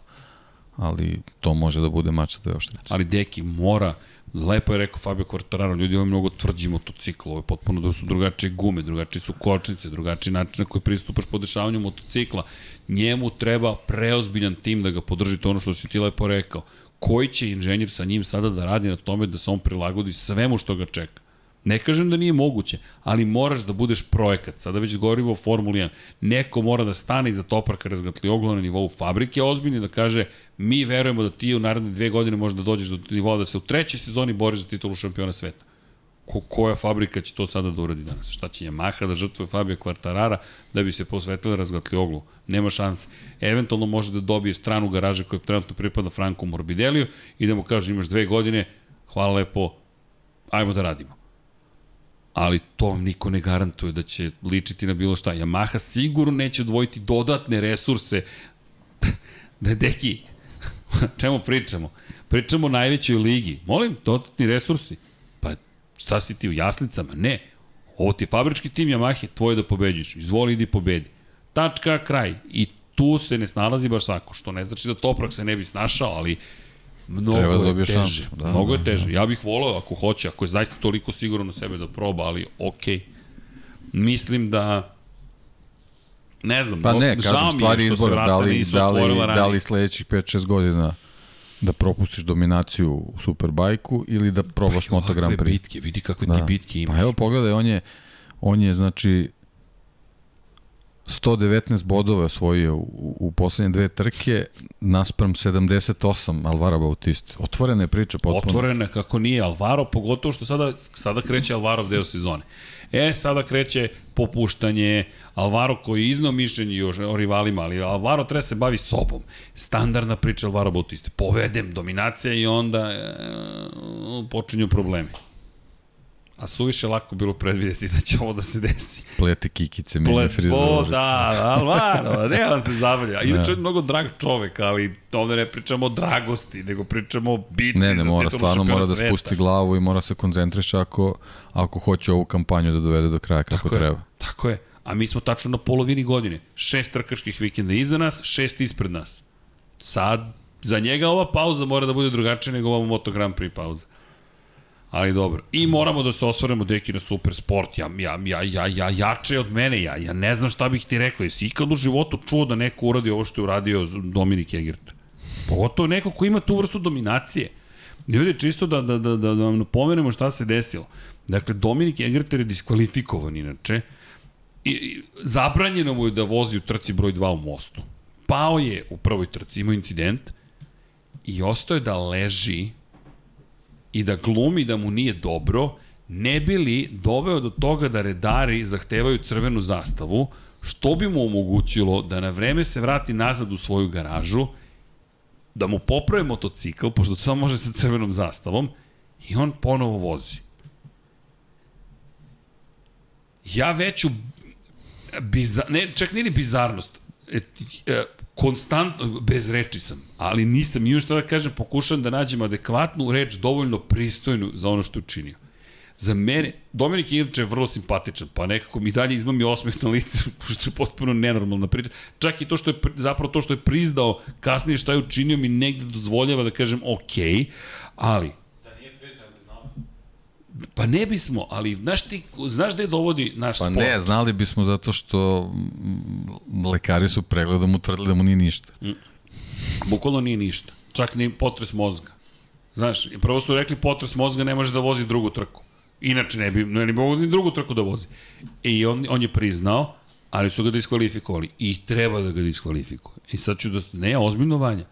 Ali to može da bude mač sa dve oštrice. ali Deki mora, lepo je rekao Fabio Quartararo, ljudi ovo je mnogo tvrđi motocikl, ovo je potpuno da su drugačije gume, drugačije su kočnice, drugačiji način na koji pristupaš podešavanju motocikla. Njemu treba preozbiljan tim da ga podrži, to ono što si ti lepo rekao. Koji će inženjer sa njim sada da radi na tome da se on prilagodi svemu što ga čeka? Ne kažem da nije moguće, ali moraš da budeš projekat. Sada već govorimo o Formuli 1. Neko mora da stane iza Topraka razgatliogla na nivou fabrike ozbiljno i da kaže mi verujemo da ti u naredne dve godine možeš da dođeš do nivoa da se u trećoj sezoni boriš za titulu šampiona sveta. Ko, koja fabrika će to sada da uradi danas? Šta će Yamaha da žrtvuje Fabio Quartarara da bi se posvetila razgatli oglu? Nema šanse. Eventualno može da dobije stranu garaže koja trenutno pripada Franku Morbideliju i da mu kaže imaš dve godine, hvala lepo, ajmo da radimo. Ali to vam niko ne garantuje da će ličiti na bilo šta. Yamaha sigurno neće odvojiti dodatne resurse da deki, čemu pričamo? Pričamo o najvećoj ligi. Molim, dodatni resursi. Šta si ti u jaslicama? Ne. Ovo ti je fabrički tim Yamahe, tvoje da pobeđuješ. Izvoli idi pobedi. Tačka, kraj. I tu se ne snalazi baš svako, što ne znači da Toprak se ne bi snašao, ali mnogo Treba da je teže. šansu, da, mnogo je da, teže. Ja bih volao ako hoće, ako je zaista toliko sigurno na sebe da proba, ali okej. Mislim da ne znam, Pa ne, kažem, je stvari izbora, da li, da li, da li sledećih 5-6 godina da propustiš dominaciju u Superbajku ili da probaš Pa, Moto Grand Prix. bitke, vidi kakve da. ti bitke imaš. Pa evo pogledaj, on je, on je znači 119 bodova osvojio u, u poslednje dve trke naspram 78 Alvaro Bautista. Otvorena je priča potpuno. Otvorene kako nije Alvaro, pogotovo što sada, sada kreće Alvarov deo sezone. E, sada kreće popuštanje Alvaro koji je iznao mišljenje još o rivalima, ali Alvaro treba se bavi sobom. Standardna priča Alvaro Bautista. Povedem, dominacija i onda e, počinju problemi. A suviše lako bilo predvideti da će ovo da se desi. Plete kikice, menja Ple, frizuru. o, da, Alvaro, nema da se zabavlja. Inače, on je mnogo drag čovek, ali ovde ne pričamo o dragosti, nego pričamo o bitci Ne, ne, mora, stvarno mora da sveta. spusti glavu i mora se koncentriše ako, ako hoće ovu kampanju da dovede do kraja kako Tako treba. Je, tako je. A mi smo tačno na polovini godine. Šest trkačkih vikenda iza nas, šest ispred nas. Sad, za njega ova pauza mora da bude drugačija nego ova Moto Grand Prix pauza. Ali dobro. I moramo da se osvaremo deki na super sport. Ja, ja, ja, ja, ja jače od mene. Ja, ja ne znam šta bih ti rekao. Jesi ikad u životu čuo da neko uradi ovo što je uradio Dominik Egert? Pogotovo neko ko ima tu vrstu dominacije. Ljudi, čisto da, da, da, da, da vam napomenemo šta se desilo. Dakle, Dominik Egerter je diskvalifikovan inače. I, i zabranjeno mu je da vozi u trci broj 2 u mostu. Pao je u prvoj trci, imao incident i ostao je da leži i da glumi da mu nije dobro, ne bi li doveo do toga da redari zahtevaju crvenu zastavu, što bi mu omogućilo da na vreme se vrati nazad u svoju garažu, da mu poprave motocikl, pošto to samo može sa crvenom zastavom, i on ponovo vozi. Ja veću bizar, ne, čak nije ni bizarnost, e, e, konstantno, bez reči sam, ali nisam imao što da kažem, pokušavam da nađem adekvatnu reč, dovoljno pristojnu za ono što učinio. Za mene, Dominik inače je vrlo simpatičan, pa nekako mi dalje izmami osmeh na lice, što je potpuno nenormalna priča. Čak i to što je, zapravo to što je priznao kasnije šta je učinio mi negde dozvoljava da kažem ok, ali Da nije priznao, bi znao. Pa ne bismo, ali znaš ti, znaš gde dovodi naš Pa sport? ne, znali bismo zato što mm, lekari su pregledom utvrdili da mu nije ništa. Bukvalno nije ništa. Čak ni potres mozga. Znaš, prvo su rekli potres mozga ne može da vozi drugu trku. Inače ne bi, ne bi mogo ni drugu trku da vozi. I on, on je priznao, ali su ga diskvalifikovali. I treba da ga diskvalifikuje. I sad ću da... Ne, ozbiljno vanja.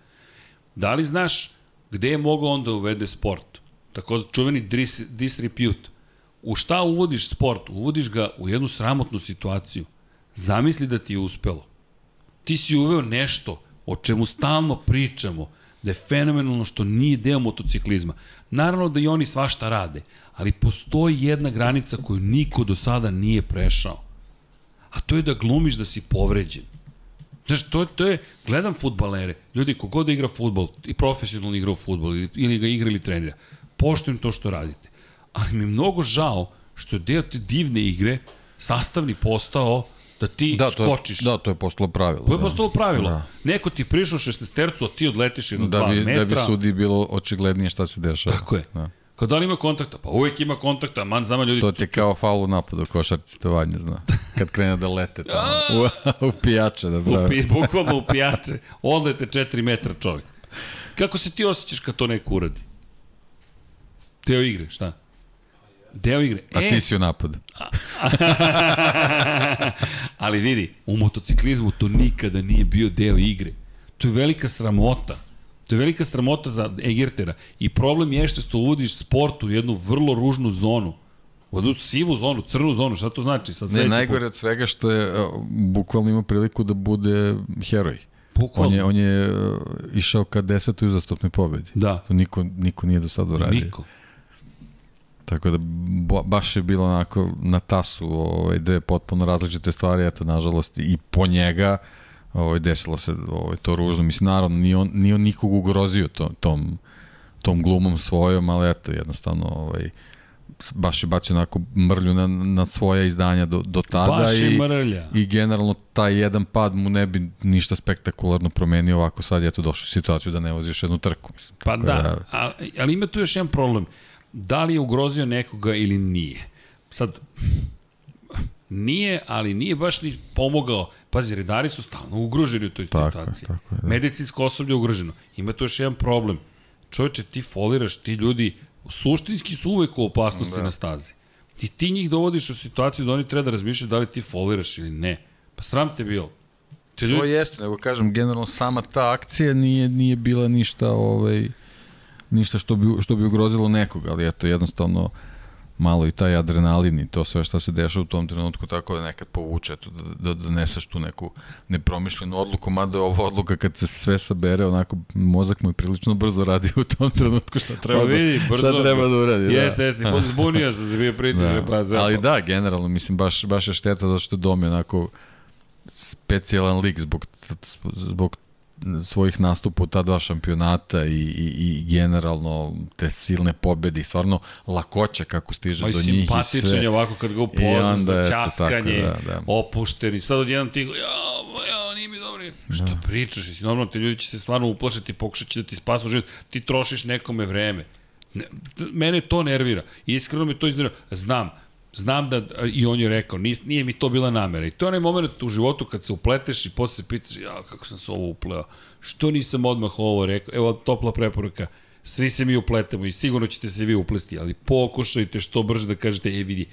Da li znaš gde je mogao on da uvede sport? Tako čuveni dis, disrepute. U šta uvodiš sport? Uvodiš ga u jednu sramotnu situaciju. Zamisli da ti je uspelo. Ti si uveo nešto o čemu stalno pričamo, da je fenomenalno što nije deo motociklizma. Naravno da i oni svašta rade, ali postoji jedna granica koju niko do sada nije prešao. A to je da glumiš da si povređen. Znaš, to, to je, gledam futbalere, ljudi, kogod da igra futbol, i profesionalno igra u futbol, ili, ili ga igra ili trenira, poštujem to što radite. Ali mi je mnogo žao što je deo te divne igre sastavni postao da ti Da, to je, da, to je postalo pravilo. To je da. postalo pravilo. Da. Neko ti prišao šestestercu, a ti odletiš jedno Da dva bi, metra. da bi sudi bilo očiglednije šta se dešava. Tako je. Da. Kao da li ima kontakta? Pa uvek ima kontakta, man zama ljudi. To ti je kao faul u napadu, košarci to vanje zna. Kad krene da lete tamo, u, u pijače da pravi. pi, bukvalno u pijače. Odlete 4 metra čovjek. Kako se ti osjećaš kad to neko uradi? Deo igre, šta? Deo igre. A ti si u napadu. Ali vidi, u motociklizmu to nikada nije bio deo igre. To je velika sramota. To je velika sramota za Egertera. I problem je što uvodiš sport u jednu vrlo ružnu zonu. U sivu zonu, crnu zonu, šta to znači? Sad Ne, najgore od svega što je uh, bukvalno ima priliku da bude heroj. Bukvalno. On je, on je uh, išao ka desetoj uzastopnoj pobedi. Da. To niko, niko nije do sada uradio. Niko. Tako da baš je bilo onako na tasu ovaj, dve potpuno različite stvari, eto, nažalost, i po njega ovaj, desilo se ovaj, to ružno. Mislim, naravno, nije on, nije on nikog ugrozio to, tom, tom glumom svojom, ali eto, jednostavno, ovaj, baš je bacio onako mrlju na, na svoja izdanja do, do tada Baš i, mrlja. i generalno taj jedan pad mu ne bi ništa spektakularno promenio ovako sad je eto došao u situaciju da ne vozi još jednu trku. Mislim, Pa da, a, ali ima tu još jedan problem. Da li je ugrozio nekoga ili nije? Sad, nije, ali nije baš ni pomogao. Pazi, redari su stalno ugroženi u toj Tako je, situaciji. tako je, da. Medicinsko osoblje je ugroženo. Ima tu još jedan problem. Čovječe, ti foliraš, ti ljudi suštinski su uvek u opasnosti da. na stazi. I ti njih dovodiš u situaciju da oni treba da razmišljaju da li ti foliraš ili ne. Pa sram te bilo. Te To ljudi, jeste, nego kažem, generalno sama ta akcija nije, nije bila ništa, ovaj, ništa što bi, što bi ugrozilo nekoga, ali eto, jednostavno malo i taj adrenalin i to sve što se dešava u tom trenutku, tako da nekad povuče, eto, da, da doneseš tu neku nepromišljenu odluku, mada je ova odluka kad se sve sabere, onako, mozak mu je prilično brzo radi u tom trenutku šta treba, Pa vidi, da, brzo- šta treba da uradi. Jeste, da. jeste, da. zbunio sam se, bio pritisak, Da. pa. Ali da, generalno, mislim, baš, baš je šteta zato što je Domi onako specijalan lik zbog, zbog svojih nastupa u ta dva šampionata i, i, i generalno te silne pobede i stvarno lakoća kako stiže Ma i do njih i simpatičan sve. je ovako kad ga I upozna, onda, eto, ćaskanje, tako, da, da. opušteni. Sad odjedan ti go, ja, ja, nije mi dobro. Šta Da. pričaš? Jesi normalno, te ljudi će se stvarno uplašiti, pokušat će da ti spasu život. Ti trošiš nekome vreme. Ne, mene to nervira. Iskreno me to iznervira. Znam, znam da, i on je rekao, nis, nije mi to bila namera. I to je onaj moment u životu kad se upleteš i posle pitaš, ja, kako sam se ovo upleo. Što nisam odmah ovo rekao? Evo, topla preporuka. Svi se mi upletemo i sigurno ćete se vi uplesti, ali pokušajte što brže da kažete, e vidi,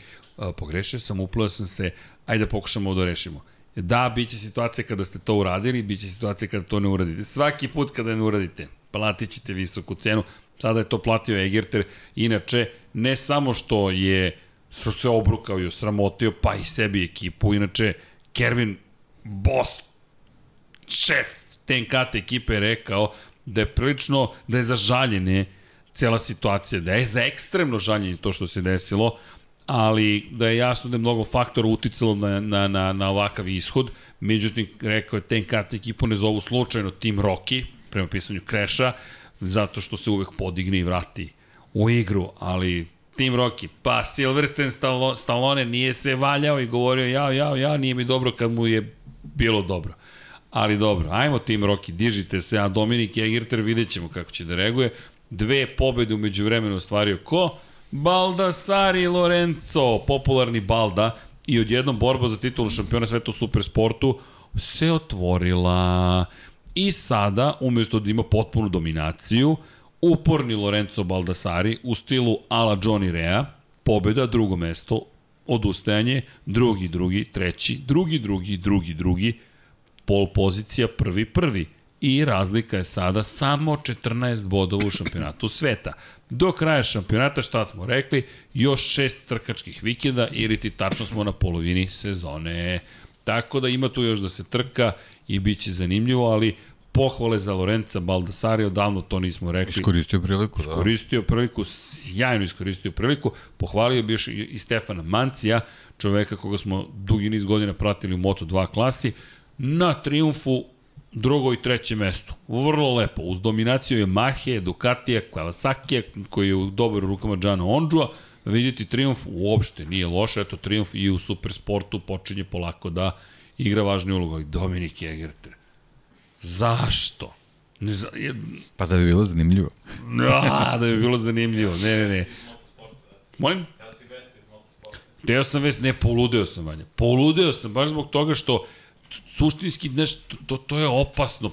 pogrešio sam, upleo sam se, ajde da pokušamo da rešimo. Da, bit će situacija kada ste to uradili, bit će situacija kada to ne uradite. Svaki put kada ne uradite, platit ćete visoku cenu. Sada je to platio Egerter. Inače, ne samo što je što se obrukao i osramotio, pa i sebi ekipu. Inače, Kervin, boss, šef TNKT ekipe je rekao da je prilično, da je za žaljenje cela situacija, da je za ekstremno žaljenje to što se desilo, ali da je jasno da je mnogo faktora uticalo na, na, na, na ovakav ishod. Međutim, rekao je TNKT ekipu ne zovu slučajno Team Rocky, prema pisanju Kreša, zato što se uvek podigne i vrati u igru, ali Team Rocky, pa Silverstone Stalo- Stallone nije se valjao i govorio ja, ja, ja, nije mi dobro kad mu je bilo dobro. Ali dobro, ajmo Team Rocky, dižite se, a Dominik Egerter vidjet ćemo kako će da reaguje. Dve pobede umeđu vremenu ostvario ko? Baldassari Lorenzo, popularni Balda, i odjednom borba za titulu šampiona sveta u supersportu se otvorila. I sada, umesto da ima potpunu dominaciju, uporni Lorenzo Baldassari u stilu ala Johnny Rea, pobeda, drugo mesto, odustajanje, drugi, drugi, treći, drugi, drugi, drugi, drugi, pol pozicija, prvi, prvi. I razlika je sada samo 14 bodova u šampionatu sveta. Do kraja šampionata, šta smo rekli, još šest trkačkih vikenda ili ti tačno smo na polovini sezone. Tako da ima tu još da se trka i bit će zanimljivo, ali pohvale za Lorenza Baldassari, odavno to nismo rekli. Iskoristio priliku, da. Iskoristio priliku, sjajno iskoristio priliku. Pohvalio bi još i Stefana Mancija, čoveka koga smo dugi niz godina pratili u Moto2 klasi, na triumfu drugo i treće mesto. Vrlo lepo. Uz dominaciju je Mahe, Ducatija, Kawasaki, koji je u dobro rukama Džana Ondžua. Vidite, triumf uopšte nije loš. Eto, triumf i u supersportu počinje polako da igra važnu ulogu. Dominik Egerter. Zašto? Ne za, je, Pa da bi bilo zanimljivo. A, da bi bilo zanimljivo. Ne, ne, ne. Molim? Ja vest sam već, ne, poludeo sam, Vanja. Poludeo sam, baš zbog toga što suštinski, znaš, to, to, je opasno.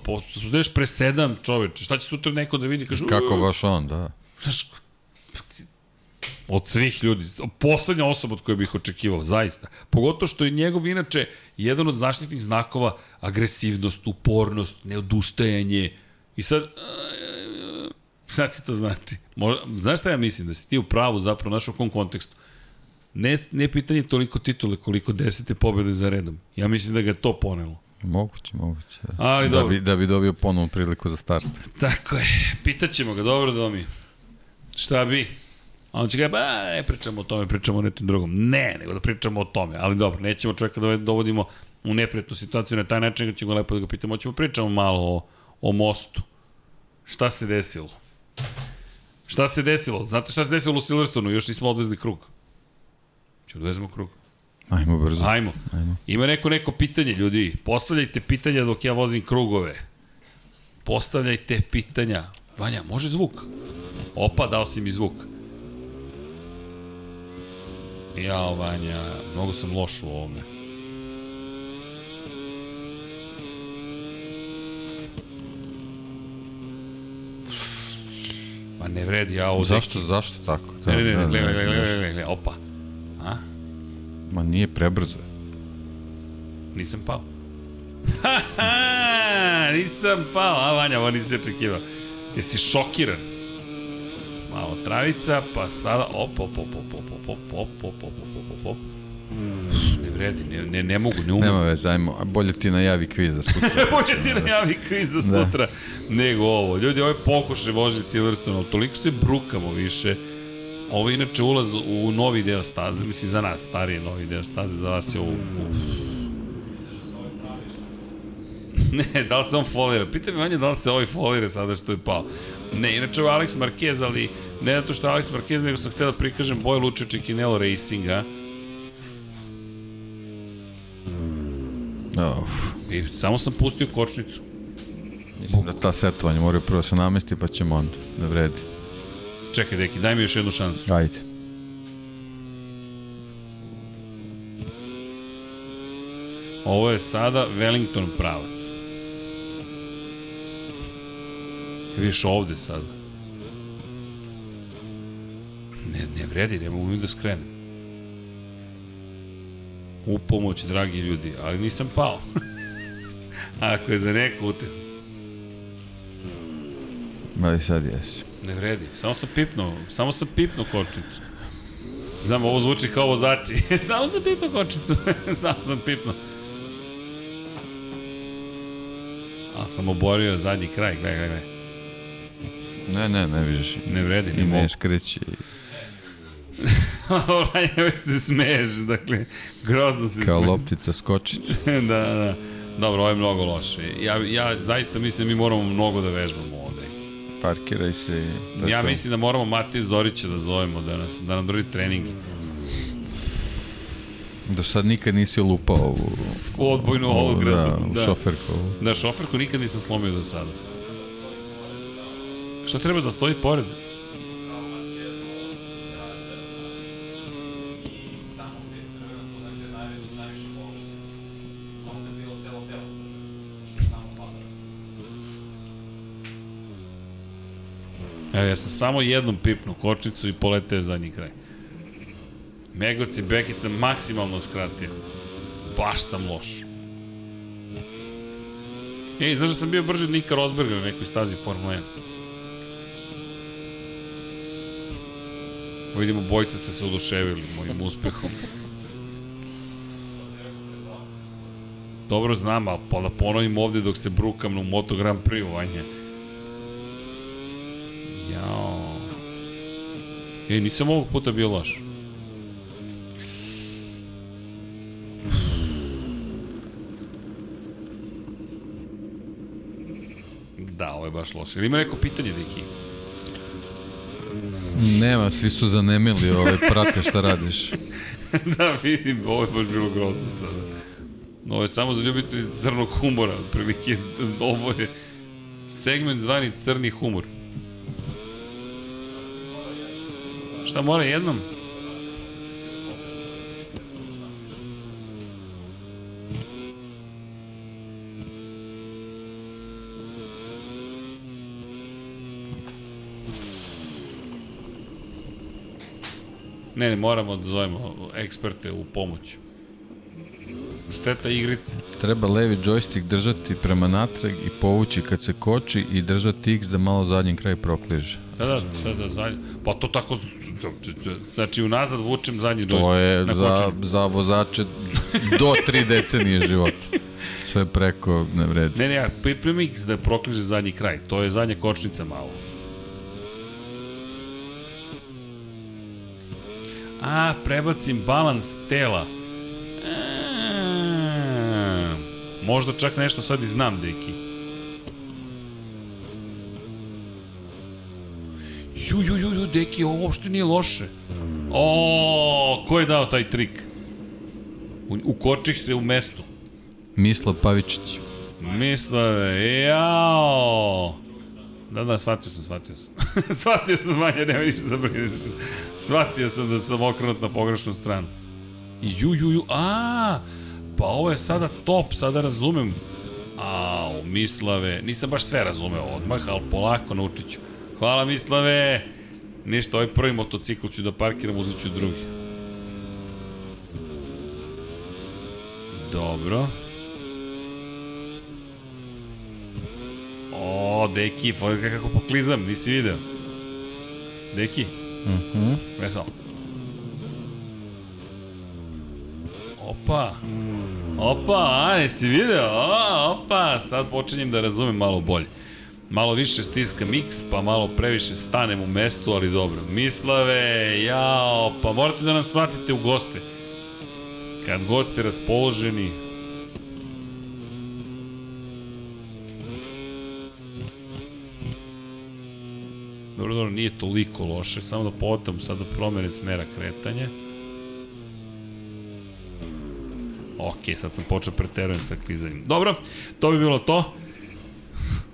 Znaš, presedam čoveče. Šta će sutra neko da vidi? Kaže, Kako "U, baš on, da. Znaš, od svih ljudi, poslednja osoba od koje bih očekivao, zaista. Pogotovo što je njegov, inače, jedan od zaštitnih znakova agresivnost, upornost, neodustajanje. I sad, šta ti to znači? Možda, znaš šta ja mislim? Da si ti u pravu zapravo, znaš u kom kontekstu? Ne, ne pitanje toliko titule, koliko desete pobjede za redom. Ja mislim da ga je to ponelo. Moguće, moguće. Da. Ali da dobro. bi, da bi dobio ponovnu priliku za start. Tako je. Pitaćemo ga, dobro Domi. Šta bi? A on će ga, ba, ne pričamo o tome, pričamo o nečem drugom. Ne, nego da pričamo o tome. Ali dobro, nećemo čovjeka da dovodimo u neprijatnu situaciju na taj način, ćemo lepo da ga pitamo. Hoćemo pričamo malo o, o mostu. Šta se desilo? Šta se desilo? Znate šta se desilo u Silverstonu? Još nismo odvezli krug. Ćemo da odvezemo krug. Ajmo brzo. Ajmo. Ajmo. Ima neko neko pitanje, ljudi. Postavljajte pitanja dok ja vozim krugove. Postavljajte pitanja. Vanja, može zvuk? Opa, dao si mi zvuk. Jao, Vanja, mnogo sam loš u ovome. Ma ne vredi, ja ovo... Zašto, zašto tako? Da, Ne, ne, ne, da, ne, gledaj, da, gledaj, zašto? gledaj, gledaj, opa. A? Ma nije prebrzo. Nisam pao. Ha, ha, nisam pao. A, Vanja, ovo nisi očekivao. Jesi šokiran? Malo travica, pa sada, op, op, op, op, op, op, op, op, op, op, op, op, op. Ne vredi, ne, ne, ne mogu, ne umem. Nema veze, ajmo. Bolje ti najavi kviz za sutra. Bolje ti najavi kviz za Da. sutra nego ovo. Ljudi, ovo je pokušaj vožnje Silverstone, ali toliko se brukamo više. Ovo je inače ulaz u novi deo staze, mislim za nas, stariji novi deo staze, za vas je ovo... Ne, da li se on folira? Pita mi Vanja da li se ovaj folira sada što je pao. Ne, inače ovo Alex Marquez, ali ne zato što Alex Marquez, nego sam htio da prikažem Boje Luče Čekinelo Racinga. Uf, I samo sam pustio kočnicu. mislim da ta setovanja moraju prvo se namesti, pa ćemo onda. Da vredi. Čekaj, deki, daj mi još jednu šansu. Ajde. Ovo je sada Wellington pravac. Vidiš ovde sada. Ne, ne vredi, ne mogu ni da skrenem. U pomoć, dragi ljudi, ali nisam pao. Ako je za neko. Ma i sad jesi. Ne vredi. Samo sam pipnuo, samo sam pipnuo kočnicu. Znam, ovo zvuči kao vozači. samo sam pipnuo kočnicu. samo sam pipnuo. A sam oborio zadnji kraj, gledaj, gledaj, gledaj. Ne, ne, ne vidiš. Ne vredi, I ne mogu. ne skreći. Oranje, uvijek se smeješ, dakle, grozno se Kao smeješ. loptica skočica. da, da. Dobro, ovo je mnogo loše. Ja, ja zaista mislim da mi moramo mnogo da vežbamo ovde. Parkiraj se je ja to. mislim da moramo Matiju Zorića da zovemo, da, nas, da nam drži trening. Do sad nikad nisi lupao ovu... U odbojnu ovog da, grada. u Da, šoferku. ovu. da, šoferku nikad nisam slomio do sada. Šta treba da stoji pored? Evo, ja sam samo jednom pipnu kočnicu i poleteo njih kraj. Megoci Bekica maksimalno skratio. Baš sam loš. Ej, znaš da sam bio brži od Nika Rosberga na nekoj stazi Formula 1. Vidimo, bojica ste se oduševili mojim uspehom. Dobro znam, ali pa da ponovim ovde dok se brukam u Moto Grand Prix vanje. Jao. Ej, nisam ovog puta bio loš. Da, ovo je baš loše. Ili ima neko pitanje, Deki? Nema, svi su zanemili, ove, prate šta radiš. da, vidim, ovo je baš bilo grozno sada. Ovo je samo za ljubitelji crnog humora, otprilike, ovo je segment zvani crni humor. Šta mora jednom? Ne, ne, moramo da zovemo eksperte u pomoć. Šteta igrice. Treba levi joystick držati prema natrag i povući kad se koči i držati X da malo zadnji kraj prokliže. Da, da, da, da, zadnji. Pa to tako, znači unazad vučem zadnji To joystick je za, za vozače do tri decenije života. Sve preko ne vredi. Ne, ne, ja, pripremi ih da prokliže zadnji kraj. To je zadnja kočnica malo. A, prebacim balans tela. E, možda čak nešto sad i znam, deki. Ju, ju, ju, ju, deki, ovo uopšte nije loše. O, ko je dao taj trik? U, ukočih se u mestu. Mislav Pavičić. Misle, jao. Da, da, shvatio sam, shvatio sam. shvatio sam, manje, nema ništa da brineš. Shvatio sam da sam okrenut na pogrešnu stranu. Ju, ju, ju, a, pa ovo je sada top, sada razumem. Au, Mislave, nisam baš sve razumeo odmah, ali polako naučit ću. Hvala Mislave. Ništa, ovaj prvi motocikl ću da parkiram, uzet ću drugi. Dobro. O, deki, pogledaj kako poklizam, nisi video. Deki, Mhm. Mm veselo. Opa. Opa, a, nisi video? O, opa, sad počinjem da razumem malo bolje. Malo više stiskam X, pa malo previše stanem u mestu, ali dobro. Mislave, jao, pa morate da nas shvatite u goste. Kad god ste raspoloženi, Dobro, dobro, nije toliko loše, samo da potam sad da promene smera kretanja. Ok, sad sam počeo preterujem sa klizanjem. Dobro, to bi bilo to.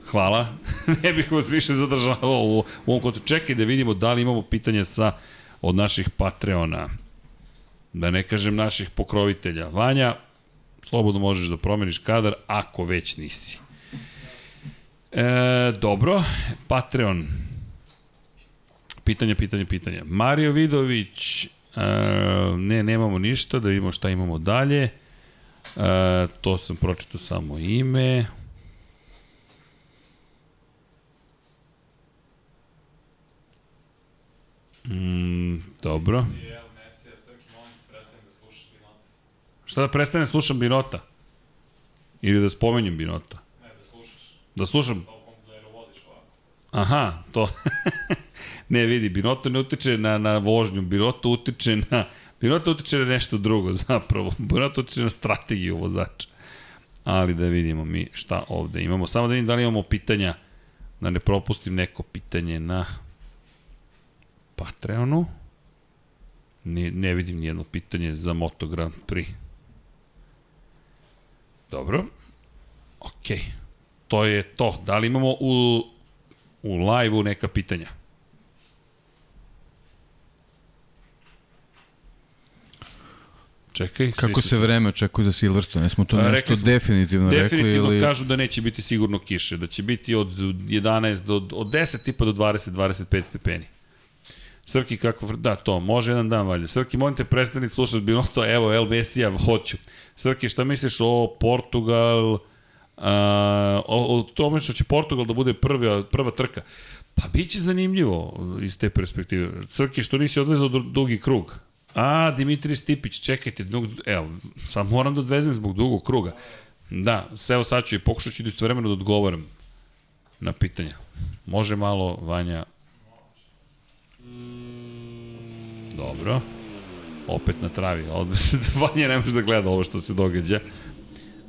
Hvala. ne bih vas više zadržavao u, u ovom kontu. Čekaj da vidimo da li imamo pitanja sa od naših Patreona. Da ne kažem naših pokrovitelja. Vanja, slobodno možeš da promeniš kadar ako već nisi. E, dobro, Patreon. Pitanje, pitanje, pitanje. Mario Vidović, e, ne, nemamo ništa, da vidimo šta imamo dalje. E, to sam pročito samo ime. Mm, dobro. Molim te, prestanem da. Šta da slušam Binota? Ili da spomenjem Binota? Ne, da slušaš. Da slušam da ovako. Aha, to. ne, vidi, Binoto ne utiče na, na vožnju, Binoto utiče na... Binoto utiče na nešto drugo, zapravo. Binoto utiče na strategiju vozača. Ali da vidimo mi šta ovde imamo. Samo da vidim da li imamo pitanja, da ne propustim neko pitanje na Patreonu. Ne, ne vidim nijedno pitanje za Moto Grand Prix. Dobro. Okej. To je to. Da li imamo u u live-u neka pitanja. Čekaj. Kako se vreme očekuje za Silverstone? Jesmo to nešto rekli smo- definitivno, Definitivno rekli ili... kažu da neće biti sigurno kiše, da će biti od 11 do od 10 tipa do 20 25 stepeni. Srki kako da to može jedan dan valjda. Srki molim te prestani slušati Binoto, evo El Mesija hoću. Srki šta misliš o Portugal a, o, o tome što će Portugal da bude prva prva trka? Pa biće zanimljivo iz te perspektive. Srki što nisi odvezao du- dugi krug. A, Dimitri Stipić, čekajte, dug, evo, sad moram da odvezem zbog dugog kruga. Da, evo sad ću i pokušat ću da istovremeno da odgovoram na pitanja. Može malo, Vanja? Dobro. Opet na travi. Vanja ne može da gleda ovo što se događa.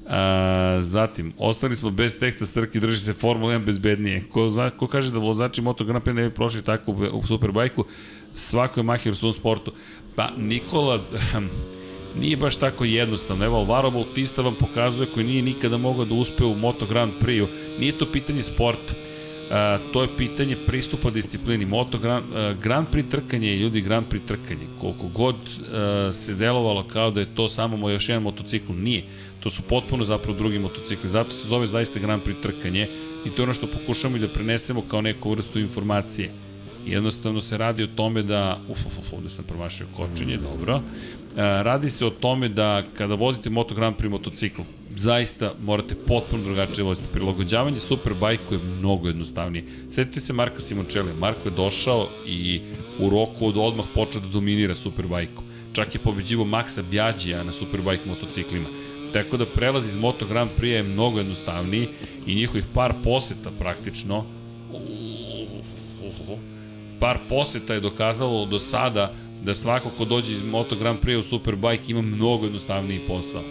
A, zatim, ostali smo bez teksta Strki, drži se Formula 1 bezbednije. Ko, zna, ko kaže da vozači Moto Grand Prix ne bi prošli tako u, u Superbajku, svako je mahir u svom sportu. Pa, Nikola, nije baš tako jednostavno. Evo, Alvaro Bautista vam pokazuje koji nije nikada mogao da uspe u Moto Grand Prix-u. Nije to pitanje sporta. A, to je pitanje pristupa disciplini. Moto Grand, a, Grand Prix trkanje je ljudi Grand Prix trkanje. Koliko god a, se delovalo kao da je to samo moj još jedan motocikl, nije. To su potpuno zapravo drugi motocikli. Zato se zove zaista Grand Prix trkanje i to je ono što pokušamo i da prenesemo kao neku vrstu informacije. Jednostavno se radi o tome da, uf, uf, uf, ovde sam promašio kočenje, dobro. E, radi se o tome da kada vozite Moto Grand Prix motocikl, zaista morate potpuno drugačije voziti. Prilagođavanje Superbike je mnogo jednostavnije. Sjetite se Marka Simončelija. Marko je došao i u roku od odmah počeo da dominira Superbike-u. Čak je pobeđivo Maxa Bjađija na Superbike motociklima. Tako da prelaz iz Moto Grand Prix je mnogo jednostavniji i njihovih par poseta praktično par poseta je dokazalo do sada da svako ko dođe iz Moto Grand Prix u Superbike ima mnogo jednostavniji posao.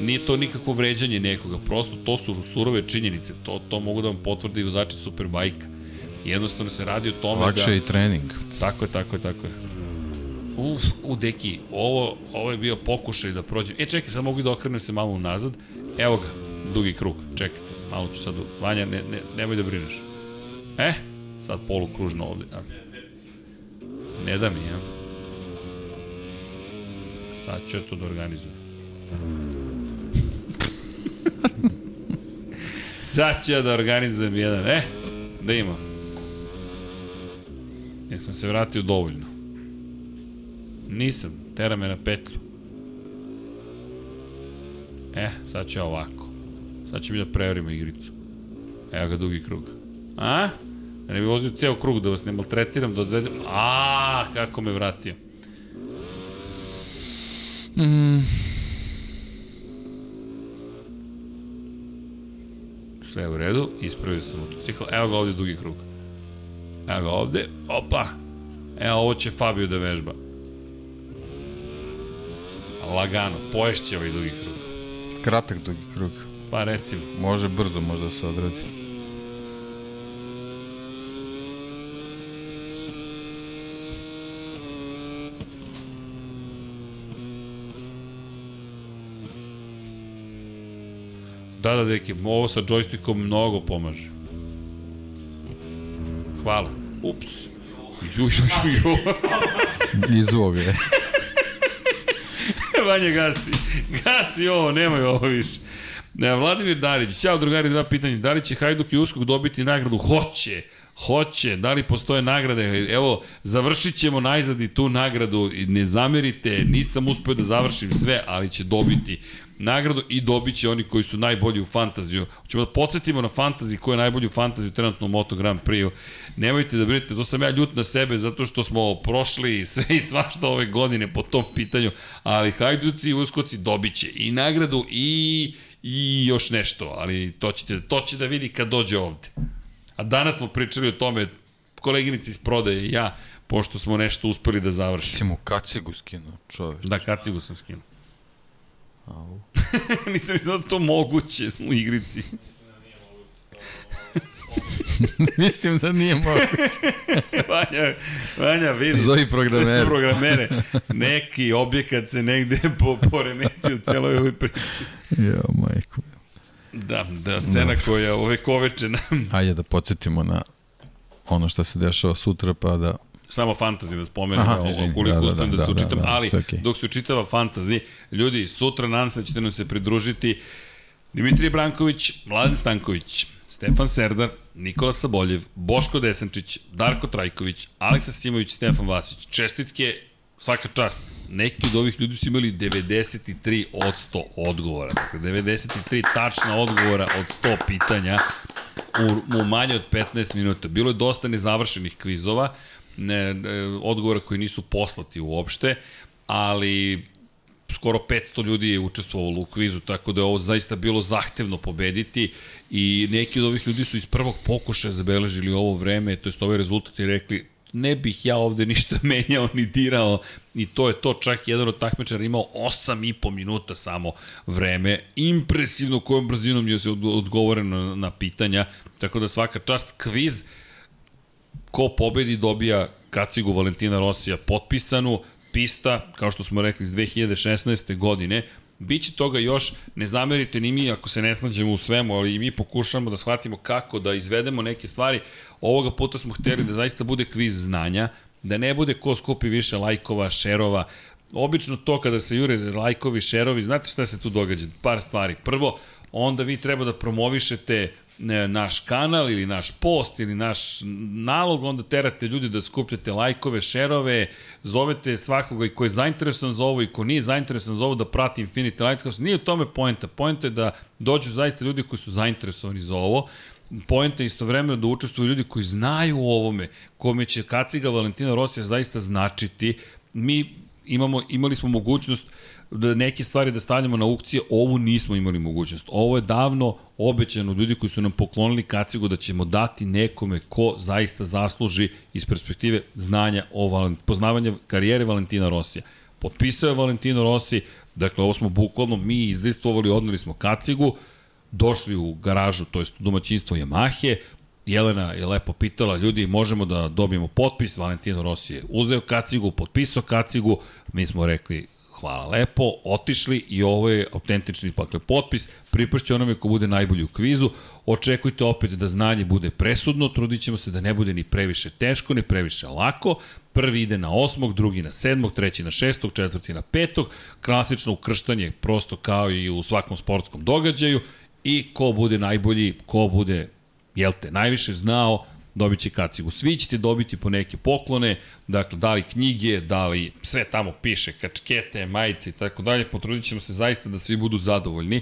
Nije to nikakvo vređanje nekoga, prosto to su surove činjenice, to, to mogu da vam potvrde i vozači Superbike. Jednostavno se radi o tome Lakše da... i trening. Tako je, tako je, tako je. Uf, u deki, ovo, ovo je bio pokušaj da prođem. E, čekaj, sad mogu da okrenem se malo unazad. Evo ga, dugi krug, čekajte, malo ću sad, Vanja, ne, ne, nemoj da brineš. E, sad polukružno ovde. A. Ne da mi, ja. Sad ću ja to da organizujem. sad ću ja da organizujem jedan, e, da ima. Jesam se vratio dovoljno. Nisam, tera me na petlju. E, sad ću ja ovako. Sad ću mi da preverimo igricu. Evo ga dugi krug. A? Da ne bi vozio ceo krug, da vas ne maltretiram, da odvedem. A, kako me vratio. Mm, Sve je u redu, ispravio sam motocikl. Evo ga ovde dugi krug. Evo ga ovde, opa. Evo, ovo će Fabio da vežba. Lagano, poješće ovaj dugi krug. kratak dugi krug. Pa recimo, Može brzo možda da se odradi. Da, da, deki, ovo sa joystickom mnogo pomaže. Hvala. Ups. Ju, ju, ju, ju. Izvog je. Vanja gasi. Gasi ovo, nemoj ovo više. Ne, Vladimir Darić, ćao drugari, dva pitanja. Da li će Hajduk i Uskog dobiti nagradu? Hoće. Hoće, da li postoje nagrade? Evo, završit ćemo najzad i tu nagradu. Ne zamerite, nisam uspeo da završim sve, ali će dobiti nagradu i dobit će oni koji su najbolji u fantaziju. Hoćemo da podsjetimo na fantaziji ko je najbolji u fantaziju trenutno u Moto Grand Prix-u. Nemojte da brinete, to sam ja ljut na sebe zato što smo prošli sve i svašta ove godine po tom pitanju, ali Hajduci i Uskoci dobit će i nagradu i, i još nešto, ali to, ćete, to će da vidi kad dođe ovde. A danas smo pričali o tome, koleginici iz prodaje i ja, pošto smo nešto uspeli da završimo. Si mu kacigu skinuo, čoveč. Da, kacigu sam skinuo. Au. Nisam mislio da to moguće u igrici. Mislim da nije moguće. Vanja, Vanja vidi. Zovi programere. programere. Neki objekat se negde po, poremeti u celoj ovoj priči. Jo, majko. Da, da, scena koja ovekovečena. Ajde da podsjetimo na ono što se dešava sutra, pa da... Samo fantazi da spomenem, Aha, izvini, ukoliko da, da, uspijem da, da, se da, učitam, da, da, ali okej. dok se učitava fantazi, ljudi, sutra nadam se da ćete nam se pridružiti Dimitrij Branković, Mladen Stanković, Stefan Serdar, Nikola Saboljev, Boško Desančić, Darko Trajković, Aleksa Simović, Stefan Vasić. Čestitke, svaka čast. Neki od ovih ljudi su imali 93 od 100 odgovora. Dakle, 93 tačna odgovora od 100 pitanja u, u manje od 15 minuta. Bilo je dosta nezavršenih kvizova, ne, odgovora koji nisu poslati uopšte, ali skoro 500 ljudi je učestvovalo u kvizu, tako da je ovo zaista bilo zahtevno pobediti i neki od ovih ljudi su iz prvog pokušaja zabeležili ovo vreme, to jest ovaj rezultat i rekli ne bih ja ovde ništa menjao ni dirao i to je to, čak jedan od takmičara imao 8,5 minuta samo vreme, impresivno kojom brzinom je se od- odgovoreno na pitanja, tako da svaka čast kviz, ko pobedi dobija kacigu Valentina Rosija potpisanu, pista, kao što smo rekli, iz 2016. godine, Biće toga još, ne zamerite ni mi ako se ne snađemo u svemu, ali i mi pokušamo da shvatimo kako da izvedemo neke stvari. Ovoga puta smo hteli da zaista bude kviz znanja, da ne bude ko skupi više lajkova, šerova. Obično to kada se jure lajkovi, šerovi, znate šta se tu događa? Par stvari. Prvo, onda vi treba da promovišete naš kanal ili naš post ili naš nalog, onda terate ljudi da skupljate lajkove, šerove, zovete svakoga i ko je zainteresovan za ovo i ko nije zainteresovan za ovo da prati Infinity Lighthouse. Nije u tome poenta. Poenta je da dođu zaista ljudi koji su zainteresovani za ovo. Poenta istovremeno da učestvuju ljudi koji znaju o ovome, kome će kaciga Valentina Rosija zaista značiti. Mi imamo, imali smo mogućnost da neke stvari da stavljamo na aukcije, ovu nismo imali mogućnost. Ovo je davno obećano ljudi koji su nam poklonili kacigu da ćemo dati nekome ko zaista zasluži iz perspektive znanja o poznavanja karijere Valentina Rosija. Potpisao je Valentino Rossi, dakle ovo smo bukvalno mi izdistvovali, odneli smo kacigu, došli u garažu, to jest u domaćinstvo Yamahe, Jelena je lepo pitala, ljudi, možemo da dobijemo potpis, Valentino Rossi je uzeo kacigu, potpisao kacigu, mi smo rekli, hvala lepo, otišli i ovo je autentični pakle potpis, pripršće onome ko bude najbolji u kvizu, očekujte opet da znanje bude presudno, trudit ćemo se da ne bude ni previše teško, ni previše lako, prvi ide na osmog, drugi na sedmog, treći na šestog, četvrti na petog, klasično ukrštanje prosto kao i u svakom sportskom događaju i ko bude najbolji, ko bude, jel te, najviše znao, dobit će kacigu. Svi ćete dobiti po neke poklone, dakle, da li knjige, da li sve tamo piše, kačkete, majice i tako dalje, potrudit ćemo se zaista da svi budu zadovoljni.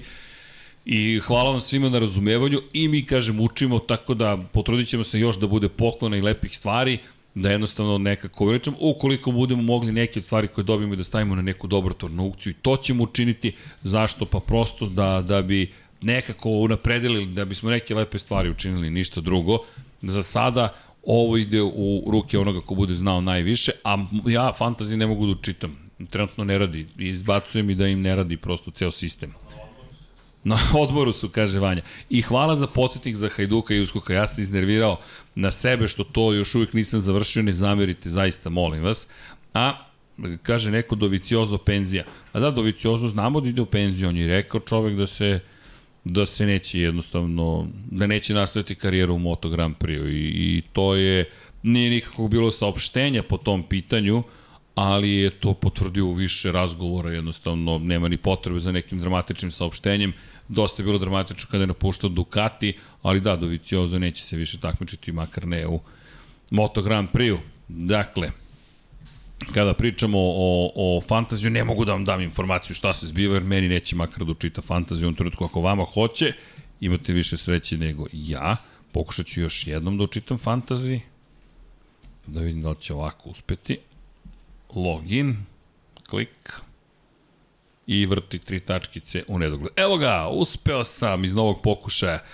I hvala vam svima na razumevanju i mi, kažem, učimo, tako da potrudit ćemo se još da bude poklona i lepih stvari, da jednostavno nekako uveličamo, ukoliko budemo mogli neke od stvari koje dobijemo i da stavimo na neku dobrotvornu aukciju i to ćemo učiniti, zašto? Pa prosto da, da bi nekako unapredili, da bismo neke lepe stvari učinili, ništa drugo. Za sada ovo ide u ruke onoga ko bude znao najviše, a ja fantazi ne mogu da učitam. Trenutno ne radi. Izbacujem i da im ne radi prosto ceo sistem. Na odboru su, kaže Vanja. I hvala za potetnik za Hajduka i Uskoka. Ja sam iznervirao na sebe što to još uvijek nisam završio, ne zamerite, zaista molim vas. A kaže neko Doviciozo penzija. A da, Doviciozo znamo da ide u penziju, on je rekao čovek da se da se neće jednostavno, da neće nastaviti karijeru u Moto Grand Prix i, i to je, nije nikako bilo saopštenja po tom pitanju, ali je to potvrdio u više razgovora, jednostavno nema ni potrebe za nekim dramatičnim saopštenjem, dosta je bilo dramatično kada je napuštao Ducati, ali da, Doviciozo neće se više takmičiti, makar ne u Moto Grand Prix-u. Dakle, kada pričamo o, o fantaziju, ne mogu da vam dam informaciju šta se zbiva, jer meni neće makar da učita fantaziju u trenutku. Ako vama hoće, imate više sreće nego ja. Pokušat ću još jednom da učitam fantaziji. Da vidim da li će ovako uspeti. Login, klik i vrti tri tačkice u nedogled. Evo ga, uspeo sam iz novog pokušaja.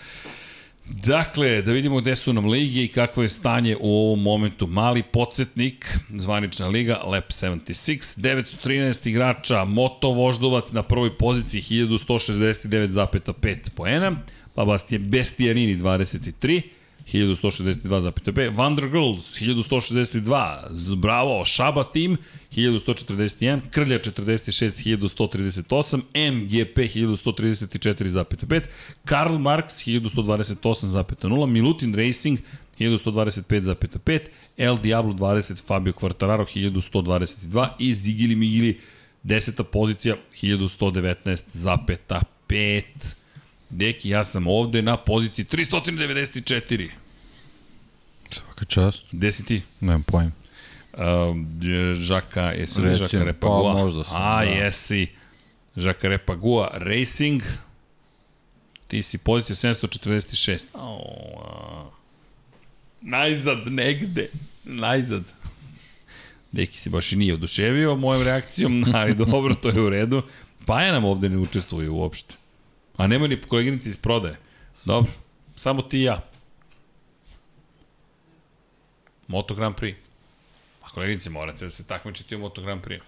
Dakle, da vidimo gde su nam lige i kakvo je stanje u ovom momentu. Mali podsjetnik, zvanična liga, Lab 76, 913 igrača, Moto Voždovac na prvoj poziciji 1169,5 poena, pa Bestijarini 23, 1162,5. Vandergirls 1162. Bravo, Šaba Team 1141. Krlja 46 1138. MGP 1134,5. Karl Marx 1128,0. Milutin Racing 1125,5. El Diablo 20 Fabio Quartararo 1122 i Zigili Migili 10. pozicija 1119,5. Deki, ja sam ovde na poziciji 394. Svaka čast. Gde si ti? Nemam pojem. Uh, Žaka, jesi li Žaka Repagua? Pa možda sam, A, da. jesi. Žaka Repagua Racing. Ti si pozicija 746. Oh, najzad negde. Najzad. Deki se baš i nije oduševio mojom reakcijom, ali dobro, to je u redu. Paja nam ovde ne učestvuje uopšte. A nema ni koleginici iz prodaje. Dobro, samo ti i ja. Moto Grand Prix. A koleginice, morate da se takmičite u Moto Grand Prix.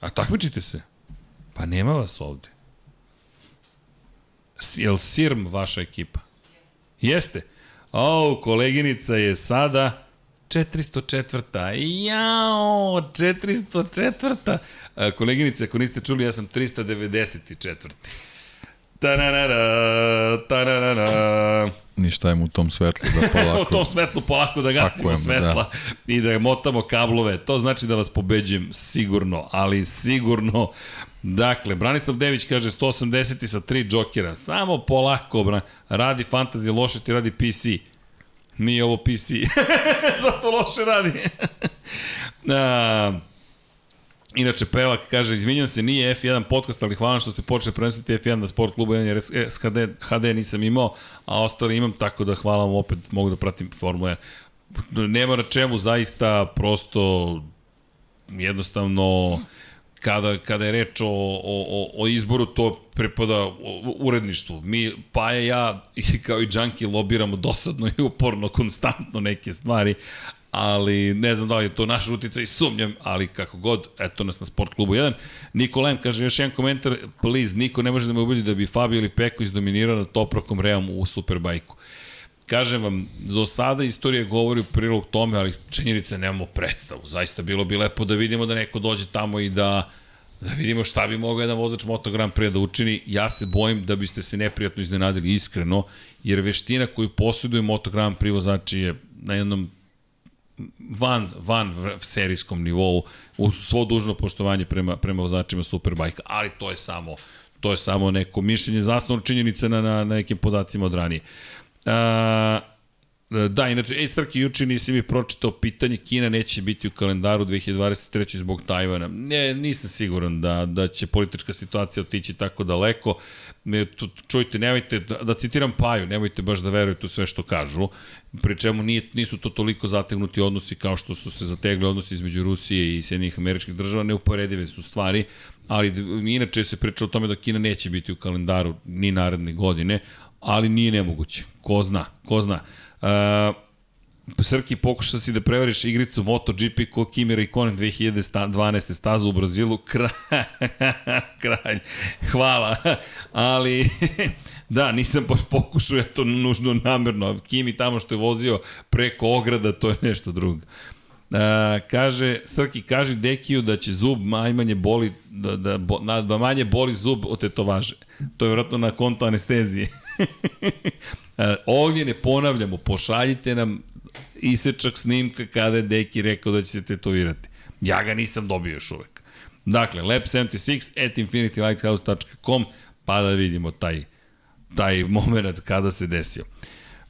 A takmičite se. Pa nema vas ovde. S- Jel Sirm vaša ekipa? Jeste. O, koleginica je sada 404. Jao, 404. A, koleginice, ako niste čuli, ja sam 394. Tararara, tararara. Ništa ajmo u tom svetlu da u polako. tom svetlu polako da gasimo Pakujemo, svetla i da motamo kablove. To znači da vas pobeđujem sigurno, ali sigurno Dakle, Branislav Dević kaže 180 sa tri džokera. Samo polako, bra. radi fantasy, loše ti radi PC. Nije ovo PC. Zato loše radi. A, Inače, Pelak kaže, izvinjam se, nije F1 podcast, ali hvala što ste počeli prenositi F1 na sport klubu 1, jer HD, HD nisam imao, a ostali imam, tako da hvala vam opet, mogu da pratim Formula 1. Nema na čemu, zaista, prosto, jednostavno, kada, kada je reč o, o, o izboru, to prepada uredništvu. Mi, pa ja, kao i Džanki, lobiramo dosadno i uporno, konstantno neke stvari, ali ne znam da li je to naš i sumnjam, ali kako god, eto nas na Sport klubu 1. Niko kaže još jedan komentar, please, niko ne može da me ubedi da bi Fabio ili Peko izdominirao na Toprakom Reom u Superbajku. Kažem vam, do sada istorija govori u prilog tome, ali činjenice nemamo predstavu. Zaista bilo bi lepo da vidimo da neko dođe tamo i da da vidimo šta bi mogao jedan vozač Moto Grand Prix da učini. Ja se bojim da biste se neprijatno iznenadili iskreno, jer veština koju posjeduje Moto Grand Prix vozači je na jednom van, van serijskom nivou, uz svo dužno poštovanje prema, prema vozačima Superbike, ali to je samo to je samo neko mišljenje zasnovno činjenice na, na, na nekim podacima od ranije. Uh, Da, inače, ej Srki, juče nisi mi pročitao pitanje, Kina neće biti u kalendaru 2023. zbog Tajvana. Ne, nisam siguran da, da će politička situacija otići tako daleko. Čujte, nemojte, da, da citiram Paju, nemojte baš da verujete u sve što kažu, pri čemu nije, nisu to toliko zategnuti odnosi kao što su se zategli odnosi između Rusije i Sjedinjih američkih država, neuporedive su stvari, ali inače se priča o tome da Kina neće biti u kalendaru ni naredne godine, ali nije nemoguće. Ko zna, ko zna. Uh, Srki, pokušao si da prevariš igricu MotoGP ko Kimi Raikkonen 2012. stazu u Brazilu. Kraj. Hvala. Ali, da, nisam baš pokušao, ja to nužno namerno. Kimi tamo što je vozio preko ograda, to je nešto drugo. Uh, kaže, Srki, kaže Dekiju da će zub najmanje boli, da, da, da manje boli zub od tetovaže. To je vjerojatno na konto anestezije. Ovdje ne ponavljamo, pošaljite nam isečak snimka kada je Deki rekao da će se tetovirati. Ja ga nisam dobio još uvek. Dakle, lab76 at infinitylighthouse.com pa da vidimo taj, taj moment kada se desio.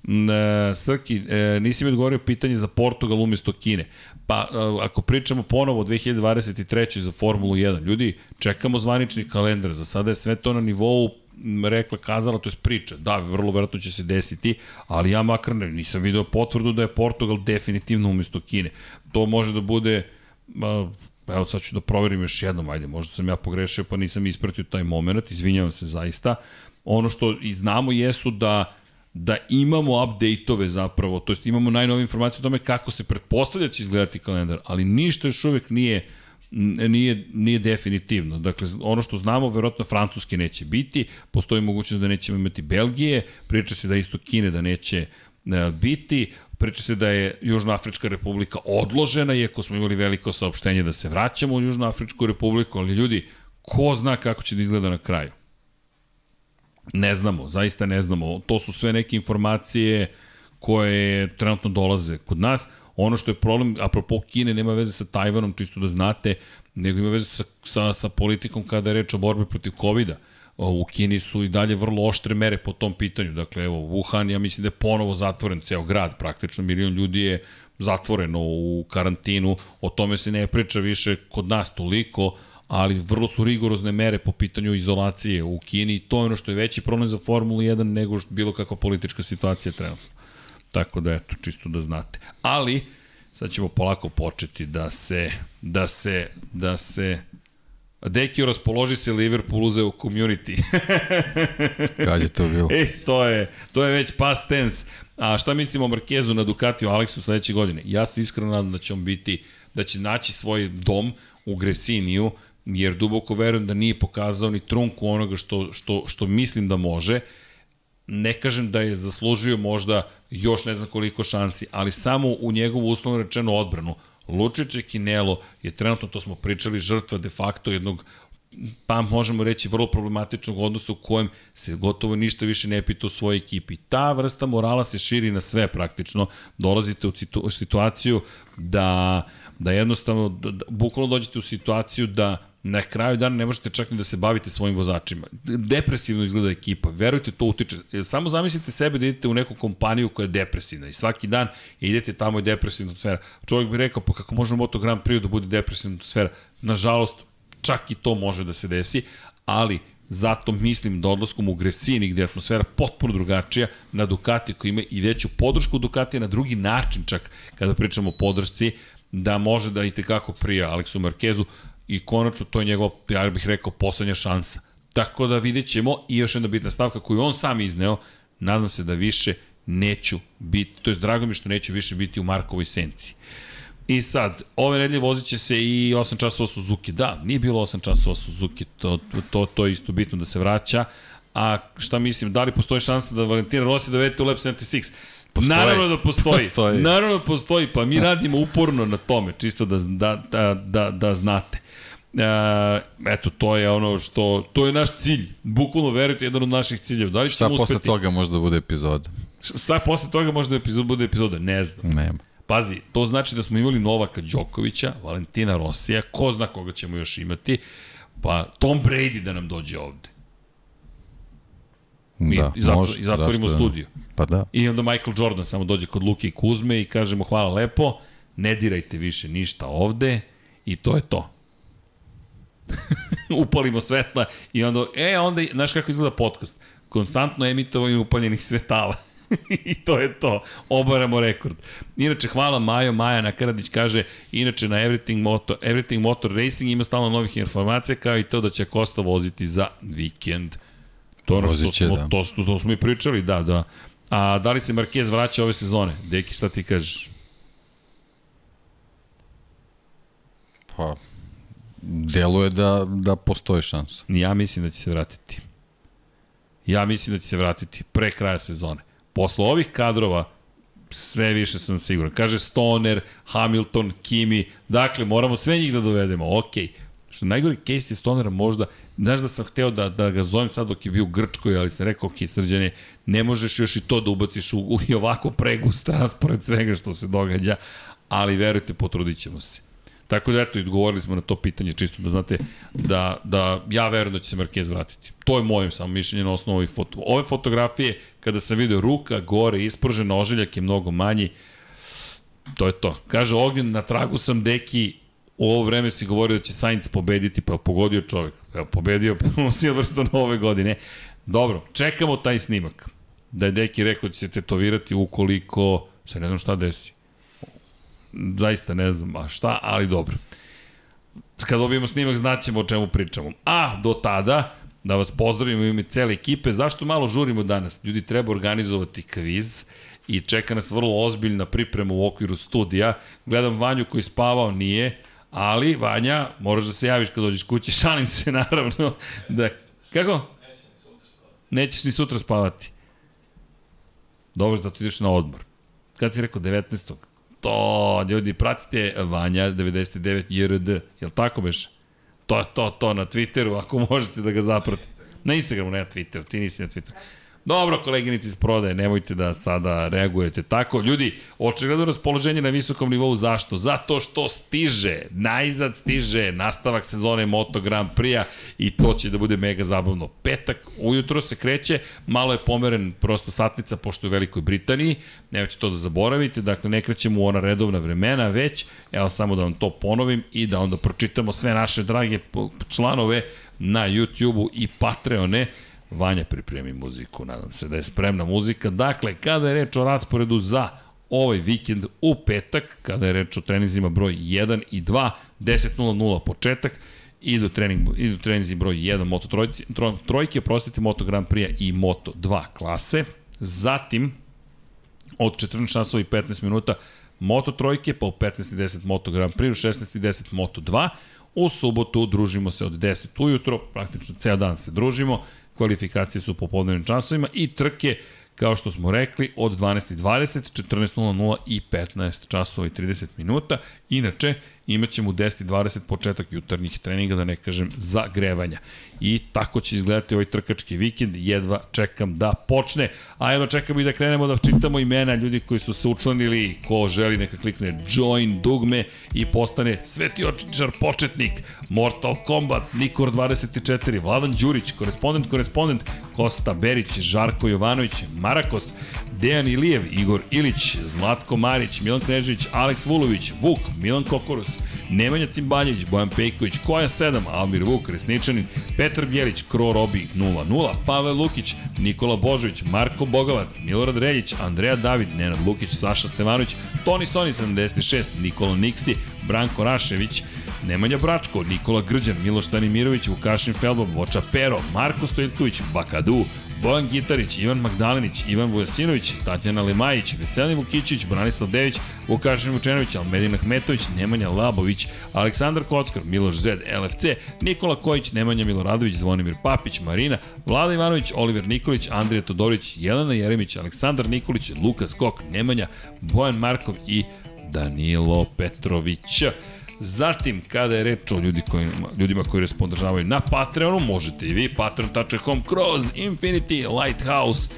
E, Srki, e, nisi mi odgovorio pitanje za Portugal umjesto Kine. Pa, e, ako pričamo ponovo o 2023. za Formulu 1, ljudi, čekamo zvanični kalendar. Za sada je sve to na nivou rekla, kazala, to je priča. Da, vrlo verovatno će se desiti, ali ja makar ne, nisam video potvrdu da je Portugal definitivno umesto Kine. To može da bude, evo sad ću da proverim još jednom, ajde, možda sam ja pogrešio pa nisam ispratio taj moment, izvinjavam se zaista. Ono što i znamo jesu da da imamo update-ove zapravo, to jest imamo najnove informacije o tome kako se pretpostavlja da će izgledati kalendar, ali ništa još uvek nije uh, nije, nije definitivno. Dakle, ono što znamo, verovatno Francuske neće biti, postoji mogućnost da nećemo imati Belgije, priča se da isto Kine da neće e, biti, priča se da je Južnoafrička republika odložena, iako smo imali veliko saopštenje da se vraćamo u Južnoafričku republiku, ali ljudi, ko zna kako će da izgleda na kraju? Ne znamo, zaista ne znamo. To su sve neke informacije koje trenutno dolaze kod nas. Ono što je problem, apropo Kine, nema veze sa Tajvanom, čisto da znate, nego ima veze sa, sa, sa politikom kada je reč o borbi protiv COVID-a. U Kini su i dalje vrlo oštre mere po tom pitanju. Dakle, evo, Wuhan, ja mislim da je ponovo zatvoren ceo grad, praktično milion ljudi je zatvoreno u karantinu, o tome se ne priča više kod nas toliko, ali vrlo su rigorozne mere po pitanju izolacije u Kini i to je ono što je veći problem za Formulu 1 nego što bilo kakva politička situacija trenutno. Tako da, eto, čisto da znate. Ali, sad ćemo polako početi da se, da se, da se, Dekio raspoloži se Liverpool uze u community. Kad je to bilo? E, to je, to je već past tense. A šta mislimo o Markezu na Ducatiju Aleksu sledeće godine? Ja se iskreno nadam da će on biti, da će naći svoj dom u Gresiniju, jer duboko verujem da nije pokazao ni trunku onoga što, što, što mislim da može ne kažem da je zaslužio možda još ne znam koliko šansi, ali samo u njegovu uslovno rečenu odbranu. Lučić Kinelo je trenutno, to smo pričali, žrtva de facto jednog pa možemo reći vrlo problematičnog odnosa u kojem se gotovo ništa više ne pita u svojoj ekipi. Ta vrsta morala se širi na sve praktično. Dolazite u situaciju da, da jednostavno, da, da, bukvalno dođete u situaciju da Na kraju dana ne možete čak ni da se bavite svojim vozačima. Depresivno izgleda ekipa, verujte, to utiče. Samo zamislite sebe da idete u neku kompaniju koja je depresivna i svaki dan idete tamo i depresivna atmosfera. Čovjek bi rekao, pa kako može Moto Grand Prix da bude depresivna atmosfera? Nažalost, čak i to može da se desi, ali Zato mislim da odlaskom u Gresini, gde je atmosfera potpuno drugačija, na Ducati koji ima i veću podršku Ducatija na drugi način čak, kada pričamo o podršci, da može da i tekako prija Aleksu Markezu i konačno to je njegov, ja bih rekao, poslednja šansa. Tako da vidjet ćemo i još jedna bitna stavka koju on sam izneo, nadam se da više neću biti, to je drago mi što neću više biti u Markovoj senci. I sad, ove nedelje vozit će se i 8 časova Suzuki. Da, nije bilo 8 časova Suzuki, to, to, to je isto bitno da se vraća. A šta mislim, da li postoji šansa da Valentina Rossi dovede u Lab 76? Postoji. Naravno da postoji. postoji. Naravno da postoji, pa mi radimo uporno na tome, čisto da, da, da, da, da znate. E, eto, to je ono što, to je naš cilj. Bukvalno verujte, jedan od naših ciljeva. Da li ćemo uspeti? Šta posle toga možda bude epizoda? Šta posle toga možda epizod, bude epizoda? Ne znam. Nema. Pazi, to znači da smo imali Novaka Đokovića, Valentina Rosija, ko zna koga ćemo još imati, pa Tom Brady da nam dođe ovde. Mi da, i, zatvor, može, i zatvorimo studio. Pa da. I onda Michael Jordan samo dođe kod Luke i Kuzme i kažemo hvala lepo, ne dirajte više ništa ovde i to je to. Upalimo svetla i onda, e, onda, znaš kako izgleda podcast? Konstantno emitovanje upaljenih svetala. I to je to. Obaramo rekord. Inače, hvala Majo. Maja Nakaradić kaže, inače na Everything Motor, Everything Motor Racing ima stalno novih informacija, kao i to da će Kosta voziti za vikend. To, ono što smo, da. to, to, to smo i pričali, da, da. A da li se Marquez vraća ove sezone? Deki, šta ti kažeš? Pa, deluje da, da postoji šansa. Ja mislim da će se vratiti. Ja mislim da će se vratiti pre kraja sezone. Posle ovih kadrova, sve više sam siguran. Kaže Stoner, Hamilton, Kimi, dakle, moramo sve njih da dovedemo, okej. Okay. Što najgori case je Stonera možda, znaš da sam hteo da, da ga zovem sad dok je bio u Grčkoj, ali sam rekao, ok, srđane, ne možeš još i to da ubaciš u, u i ovako pregust raspored svega što se događa, ali verujte, potrudit ćemo se. Tako da eto, odgovorili smo na to pitanje, čisto da znate da, da ja verujem da će se Marquez vratiti. To je moje samo mišljenje na osnovu ovih foto. Ove fotografije, kada sam video ruka, gore, ispržen, ožiljak je mnogo manji, to je to. Kaže Ognjen, na tragu sam deki, u ovo vreme si govorio da će Sainz pobediti, pa pogodio čovjek. Evo, pobedio Silverstone ove godine. Dobro, čekamo taj snimak. Da je Deki rekao da će se tetovirati ukoliko se ne znam šta desi zaista ne znam a šta, ali dobro. Kad dobijemo snimak, znaćemo o čemu pričamo. A, do tada, da vas pozdravimo u ime cele ekipe. Zašto malo žurimo danas? Ljudi, treba organizovati kviz i čeka nas vrlo ozbiljna priprema u okviru studija. Gledam Vanju koji spavao, nije, ali Vanja, moraš da se javiš kad dođeš kuće, šalim se naravno. Da, kako? Nećeš ni sutra spavati. Dobro, ti ideš na odmor. Kad si rekao 19 to, ljudi, pratite Vanja 99 JRD, jel tako beš? To je to, to na Twitteru, ako možete da ga zapratite. Na Instagramu, ne na Twitteru, ti nisi na Twitteru. Dobro, koleginici iz prodaje, nemojte da sada reagujete tako. Ljudi, očigledno raspoloženje na visokom nivou, zašto? Zato što stiže, najzad stiže nastavak sezone Moto Grand Prix-a i to će da bude mega zabavno. Petak ujutro se kreće, malo je pomeren prosto satnica pošto je u Velikoj Britaniji, nemojte to da zaboravite, dakle ne krećemo u ona redovna vremena, već, evo samo da vam to ponovim i da onda pročitamo sve naše drage članove na YouTube-u i Patreone, Vanja pripremi muziku, nadam se da je spremna muzika. Dakle, kada je reč o rasporedu za ovaj vikend u petak, kada je reč o trenizima broj 1 i 2, 10.00 početak, idu, trening, idu treninzi broj 1 Moto trojci, trojke, prostite Moto Grand Prix i Moto 2 klase. Zatim, od 14 časova i 15 minuta Moto trojke, pa u 15.10 Moto Grand Prix, u 16.10 Moto 2. U subotu družimo se od 10 ujutro, praktično ceo dan se družimo, kvalifikacije su po podnevnim časovima i trke, kao što smo rekli, od 12.20, 14.00 i 15 časova i 30 minuta. Inače, imaćemo u 10.20 početak jutarnjih treninga, da ne kažem zagrevanja. I tako će izgledati ovaj trkački vikend, jedva čekam da počne, a jedva čekam i da krenemo da čitamo imena ljudi koji su se učlanili, ko želi neka klikne join dugme i postane svetiočar početnik, Mortal Kombat, Nikor 24, Vladan Đurić, korespondent, korespondent, Kosta Berić, Žarko Jovanović, Marakos, Dejan Ilijev, Igor Ilić, Zlatko Marić, Milan Knežević, Aleks Vulović, Vuk, Milan Kokorus, Nemanja Cimbaljević, Bojan Pejković, Koja 7, Almir Vuk, Resničanin, Petar Bjelić, Kro Robi 0-0, Pavel Lukić, Nikola Božović, Marko Bogavac, Milorad Reljić, Andreja David, Nenad Lukić, Saša Stevanović, Toni Stoni 76, Nikola Niksi, Branko Rašević, Nemanja Bračko, Nikola Grđan, Miloš Stanimirović, Vukašin Felbom, Voča Pero, Marko Stojitković, Bakadu, Bojan Gitarić, Ivan Magdalenić, Ivan Vujasinović, Tatjana Lemajić, Veselin Vukićić, Branislav Dević, Vukašin Vučenović, Almedin Ahmetović, Nemanja Labović, Aleksandar Kockar, Miloš Zed, LFC, Nikola Kojić, Nemanja Miloradović, Zvonimir Papić, Marina, Vlada Ivanović, Oliver Nikolić, Andrija Todorović, Jelena Jeremić, Aleksandar Nikolić, Lukas Kok, Nemanja, Bojan Markov i Danilo Petrović. Zatim, kada je reč o ljudi koji, ljudima koji nas podržavaju na Patreonu, možete i vi, patreon.com kroz Infinity Lighthouse.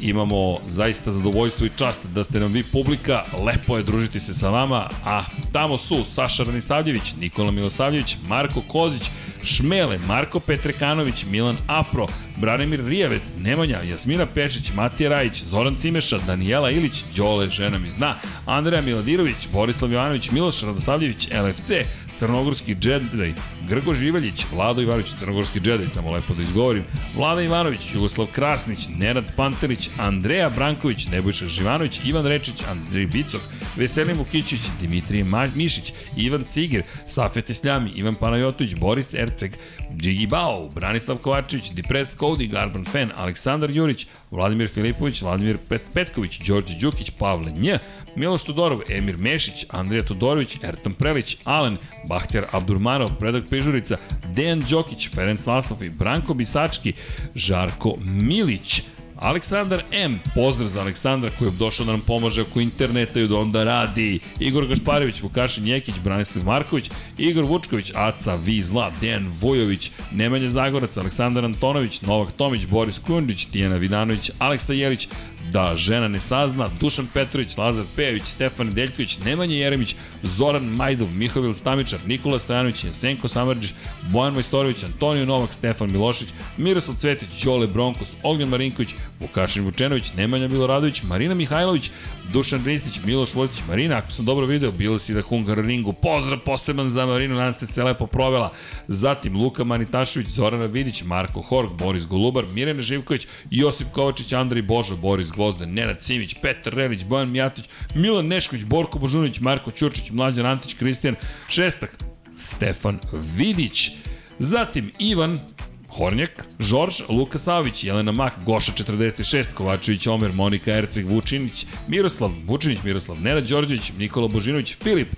Imamo zaista zadovoljstvo i čast da ste nam vi publika, lepo je družiti se sa vama, a tamo su Saša Ranisavljević, Nikola Milosavljević, Marko Kozić, Šmele, Marko Petrekanović, Milan Apro, Branimir Rijavec, Nemanja, Jasmina Pešić, Matija Rajić, Zoran Cimeša, Danijela Ilić, Đole, žena mi zna, Andreja Miladirović, Borislav Jovanović, Miloš Radosavljević, LFC, Crnogorski džedaj, Grgo Živeljić, Vlado Ivanović, Crnogorski džedaj, samo lepo da izgovorim, Vlada Ivanović, Jugoslav Krasnić, Nenad Pantelić, Andreja Branković, Nebojša Živanović, Ivan Rečić, Andrej Bicok, Veselin Vukićić, Dimitrije Mišić, Ivan Cigir, Safet Isljami, Ivan Panajotović, Boris Erceg, Džigi Bao, Branislav Kovačević, Depressed Cody, Garban Fen, Aleksandar Jurić, Vladimir Filipović, Vladimir Pet Petković, Đorđe Đukić, Pavle Nj, Miloš Todorov, Emir Mešić, Andrija Todorović, Ertan Prelić, Alen, Bahtjar Abdurmanov, Predak Pežurica, Dejan Đokić, Ferenc Laslov i Branko Bisački, Žarko Milić, Aleksandar M, pozdrav za Aleksandra koji je došao da nam pomaže oko interneta i da onda radi. Igor Gašparević, Vukašin Jekić, Branislav Marković, Igor Vučković, Aca Vizla, Dejan Vojović, Nemanja Zagorac, Aleksandar Antonović, Novak Tomić, Boris Kundžić, Tijana Vidanović, Aleksa Jelić, da žena ne sazna, Dušan Petrović, Lazar Pejović, Stefan Deljković, Nemanja Jeremić, Zoran Majdov, Mihovil Stamičar, Nikola Stojanović, Jesenko Samrđić, Bojan Majstorović, Antonio Novak, Stefan Milošić, Miroslav Cvetić, Đole Bronkos, Ognjan Marinković, Vukašin Vučenović, Nemanja Miloradović, Marina Mihajlović, Dušan Ristić, Miloš Vojtić, Marina, ako sam dobro video, bila si da Hungar ringu, pozdrav poseban za Marinu, nadam se se lepo provela. Zatim Luka Manitašević, Zorana Vidić, Marko Horg, Boris Golubar, Mirjana Živković, Josip Kovačić, Andrej Božo, Boris Gvozden, Nenad Simić, Petar Relić, Bojan Mijatović, Milan Nešković, Borko Božunović, Marko Ćurčić, Mlađan Antić, Kristijan Šestak, Stefan Vidić, Zatim Ivan Hornjak, Žorž, Luka Savić, Jelena Mak, Goša 46, Kovačević, Omer, Monika Erceg, Vučinić, Miroslav, Vučinić, Miroslav, Nenad Đorđević, Nikola Božinović, Filip,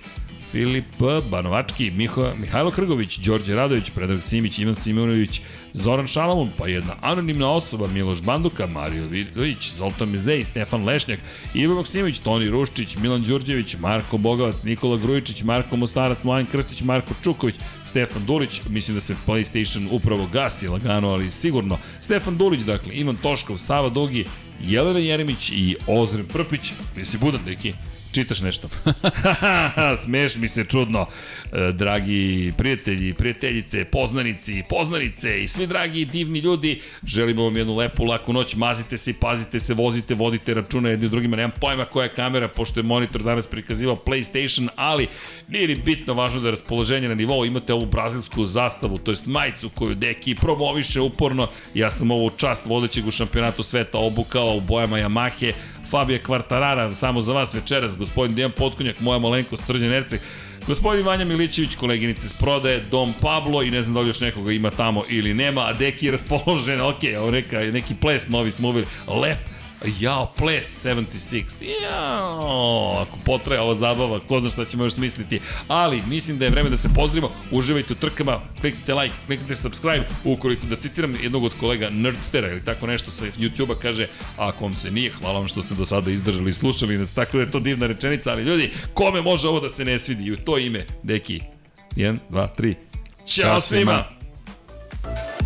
Filip Banovački, Miho, Mihajlo Krgović, Đorđe Radović, Predrag Simić, Ivan Simonović, Zoran Šalamun, pa jedna anonimna osoba, Miloš Banduka, Mario Vidović, Zoltan Mezej, Stefan Lešnjak, Ivo Maksimović, Toni Ruščić, Milan Đurđević, Marko Bogovac, Nikola Grujičić, Marko Mostarac, Mladen Krstić, Marko Čuković, Stefan Dulić, mislim da se PlayStation upravo gasi lagano, ali sigurno. Stefan Dulić, dakle, Ivan Toškov, Sava Dugi, Jelena Jeremić i Ozren Prpić. Jesi budan, deki? Čitaš nešto? Smeš mi se čudno, e, dragi prijatelji, prijateljice, poznanici, poznanice i svi dragi divni ljudi. Želimo vam jednu lepu, laku noć, mazite se pazite se, vozite, vodite računa jedni drugima. Nemam pojma koja je kamera, pošto je monitor danas prikazivao PlayStation, ali nije li bitno važno da je raspoloženje na nivou. Imate ovu brazilsku zastavu, to jest majicu koju Deki promoviše uporno. Ja sam ovu čast vodećeg u šampionatu sveta obukao u bojama Yamahe Fabio Kvartarara, samo za vas večeras, gospodin Dejan Potkonjak, moja malenkost, Srđan Erceg, Gospodin Vanja Milićević, koleginice s prodaje, Dom Pablo i ne znam da li još nekoga ima tamo ili nema, a Deki je raspoložen, ok, ovo neka, neki ples novi smo uvili, lep, Jao, Ples 76. Jao, ako potraje ova zabava, ko zna šta ćemo još smisliti. Ali, mislim da je vreme da se pozdravimo. Uživajte u trkama, kliknite like, kliknite subscribe. Ukoliko, da citiram jednog od kolega Nerdstera ili tako nešto sa YouTube-a, kaže, ako vam se nije, hvala vam što ste do sada izdržali i slušali nas, tako da je to divna rečenica, ali ljudi, kome može ovo da se ne svidi? I u to ime, deki, 1, 2, 3. Ćao svima! svima.